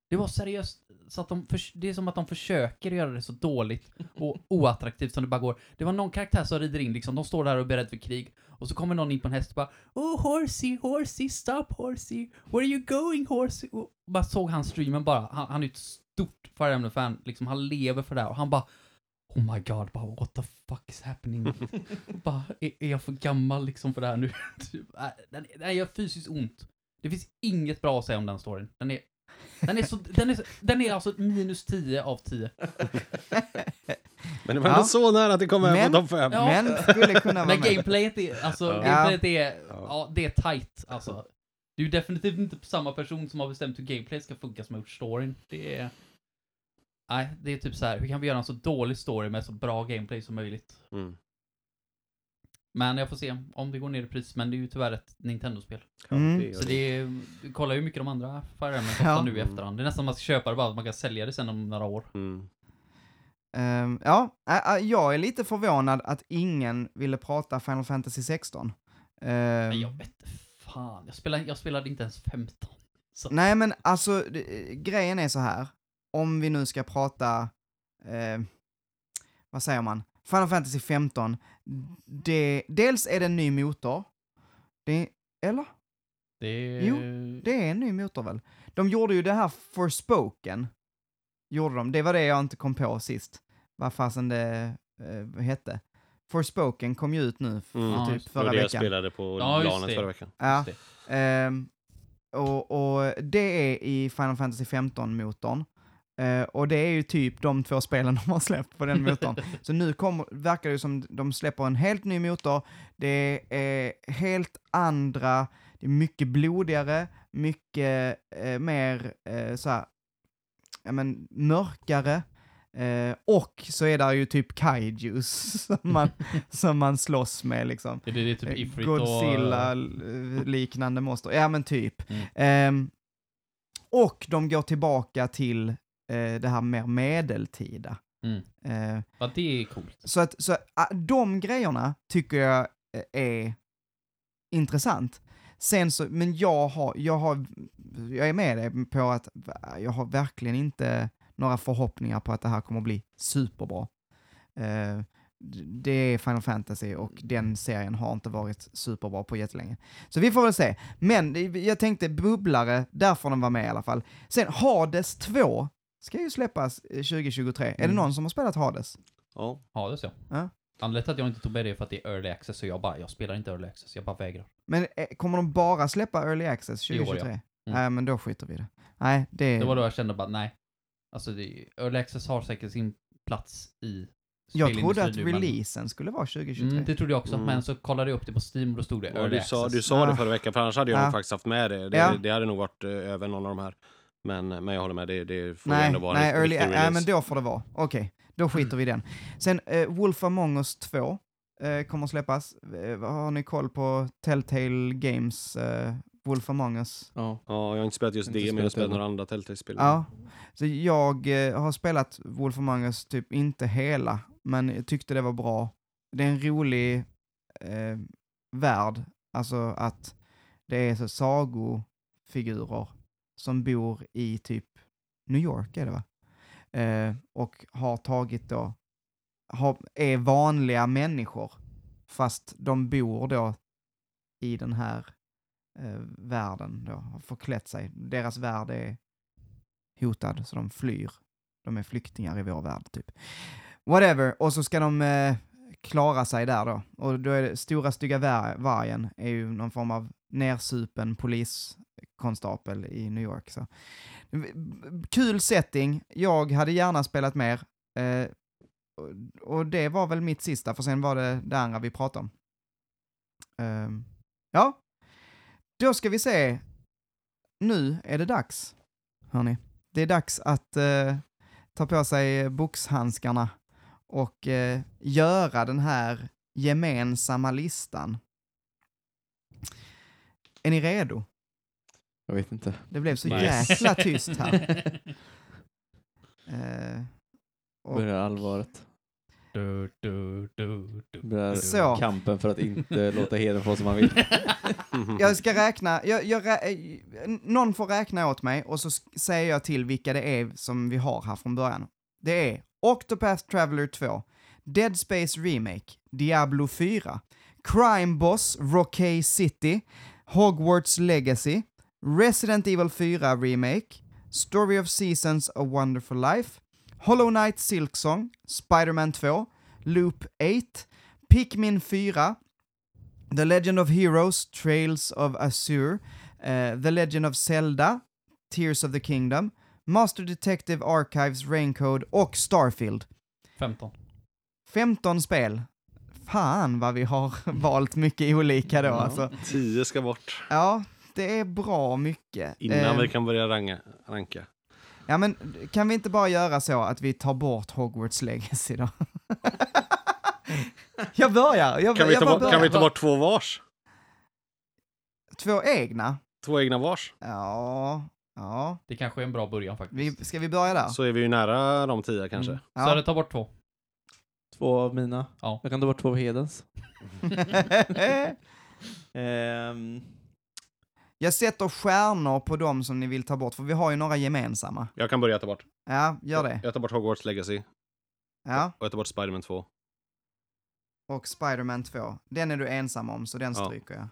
Det var seriöst, så att de förs- det är som att de försöker göra det så dåligt och oattraktivt som det bara går. Det var någon karaktär som rider in liksom, de står där och är beredda för krig. Och så kommer någon in på en häst och bara Oh horsey, horsey, stop horsey, where are you going horsey? Och bara såg han streamen bara, han, han är ett stort Fire Emblem-fan, liksom han lever för det här och han bara Oh my god, bara what the fuck is happening? bara, är, är jag för gammal liksom för det här nu? Typ, äh, den, den gör fysiskt ont. Det finns inget bra att säga om den storyn. Den är, den är, så, den är, så- den är alltså minus 10 av 10. Men det var Ja. så nära att det kom på topp 5. Ja. Men skulle kunna vara Men med. gameplayet är, alltså, Ja. gameplayet är, Ja. ja, det är tight, alltså. Det är ju definitivt inte samma person som har bestämt hur gameplayet ska funka som har gjort storyn. Det är... Nej, det är typ så här. hur kan vi göra en så dålig story med så bra gameplay som möjligt? Mm. Men jag får se om det går ner i pris, men det är ju tyvärr ett Nintendo-spel. Mm. Så det är, du kollar ju mycket de andra Fire Emblem kostar Ja. nu i efterhand. Det är nästan som man ska köpa det bara, att man kan sälja det sen om några år. Mm. Ehm, ja, ä- ä, jag är lite förvånad att ingen ville prata Final Fantasy 16. Ehm, Men jag vet inte fan, jag spelade, jag spelade inte ens 15. Så. Nej, men alltså, det- grejen är så här. Om vi nu ska prata, eh, vad säger man? Final Fantasy 15. Det, dels är det en ny motor. Det, eller? Det. Jo, Det är en ny motor väl? De gjorde ju det här Forspoken. Gjorde de. Det var det jag inte kom på sist. Vad fasen det eh, hette. Forspoken kom ju ut nu Mm. Ja, typ just Det förra var det jag veckan. spelade på Ja, LANet det. förra veckan. Ja. Det. Ehm, och, och det är i Final Fantasy 15-motorn. Eh, och det är ju typ de två spelen de har släppt på den motorn. Så nu kommer, verkar det som de släpper en helt ny motor. Det är helt andra, det är mycket blodigare, mycket eh, mer eh, så här, ja men mörkare. Eh, och så är det ju typ kaijus som man, som man slåss med liksom. Det är typ Ifrit Godzilla-liknande monster. Ja, men typ. Mm. Ehm, och de går tillbaka till eh, det här mer medeltida. Mm. Eh, Ja, det är coolt. så att så, ah, de grejerna tycker jag eh, är intressant. Sen så, men jag har, jag har, jag är med dig på att jag har verkligen inte några förhoppningar på att det här kommer att bli superbra. Eh, det är Final Fantasy och den serien har inte varit superbra på jättelänge. Så vi får väl se. Men jag tänkte bubblare, där får den vara med i alla fall. Sen Hades 2 ska ju släppas eh, 2023. Är det Mm. någon som har spelat Hades? Ja. Ja, det så. Ja. Anledningen till att jag inte tog med det är för att det är early access och jag bara, jag spelar inte early access, jag bara vägrar. Men eh, kommer de bara släppa Early Access I år, 2023? ja. Nej, men då skiter vi i det. Nej, det... Det var då jag kände bara, nej. Alltså, det, early access har säkert sin plats i jag trodde att nu, men- releasen skulle vara 2023. Mm, det trodde jag också, Mm. men så kollade jag upp det på Steam och då stod det Ja, early du, sa, access. du sa det Ah. förra veckan, för annars hade jag Ja. nog faktiskt haft med det. Det, Ja. det hade nog varit eh, över någon av de här. Men, men jag håller med, det, det får nej, ändå vara nej, en early, riktig nej, release. men då får det vara. Okej, då skiter vi i den. Sen, eh, Wolf Among Us 2 eh, kommer att släppas. Eh, har ni koll på Telltale Games eh, Wolf Among Us? Ja. Ja, jag har inte spelat just Inte det, men jag har spelat några andra Telltale-spel. Ja. Så jag eh, har spelat Wolf Among Us, typ inte hela, men jag tyckte det var bra. Det är en rolig eh, värld, alltså att det är så sagofigurer som bor i typ New York är det va? Eh, och har tagit då, har, är vanliga människor, fast de bor då i den här eh, världen då, har förklätt sig. Deras värld är hotad, så de flyr. De är flyktingar i vår värld, typ. Whatever, och så ska de eh, klara sig där då. Och då är det stora stygga var- vargen är ju någon form av nersupen poliskonstapel i New York. Så. Kul setting, jag hade gärna spelat mer. Eh, och- det var väl mitt sista, för sen var det det andra vi pratade om. Eh, ja, då ska vi se. Nu är det dags, hörni. Det är dags att eh, ta på sig boxhandskarna och eh, göra den här gemensamma listan. Är ni redo? Jag vet inte. Det blev så Nej. jäkla tyst här. Eh, och, Börjar allvaret. Du, du, du, du. Så. kampen för att inte låta heden få som man vill. jag ska räkna, jag, jag, rä- eh, någon får räkna åt mig och så säger jag till vilka det är som vi har här från början. Det är Octopath Traveler 2, Dead Space Remake, Diablo 4, Crime Boss, Rockay City, Hogwarts Legacy, Resident Evil 4 Remake, Story of Seasons A Wonderful Life, Hollow Knight Silksong, Spider-Man 2, Loop 8, Pikmin 4, The Legend of Heroes, Trails of Azure, uh, The Legend of Zelda, Tears of the Kingdom, Master Detective Archives, Raincode och Starfield. 15. 15 spel. Fan vad vi har valt mycket olika då Ja. alltså. Tio ska bort. Ja, det är bra mycket. Innan Eh, vi kan börja ranga, ranka. Ja men kan vi inte bara göra så att vi tar bort Hogwarts Legacy då? jag börjar, jag, Kan vi, jag ta bort, börjar. kan vi ta bort två vars? Två egna? Två egna vars? Ja, ja. Det kanske är en bra början faktiskt. Vi, ska vi börja där? Så är vi ju nära de tio kanske. Mm. Ja. Så det tar bort två. Två av mina. Ja. Jag kan ta bort två av hedens. Ehm, jag sätter stjärnor på dem som ni vill ta bort, för vi har ju några gemensamma. Jag kan börja ta bort. Ja, gör det. Jag tar bort Hogwarts Legacy Ja, och jag tar bort Spiderman 2. och Spider-Man 2. Den är du ensam om, så den Ja. stryker jag.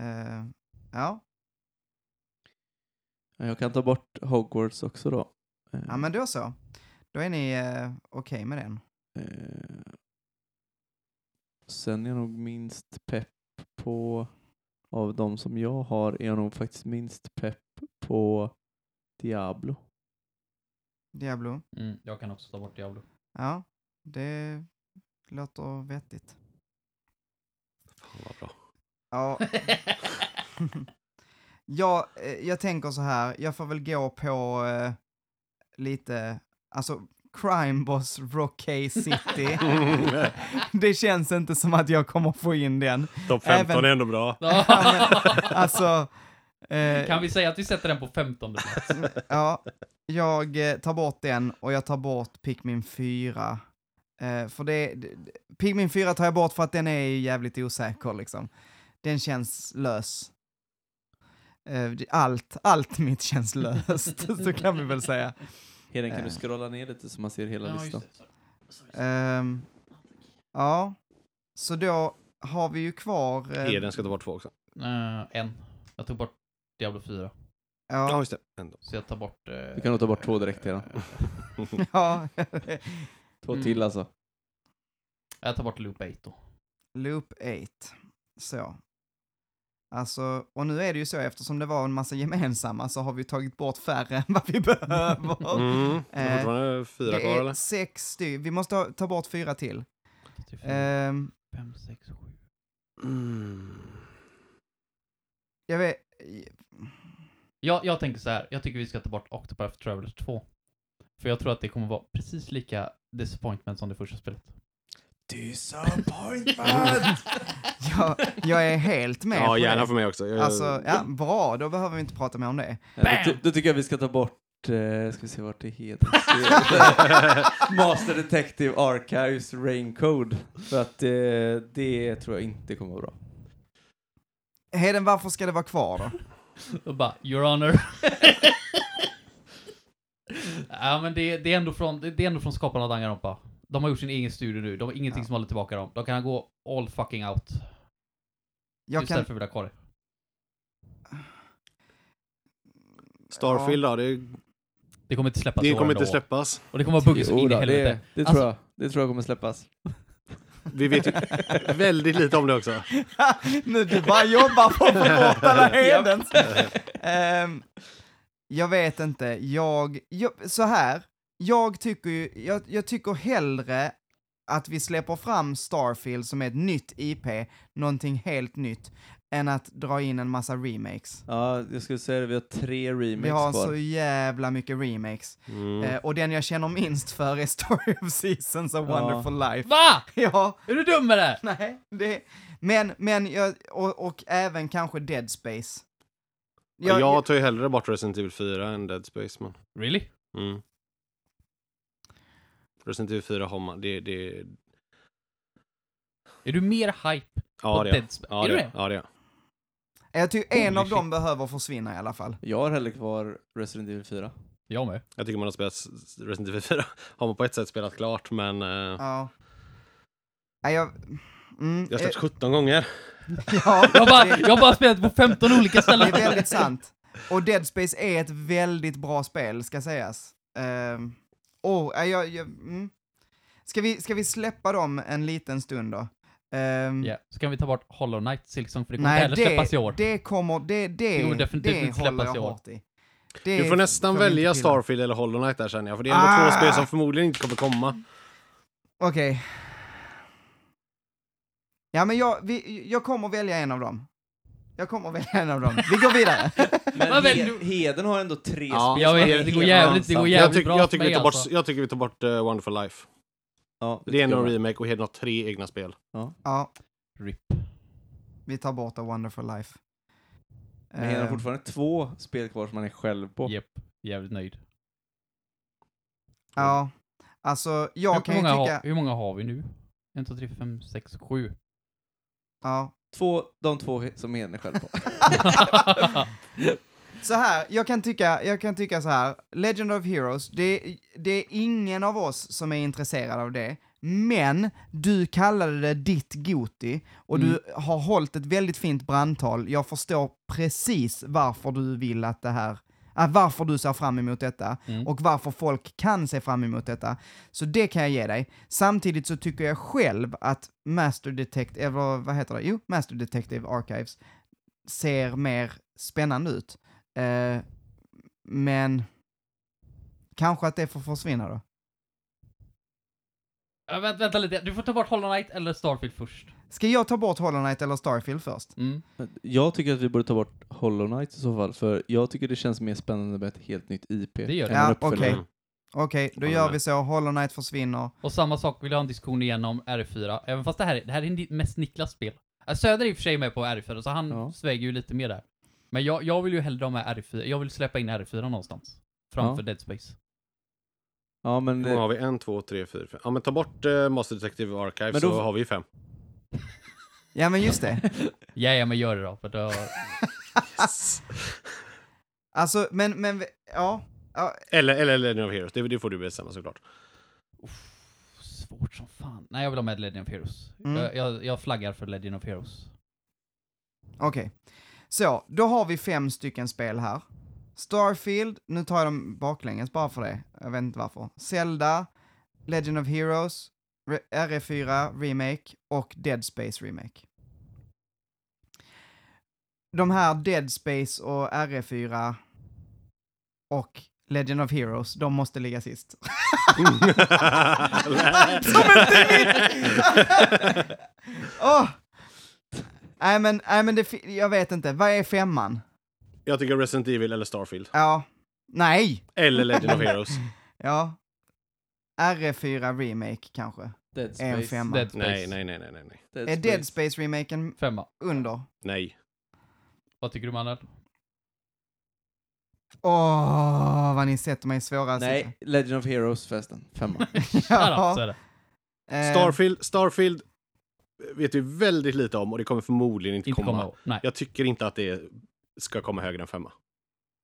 Eh, ja. Jag kan ta bort Hogwarts också då. Ehm, ja, men då så. Då är ni eh, okej med den. Eh, sen är jag nog minst pepp på, av de som jag har, är jag nog faktiskt minst pepp på Diablo. Diablo. Mm, jag kan också ta bort Diablo. Ja, det låter vettigt. Fan vad bra. Ja. ja, eh, jag tänker så här, jag får väl gå på eh, lite, alltså Crime Boss Rockay City. det känns inte som att jag kommer få in den. Topp 15 Även- är ändå bra. Alltså, eh, kan vi säga att vi sätter den på 15 plats? ja, jag eh, tar bort den och jag tar bort Pikmin 4. Eh, för det, det, Pikmin 4 tar jag bort för att den är jävligt osäker liksom. Den känns lös. Eh, allt, allt mitt känns löst, så kan vi väl säga. Heden, kan Eh. du scrolla ner lite så man ser hela Ja, listan? Ehm, ja, så då har vi ju kvar... eh, Heden ska ta bort två också. Eh, en. Jag tog bort Diablo 4. Ja, Ja, just det. Ändå. Så jag tar bort... eh, Du kan nog ta bort två direkt redan. ja. Två Mm. till alltså. Jag tar bort Loop 8 då. Loop 8. Så. Alltså, och nu är det ju så, eftersom det var en massa gemensamma så har vi tagit bort färre än vad vi behöver. Mm. Det är Eh, fortfarande fyra det kvar är eller? sex stycken. Vi måste ta bort fyra till. 34, Ehm, 5, 6, 7. Mm. jag vet... Jag, jag tänker så här. jag tycker vi ska ta bort Octopath Traveler 2. För jag tror att det kommer vara precis lika disappointment som det första spelet. Disappointment! Jag, jag är helt med Ja, på gärna det. för mig också. Jag, Alltså, ja, bra, då behöver vi inte prata mer om det. Ja, då, ty- då tycker jag vi ska ta bort, eh, ska vi se vart det heter. Master Detective Archives Raincode. För att eh, det tror jag inte kommer vara bra. Heden, varför ska det vara kvar då? Och bara, your honor. ja men det, det, är ändå från, det är ändå från skaparna av Danganronpa. De har gjort sin egen studio nu, de har ingenting Ja. som håller tillbaka dem. De kan gå all fucking out. Jag Just kan... därför vill jag ha kvar det. Starfield då, det, Det kommer inte släppas det kommer inte släppas. Och det kommer vara buggar så in i då, det, helvete. det, Alltså- tror jag, det tror jag kommer släppas. Vi vet ju väldigt lite om det också. nu du bara jobbar för att alla Hedens. Ehm, jag vet inte, jag, jag, så här, jag tycker ju, jag, jag tycker hellre att vi släpper fram Starfield som är ett nytt IP, någonting helt nytt, än att dra in en massa remakes. Ja, jag skulle säga det, vi har tre remakes Vi har kvar. så jävla mycket remakes. Mm. Eh, och den jag känner minst för är Story of Seasons of Ja. Wonderful Life. Va? Ja, Är du dum med det? nej, det... Men, men, jag, och, och även kanske Dead Space. jag, jag tar ju hellre bort Resident Evil 4 än Dead Space, man. Really? Mm. Resident Evil 4 har man, det, det, Är du mer hype ja på det är Dead. Space? Ja är det du är det? jag. Ja det är jag. Jag tycker en Holy av dem shit. behöver försvinna i alla fall. Jag har hellre kvar Resident Evil 4. Jag med. Jag tycker man har spelat Resident Evil 4. Har man på ett sätt spelat klart, men... eh, Ja. Nej, jag... Mm, jag har släppt eh, 17 gånger. ja, Jag har bara, det- jag har bara spelat på 15 olika Det ställen. är väldigt sant. Och Dead Space är ett väldigt bra spel, ska sägas. Um, oh, äh, jag, jag, mm. ska, vi, ska vi släppa dem en liten stund då? Ehm, Ja, så kan vi ta bort Hollow Knight Silksong för det kommer inte heller släppas i år. det kommer, det, det, kommer definitivt det inte släppas håller jag i år. hårt i. Det Du får nästan välja. Starfield eller Hollow Knight där känner jag, för det är ändå Ah! två spel som förmodligen inte kommer komma. Okej. Ja, men jag, vi, jag kommer välja en av dem. Jag kommer välja en av dem. Vi går vidare. Men he-? Heden har ändå tre Ja, spel. Jag vet, det går jävligt- det går jävligt- Jag, tycker- bra jag, för tycker vi tar bort, alltså. jag tycker vi tar bort eh, Wonderful Life. Ja, Det är en jag. remake och Heden har tre egna spel. Ja, RIP. vi tar bort A Wonderful Life. Men Heden har Ehm, fortfarande två spel kvar som man är själv på. Japp, jävligt nöjd. Ja, alltså jag hur, kan många ju har, tycka... hur många har vi nu? 1, 2, 3, 4, 5, 6, 7. Ja. Två, de två som är själv på. Så här, jag kan tycka, jag kan tycka så här, Legend of Heroes, det, det är ingen av oss som är intresserad av det, men du kallade det ditt Goti och Mm. du har hållit ett väldigt fint brandtal. Jag förstår precis varför du vill att det här, varför du ser fram emot detta Mm. och varför folk kan se fram emot detta. Så det kan jag ge dig. Samtidigt så tycker jag själv att Master Detective, eller vad heter det? Jo, Master Detective Archives ser mer spännande ut. Eh, men kanske att det får försvinna då. Ja, vänta, vänta lite, du får ta bort Hollow Knight eller Starfield först. Ska jag ta bort Hollow Knight eller Starfield först? Mm. Jag tycker att vi borde ta bort Hollow Knight i så fall, för jag tycker det känns mer spännande med ett helt nytt IP. Det gör det. Ja, okej. Okej, då Håller gör vi så. Hollow Knight försvinner. Och samma sak vill jag ha en diskussion igen om R4, även fast det här, är- det här är mest Niklas spel. Äh, Söder är i och för sig med på R4, så han Ja. sväger ju lite mer där. Men jag, jag vill ju hellre ha med R4, jag vill släppa in R4 någonstans. Framför Ja. Dead Space. Ja, men... Många har vi? En, två, tre, fyra, fem. Ja men ta bort uh, Master Detective Archive Men så då- har vi fem. Ja, men just det. Ja, ja men gör det då, för då... Alltså, men, men, ja. ja Eller, eller Legend of Heroes, det, det får du bestämma såklart. Svårt som fan. Nej, jag vill ha med Legend of Heroes. Mm. Jag, jag, jag flaggar för Legend of Heroes. Okej. Så, då har vi fem stycken spel här. Starfield, nu tar jag dem baklänges bara för det. Jag vet inte varför. Zelda, Legend of Heroes, RE4 Remake och Dead Space Remake. De här Dead Space och RE4 och Legend of Heroes, de måste ligga sist. Som inte! Åh! Nej men, nej men det, jag vet inte, vad är femman? Jag tycker Resident Evil eller Starfield. Ja, nej, Eller Legend of Heroes. ja. RE4 Remake kanske. Dead En Space. femma. Dead Space. nej, nej, nej, nej, nej. Dead Är Dead Space-remaken Femma. under? Nej. Vad tycker du Manuel? Åh, vad ni sätter mig i svåra Nej, Legend of Heroes förresten. Femma. Ja, så är det. Eh, Starfield, Starfield vet vi väldigt lite om och det kommer förmodligen inte, Inte komma. komma. Jag tycker inte att det ska komma högre än femma.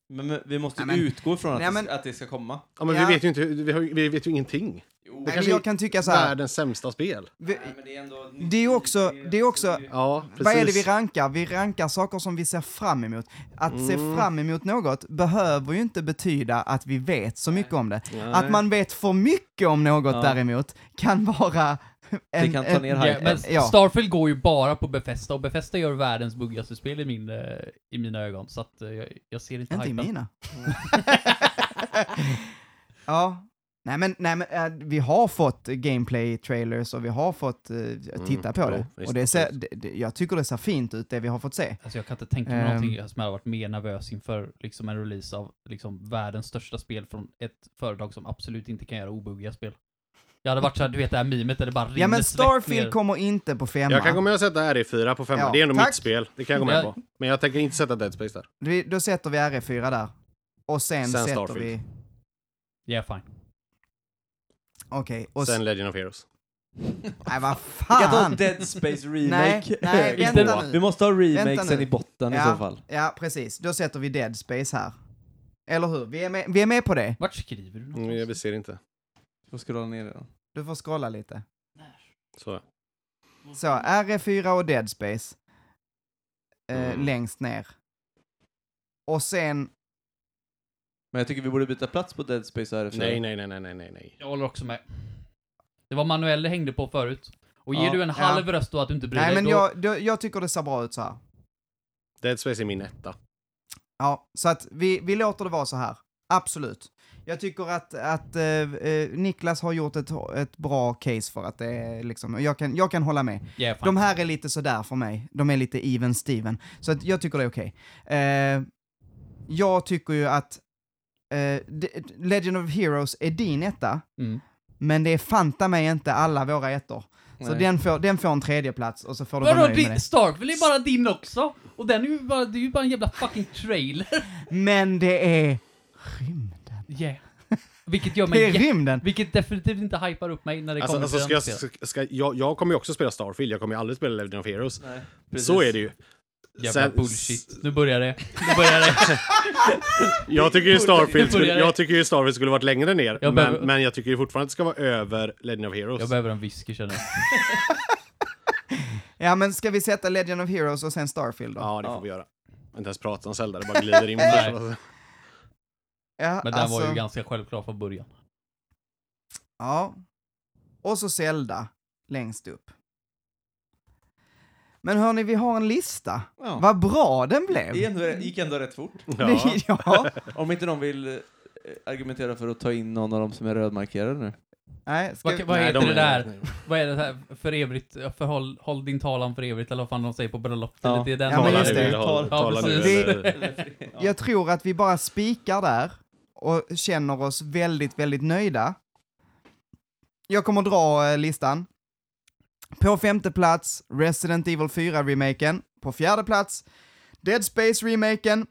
Men, men vi måste Nej, men- utgå ifrån att, Nej, men- det, att det ska komma. Ja, men Ja. vi vet ju inte, vi, har, vi vet ju ingenting. Jo, nej, men kanske jag kan tycka så här. Världens sämsta spel. Vi, Nej, men det är ändå... Det är ju också- det är också- Ja, precis. vad är det vi rankar? Vi rankar saker som vi ser fram emot. Att se Mm. fram emot något behöver ju inte betyda att vi vet så mycket om det. Nej. Att man vet för mycket om något Ja. däremot kan vara en, Det kan ta ner Ja, hypen. men ja. Starfield går ju bara på Bethesda och Bethesda gör världens buggigaste spel i, min, eh, i mina ögon, så att eh, jag, jag ser inte Inte i mina. ja. Nej men, nej, men äh, vi har fått gameplay-trailers och vi har fått uh, titta på jo, det. visst, och det ser, det, det, jag tycker det ser fint ut, det vi har fått se. Alltså jag kan inte tänka mig Ehm. någonting som jag hade varit mer nervös inför liksom en release av liksom världens största spel från ett företag som absolut inte kan göra obuggiga spel. Jag hade varit såhär, du vet det här memet där det bara rinner Ja men Starfield ner. kommer inte på femma. Jag kan gå med och sätta RE4 på femma. Ja, det är ändå tack. mitt spel. Det kan jag gå med Ja. på. Men jag tänker inte sätta Dead Space där. Vi, då sätter vi RE4 där. Och sen, Sen sätter Starfield. vi... Ja, fine. Okej, och Sen. Legend of Heroes. Nej vad Vi kan ta fan! Dead Space Remake. Nej, nej, vänta nu. Vi måste ha remakesen i botten i Ja. så fall. Ja, precis. Då sätter vi Dead Space här. Eller hur? Vi är med, vi är med på det. Vart skriver du Mm, någonstans? jag ser inte. Du får scrolla ner redan. Du får scrolla lite. Så. Så, RE4 och Dead Space. Eh, Mm. Längst ner. Och sen... Men jag tycker vi borde byta plats på Dead Space och RF4. Nej, nej, nej, nej, nej, nej. Jag håller också med. Det var manuell det hängde på förut. Och ger Ja. du en halv röst då att du inte bryr Nej dig, men då... jag, då, jag tycker det ser bra ut så här. Dead Space är min etta. Ja, så att vi, vi låter det vara så här. Absolut. Jag tycker att, att eh, eh, Niklas har gjort ett, ett bra case för att det är liksom, jag kan, jag kan hålla med. Fine. De här är lite sådär för mig. De är lite even Steven. Så att jag tycker det är okej. Eh, jag tycker ju att eh, Legend of Heroes är din etta, Mm. men det är fanta mig inte alla våra ettor. Så Nej. den får, den får en tredje plats och så får du vara nöjd med det. Starfield är bara din också? Och den är ju bara, det är ju bara en jävla fucking trailer. Men det är. Yeah. Vilket gör Det mig är jä- rymden. Vilket definitivt inte hypar upp mig när det Alltså, kommer alltså till ska jag, den ska, ska, jag, jag kommer ju också spela Starfield, jag kommer ju aldrig spela Legend of Heroes. Nej, precis. Så är det ju. Jävla Sen- bullshit. Nu börjar det. Nu börjar det. Jag tycker ju Starfield skulle, det. jag tycker ju Starfield skulle varit längre ner, Jag men, behöver- men jag tycker ju fortfarande att det ska vara över Legend of Heroes. Jag behöver en whisky känner jag. Ja, men ska vi sätta Legend of Heroes och sen Starfield då? Ja, det får Ja. vi göra. Inte ens prata om Zelda, det bara glider in. Nej. Ja, Men den alltså, var ju ganska självklar från början. Ja. Och så Zelda längst upp. Men hörni, vi har en lista. Ja. Vad bra den blev! Det ändå, gick ändå rätt fort. Ja. ja. Om inte någon vill eh, argumentera för att ta in någon av dem som är rödmarkerade nu. Nej, ska Vad, vi... vad Nej, heter de det är- där? Vad är det här för evigt? Förhåll håll din talan för evigt, eller vad fan de säger på bröllop. Ja. Det är den Ja, men just det. håll- Ja, precis. Jag tror att vi bara spikar där och känner oss väldigt, väldigt nöjda. Jag kommer dra eh, listan. På femte plats, Resident Evil 4-remaken. På fjärde plats, Dead Space-remaken.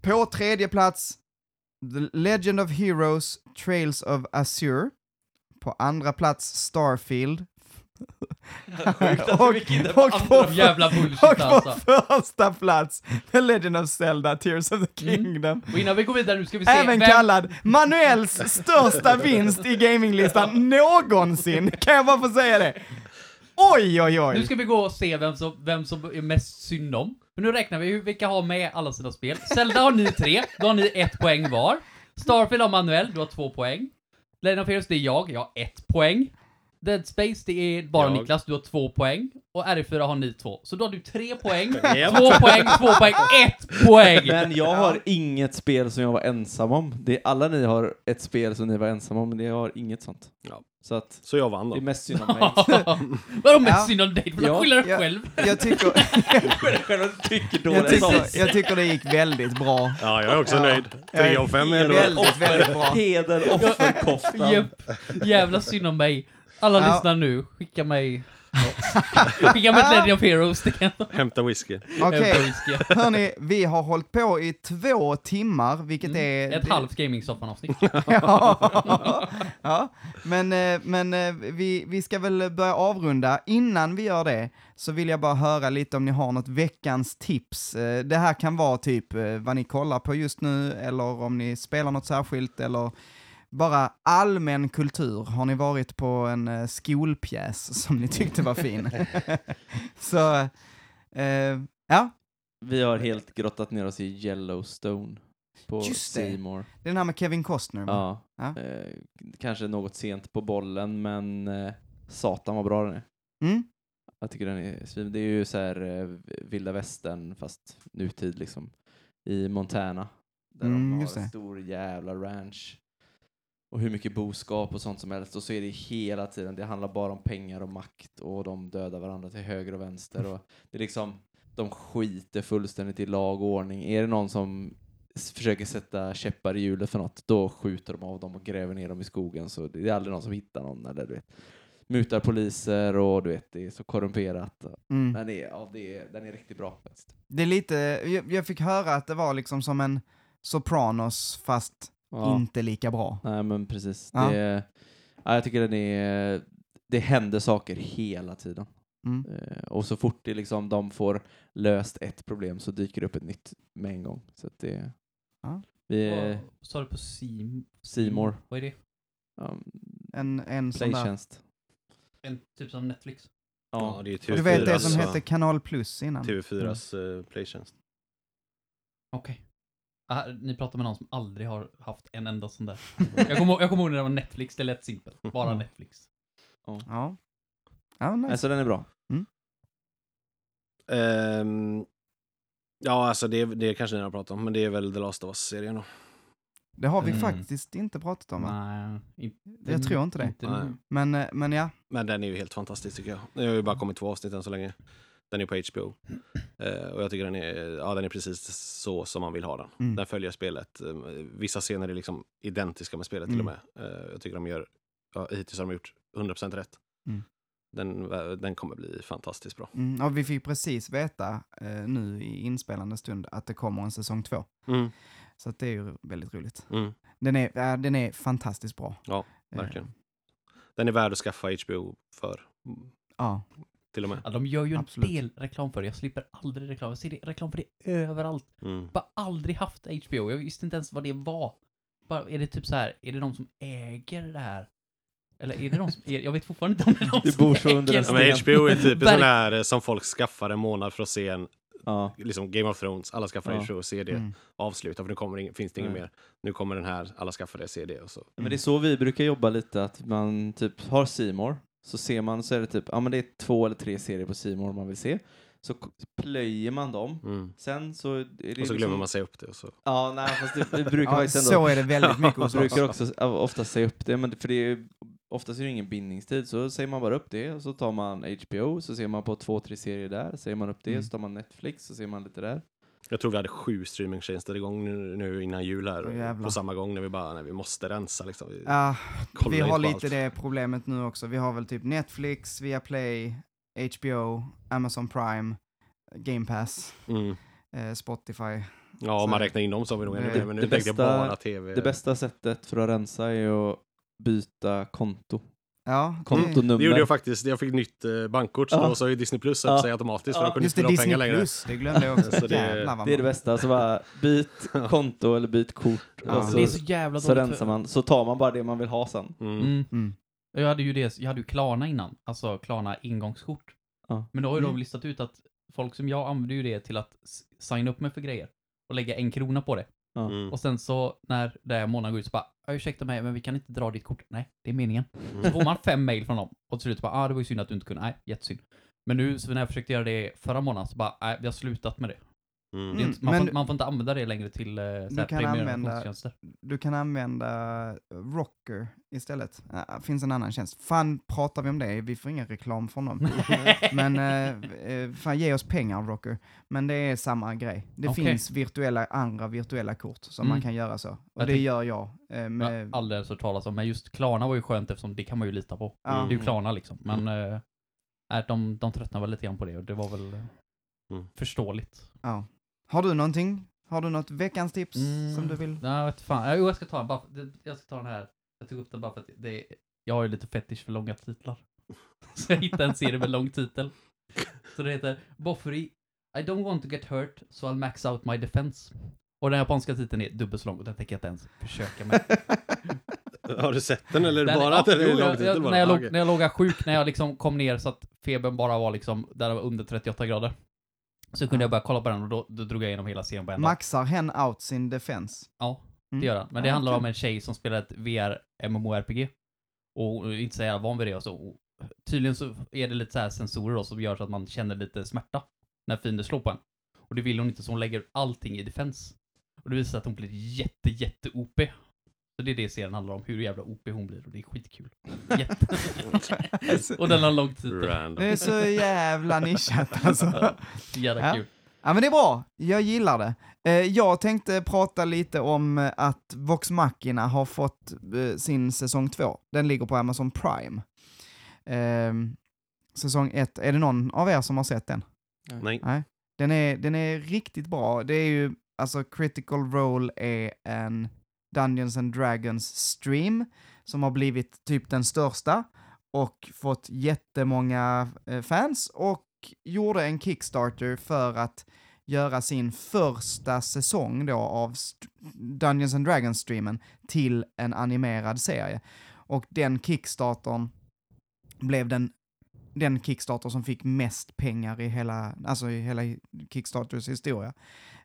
På tredje plats, The Legend of Heroes Trails of Azure. På andra plats, Starfield. och, och på, Jävla bullshit och på alltså. första plats, The Legend of Zelda, Tears of the Mm. Kingdom. Och innan vi går vidare nu ska vi se Även vem... kallad Manuels största vinst i gaminglistan någonsin. Kan jag bara få säga det? Oj, oj, Nu oj. ska vi gå och se vem som, vem som är mest synd om. Men nu räknar vi vilka har med alla sina spel. Zelda har ni tre, då har ni ett poäng var. Starfield har Manuel, du har två poäng. Legend of Heroes, det är jag, jag har ett poäng. Dead Space, det är bara Jag. Niklas, du har två poäng. Och R4 har ni två. Så då har du tre poäng, två poäng, två poäng, ett poäng! Men jag har inget spel som jag var ensam om. Det är, alla ni har ett spel som ni var ensamma om, men jag har inget sånt. Ja. Så att Så jag vann det är då. mest synd om mig. Vadå mest Ja. synd om dig? Du får skylla dig själv. Jag tycker, Själv tycker jag, tycker, jag tycker det gick väldigt bra. Ja, jag är också Ja. nöjd. Tre av fem är ändå... Väldigt, väldigt bra. Heder, offerkoftan. Japp. Jävla synd om mig. Alla Ja. lyssnar nu, skicka mig... skicka mig ett Legend of Heroes, Hämta whisky. Okej, whisky. hörni, vi har hållit på i två timmar, vilket är... Mm. Ett halvt gaming-soffan-avsnitt. ja, ja, men, eh, men eh, vi, vi ska väl börja avrunda. Innan vi gör det så vill jag bara höra lite om ni har något veckans tips. Eh, Det här kan vara typ vad ni kollar på just nu, eller om ni spelar något särskilt, eller bara allmän kultur. Har ni varit på en eh, skolpjäs som ni tyckte var fin? så, eh, ja, Vi har helt grottat ner oss i Yellowstone på Just det. Seymour. det är den här med Kevin Costner. Ja. Ja. Eh, kanske något sent på bollen, men eh, satan vad bra den är. Mm? Jag tycker den är svin. Det är ju så här eh, vilda västern fast nutid liksom. I Montana. Där Mm, de har en stor jävla ranch. Och hur mycket boskap och sånt som helst. Och så är det hela tiden, det handlar bara om pengar och makt och de dödar varandra till höger och vänster. Och det är liksom, de skiter fullständigt i lag och ordning. Är det någon som försöker sätta käppar i hjulet för något, då skjuter de av dem och gräver ner dem i skogen. Så det är aldrig någon som hittar någon. Eller, du vet, mutar poliser och du vet, det är så korrumperat. Mm. Den är, ja, det är, den är riktigt bra faktiskt. Det är lite, jag, jag fick höra att det var liksom som en Sopranos fast Ja. inte lika bra. Nej men precis. Ja. Det, ja, jag tycker den är, det händer saker hela tiden. Mm. Eh, och så fort det liksom, de får löst ett problem så dyker det upp ett nytt med en gång. Så att det, Ja. vi, Vad sa du på Sim? Seymour, Vad är det? um, En, en playtjänst. En typ som Netflix? Ja, Ja, det är TV4. du vet det alltså. som hette Kanal Plus innan? TV4s uh, playtjänst. Okej. Ah, ni pratar med någon som aldrig har haft en enda sån där. jag kommer jag kommer ihåg när det var Netflix, det lät simpelt. Bara Mm. Netflix. Ja. Ja, nice. Alltså den är bra. Ehm, ja, alltså det, det kanske ni har pratat om, men det är väl The Last of Us-serien då. Det har vi Mm. faktiskt inte pratat om va? Nej, inte, Jag tror inte det. Inte. Men, eh, men ja, Men den är ju helt fantastisk tycker jag. Det har ju bara kommit två avsnitt än så länge. Den är på HBO. Eh, och jag tycker den är, ja, den är precis så som man vill ha den. Mm. Den följer spelet. Eh, vissa scener är liksom identiska med spelet till och med. Eh, jag tycker de gör, ja, hittills har de gjort 100% rätt. Mm. Den, den kommer bli fantastiskt bra. mm, och vi fick precis veta eh, nu i inspelande stund att det kommer en säsong två. Mm, Så det är ju väldigt roligt. mm, Den är, ja, den är fantastiskt bra. Ja, Eh, verkligen. Den är värd att skaffa HBO för, mm, Ja, till och med. Ja, de gör ju en Absolut. del reklam för det. Jag slipper aldrig reklam. Jag ser det, reklam för det överallt. Mm. Jag har bara aldrig haft HBO. Jag visste inte ens vad det var. Bara, är det typ så här, är det de som äger det här? Eller är det de som, är, jag vet fortfarande inte om det är de Det som bor så under en Ja, HBO är typ en sån här eh, som folk skaffar en månad för att se en, Ja. liksom Game of Thrones, alla skaffar Ja. HBO och ser det. mm. avsluta för nu kommer det, ing- finns det inget Nej. mer. Nu kommer den här, alla skaffar det, ser det och så. Men det är så vi brukar jobba lite, att man typ har Seymour så ser man så är det typ, ja men det är två eller tre serier på Seymour man vill se. Så plöjer man dem. Mm. Sen så är det Och så glömmer liksom- man säga upp det och så. Ja, nej fast det, vi brukar ja, ändå... så är det väldigt mycket hos brukar också ofta säga upp det, men för det är oftast är det ingen bindningstid, så säger man bara upp det och så tar man HBO, så ser man på två, tre serier där, säger man upp det, Mm. så tar man Netflix, så ser man lite där. Jag tror vi hade sju streamingtjänster igång nu, nu innan jul här. Jävlar. på samma gång när vi bara, nej, vi måste rensa liksom. Vi Ja, kollar vi har lite allt. det problemet nu också. Vi har väl typ Netflix, Viaplay, HBO, Amazon Prime, Game Pass, Mm. eh, Spotify. Ja, om man räknar in dem så har vi nog ännu mer. Men nu det tänkte jag bästa- bara tv. Det bästa sättet för att rensa är att byta konto. Ja, Kontonummer. Det gjorde jag faktiskt. Jag fick nytt eh, bankkort, så Ja. då sa ju Disney Plus upp Ja. sig automatiskt för Ja. de kunde Just inte det, dra Disney pengar längre. Plus, det glömde jag också. Så det- Jävlar Det är det bästa, så bara byt konto eller byt kort. Ja. och Det är så, så jävla så rensar man, så tar man bara det man vill ha sen. Mm. Mm. Mm. Jag hade ju det, jag hade ju Klarna innan. Alltså Klarna ingångskort. Ja. Men då har ju de Mm. listat ut att folk som jag använder ju det till att signa upp mig för grejer. Och lägga en krona på det. Ja. Mm. Och sen så när det här månaden går ut så bara, "Ja, ursäkta mig, men vi kan inte dra ditt kort. Nej, det är meningen. Så Mm. får man fem mail från dem. Och till slut bara, ah det var ju synd att du inte kunde. Nej, jättesynd. Men nu så när jag försökte göra det förra månaden så bara, nej vi har slutat med det. Mm. Mm, inte, man, men- får, man får inte använda det längre till så här kan använda-. Du kan använda Rocker istället. Det finns en annan tjänst. Fan, pratar vi om det? Vi får ingen reklam från dem. Men eh, fan, ge oss pengar Rocker. Men det är samma grej. Det Okej. finns virtuella, andra virtuella kort som man Mm. kan göra så. Och Jag det gör jag. Jag med, har aldrig ens hört talas om, men just Klarna var ju skönt eftersom det kan man ju lita på. ja. Det är ju Klarna liksom. Men äh, de, de tröttnar väl lite grann på det och det var väl Mm. förståeligt. ja. Har du någonting? Har du något veckans tips Mm. som du vill? Nej, jag vet fan. Jo, jag ska ta den bara, jag ska ta den här. Jag tog upp den bara för att det, jag har ju lite fetisch för långa titlar. Så jag hittade en serie med lång titel. Så det heter Bofferi I don't want to get hurt, so I'll max out my defense. Och den japanska titeln är dubbelt så lång och den tänker jag inte ens försöka med. Har du sett den eller Den- bara ja, att den är lång jag- titel jag- när, jag låg, när jag låg sjuk, när jag liksom kom ner så att febern bara var liksom, där det var under 38 grader. Så kunde jag börja kolla på den och då, då drog jag igenom hela serien på en dag. Maxar hen out sin defense? Ja, Mm. det gör den. Men det Ja, handlar kul. om en tjej som spelar ett VR MMORPG. Och inte så jävla van vid det och så. Och tydligen så är det lite så här sensorer då som gör så att man känner lite smärta när fiender slår på en. Och det vill hon inte så hon lägger allting i defense. Och det visar sig att hon blir jätte, jätte OP. Så det är det serien handlar om, hur jävla OP hon blir och det är skitkul. Jätte... och den har lång titel. Random. Det är så jävla nischat alltså. Jävla Ja. kul. Ja men det är bra, jag gillar det. Eh, jag tänkte prata lite om eh, att Vox Machina har fått eh, sin säsong 2. Den ligger på Amazon Prime. Eh, säsong 1, är det någon av er som har sett den? Nej. Nej. Den är, den är riktigt bra. Det är ju, alltså Critical Role är en Dungeons and Dragons stream som har blivit typ den största och fått jättemånga eh, fans och gjorde en Kickstarter för att göra sin första säsong då av Dungeons and Dragons-streamen till en animerad serie. Och den Kickstartern blev den, den Kickstarter som fick mest pengar i hela, alltså i hela Kickstarters historia.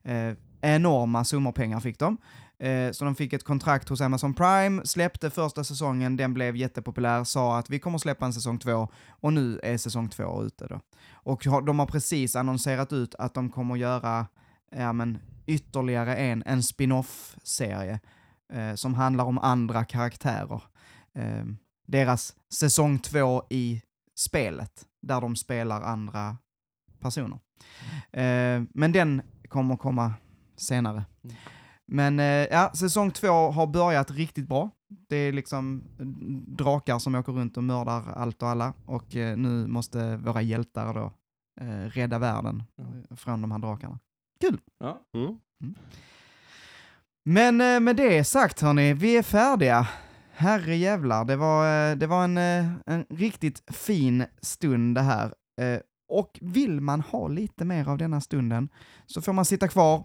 Eh, enorma summor pengar fick de. Eh, så de fick ett kontrakt hos Amazon Prime, släppte första säsongen, den blev jättepopulär, sa att vi kommer släppa en säsong två och nu är säsong två ute då. Och de har precis annonserat ut att de kommer göra ja, men, ytterligare en, en spin-off-serie eh, som handlar om andra karaktärer. Eh, deras säsong två i spelet, där de spelar andra personer. Eh, men den kommer komma senare. Mm. Men eh, ja, säsong två har börjat riktigt bra. Det är liksom drakar som åker runt och mördar allt och alla och eh, nu måste våra hjältar då eh, rädda världen från de här drakarna. Ja. Mm. Men eh, med det sagt hörni, vi är färdiga. Herre jävlar, det var, det var en, en riktigt fin stund det här. Och vill man ha lite mer av denna stunden så får man sitta kvar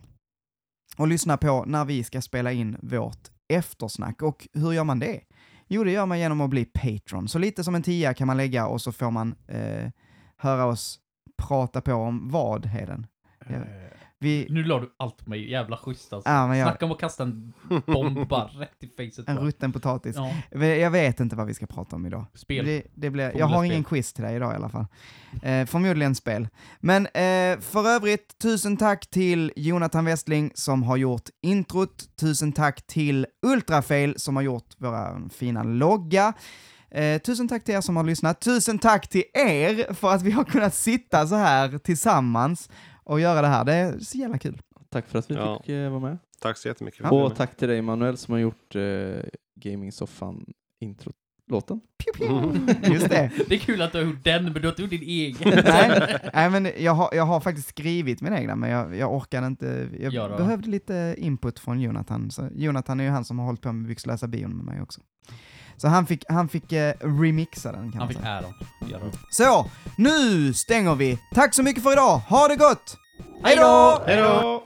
och lyssna på när vi ska spela in vårt eftersnack. Och hur gör man det? Jo, det gör man genom att bli Patreon. Så lite som en tia kan man lägga och så får man eh, höra oss prata på om vad, Heden? Eh, vi, Nu la du allt på mig, jävla schysst alltså. ja, jag, Snacka om att kasta en bomb bara rätt i facet. en bara. rutten potatis. Ja, Jag vet inte vad vi ska prata om idag. spel. Det, det blir, jag har ingen quiz till dig idag i alla fall. Eh, förmodligen spel. Men eh, för övrigt, tusen tack till Jonathan Westling som har gjort introt. Tusen tack till Ultrafail som har gjort våra fina logga. Eh, tusen tack till er som har lyssnat. Tusen tack till er för att vi har kunnat sitta så här tillsammans och göra det här. Det är så jävla kul. Tack för att vi Ja. fick eh, vara med. Tack så jättemycket. Ja. för Och tack till dig Manuel som har gjort eh, Gaming-soffan intro-låten. Pew, pew. Just det. Det är kul att du har gjort den, men du har inte gjort din egen. Nej, nej men jag har, jag har faktiskt skrivit min egna, men jag, jag orkade inte. Jag Göra. behövde lite input från Jonathan. Så Jonathan är ju han som har hållit på med Byxläsa bion med mig också. Så han fick, han fick eh, remixa den kan Han man fick säga. äran. Så, nu stänger vi. Tack så mycket för idag. Ha det gott! Hej då! Hej då!